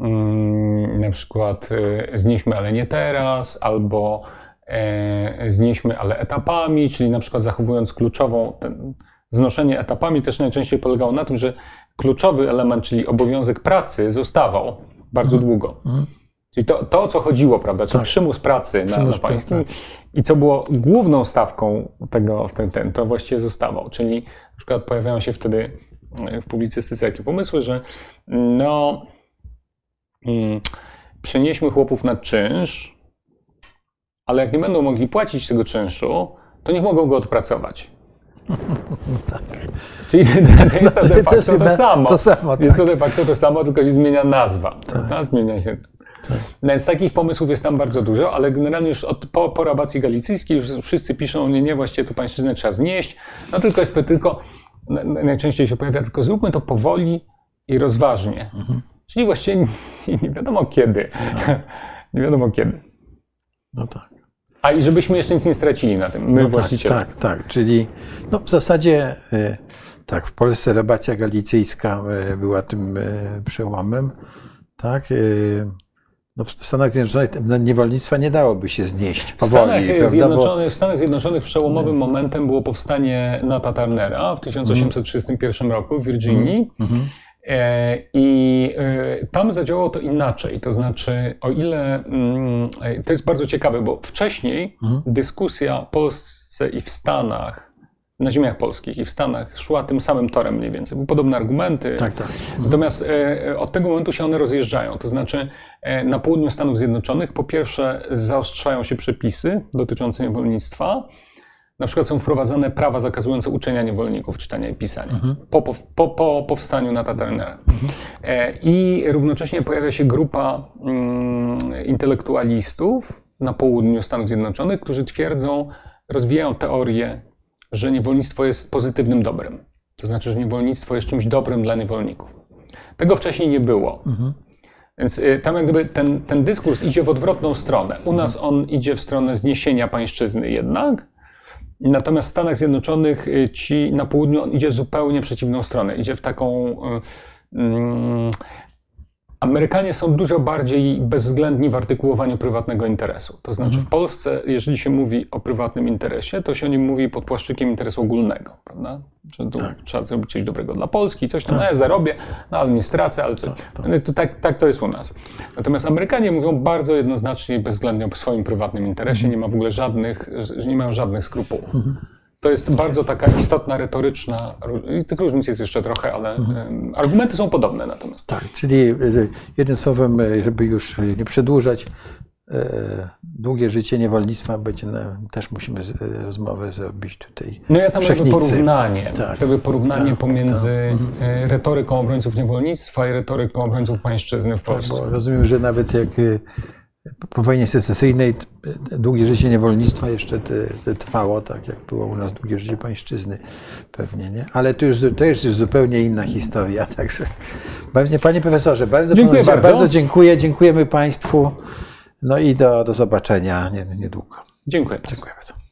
mm, na przykład e, znieśmy, ale nie teraz, albo e, znieśmy, ale etapami, czyli na przykład zachowując kluczową, ten, znoszenie etapami też najczęściej polegało na tym, że kluczowy element, czyli obowiązek pracy, zostawał bardzo mhm. długo. Mhm. Czyli to, to, o co chodziło, prawda? Czyli tak. przymus pracy przymus na, na pańskim. Tak. I co było główną stawką tego, ten, ten, to właściwie zostawał. Czyli na przykład pojawiają się wtedy w publicystyce takie pomysły, że no, hmm, przenieśmy chłopów na czynsz, ale jak nie będą mogli płacić tego czynszu, to niech mogą go odpracować. tak. Czyli to jest to de facto to samo. To samo tak. Jest to de facto to samo, tylko się zmienia nazwa. Tak. Zmienia się. Tak. Więc takich pomysłów jest tam bardzo dużo, ale generalnie już od, po, po rabacji galicyjskiej już wszyscy piszą, nie, nie, właściwie to pańszczyznę trzeba znieść. No tylko jest tylko, najczęściej się pojawia, tylko zróbmy to powoli i rozważnie. Mhm. Czyli właściwie nie, nie wiadomo kiedy. Tak. nie wiadomo kiedy. No tak. A i żebyśmy jeszcze nic nie stracili na tym, my no tak, właściciele. Tak, tak, tak. Czyli no w zasadzie e, tak, w Polsce rabacja galicyjska e, była tym e, przełomem. Tak. No w Stanach Zjednoczonych no, niewolnictwa nie dałoby się znieść powoli. W Stanach, Zjednoczonych, Bo... w Stanach Zjednoczonych przełomowym momentem było powstanie Nata Turnera w 1831 roku w Virginii. Mm -hmm. E, I e, tam zadziałało to inaczej. To znaczy, o ile mm, e, to jest bardzo ciekawe, bo wcześniej mhm. dyskusja w Polsce i w Stanach, na ziemiach polskich i w Stanach szła tym samym torem mniej więcej. Były podobne argumenty. Tak, tak. Mhm. Natomiast od tego momentu się one rozjeżdżają. To znaczy, na południu Stanów Zjednoczonych po pierwsze zaostrzają się przepisy dotyczące niewolnictwa. Na przykład są wprowadzane prawa zakazujące uczenia niewolników czytania i pisania po, po, po, po powstaniu Nata Turnera. E, I równocześnie pojawia się grupa mm, intelektualistów na południu Stanów Zjednoczonych, którzy twierdzą, rozwijają teorię, że niewolnictwo jest pozytywnym dobrem. To znaczy, że niewolnictwo jest czymś dobrym dla niewolników. Tego wcześniej nie było. Więc y, tam jak gdyby ten, ten dyskurs idzie w odwrotną stronę. U nas on idzie w stronę zniesienia pańszczyzny jednak, natomiast w Stanach Zjednoczonych y, ci na południu on idzie zupełnie przeciwną stronę. Idzie w taką... Amerykanie są dużo bardziej bezwzględni w artykułowaniu prywatnego interesu. To znaczy w Polsce, jeżeli się mówi o prywatnym interesie, to się o nim mówi pod płaszczykiem interesu ogólnego, prawda? Że tu trzeba zrobić coś dobrego dla Polski, coś tam, no ja zarobię, no ale nie stracę, ale co, no to tak, tak to jest u nas. Natomiast Amerykanie mówią bardzo jednoznacznie i bezwzględnie o swoim prywatnym interesie, nie ma w ogóle żadnych, nie mają żadnych skrupułów. To jest bardzo taka istotna, retoryczna, i tych różnic jest jeszcze trochę, ale em, argumenty są podobne natomiast. Tak, czyli e, jednym słowem, e, żeby już nie przedłużać, e, długie życie niewolnictwa będzie, też musimy z- rozmowę zrobić tutaj. No ja tam robię porównanie, Tak, robię porównanie tak, pomiędzy e, retoryką obrońców niewolnictwa i retoryką obrońców pańszczyzny w Polsce. Bo rozumiem, że nawet jak po wojnie secesyjnej e, długie życie niewolnictwa jeszcze te, te trwało, tak jak było u nas długie życie pańszczyzny pewnie, nie? Ale to już, to już jest zupełnie inna historia, także bardzo, panie profesorze, bardzo, Dziękuję panu, bardzo. dziękuję, dziękujemy państwu, no i do, do zobaczenia nie- niedługo. Dziękuję. Dziękuję bardzo.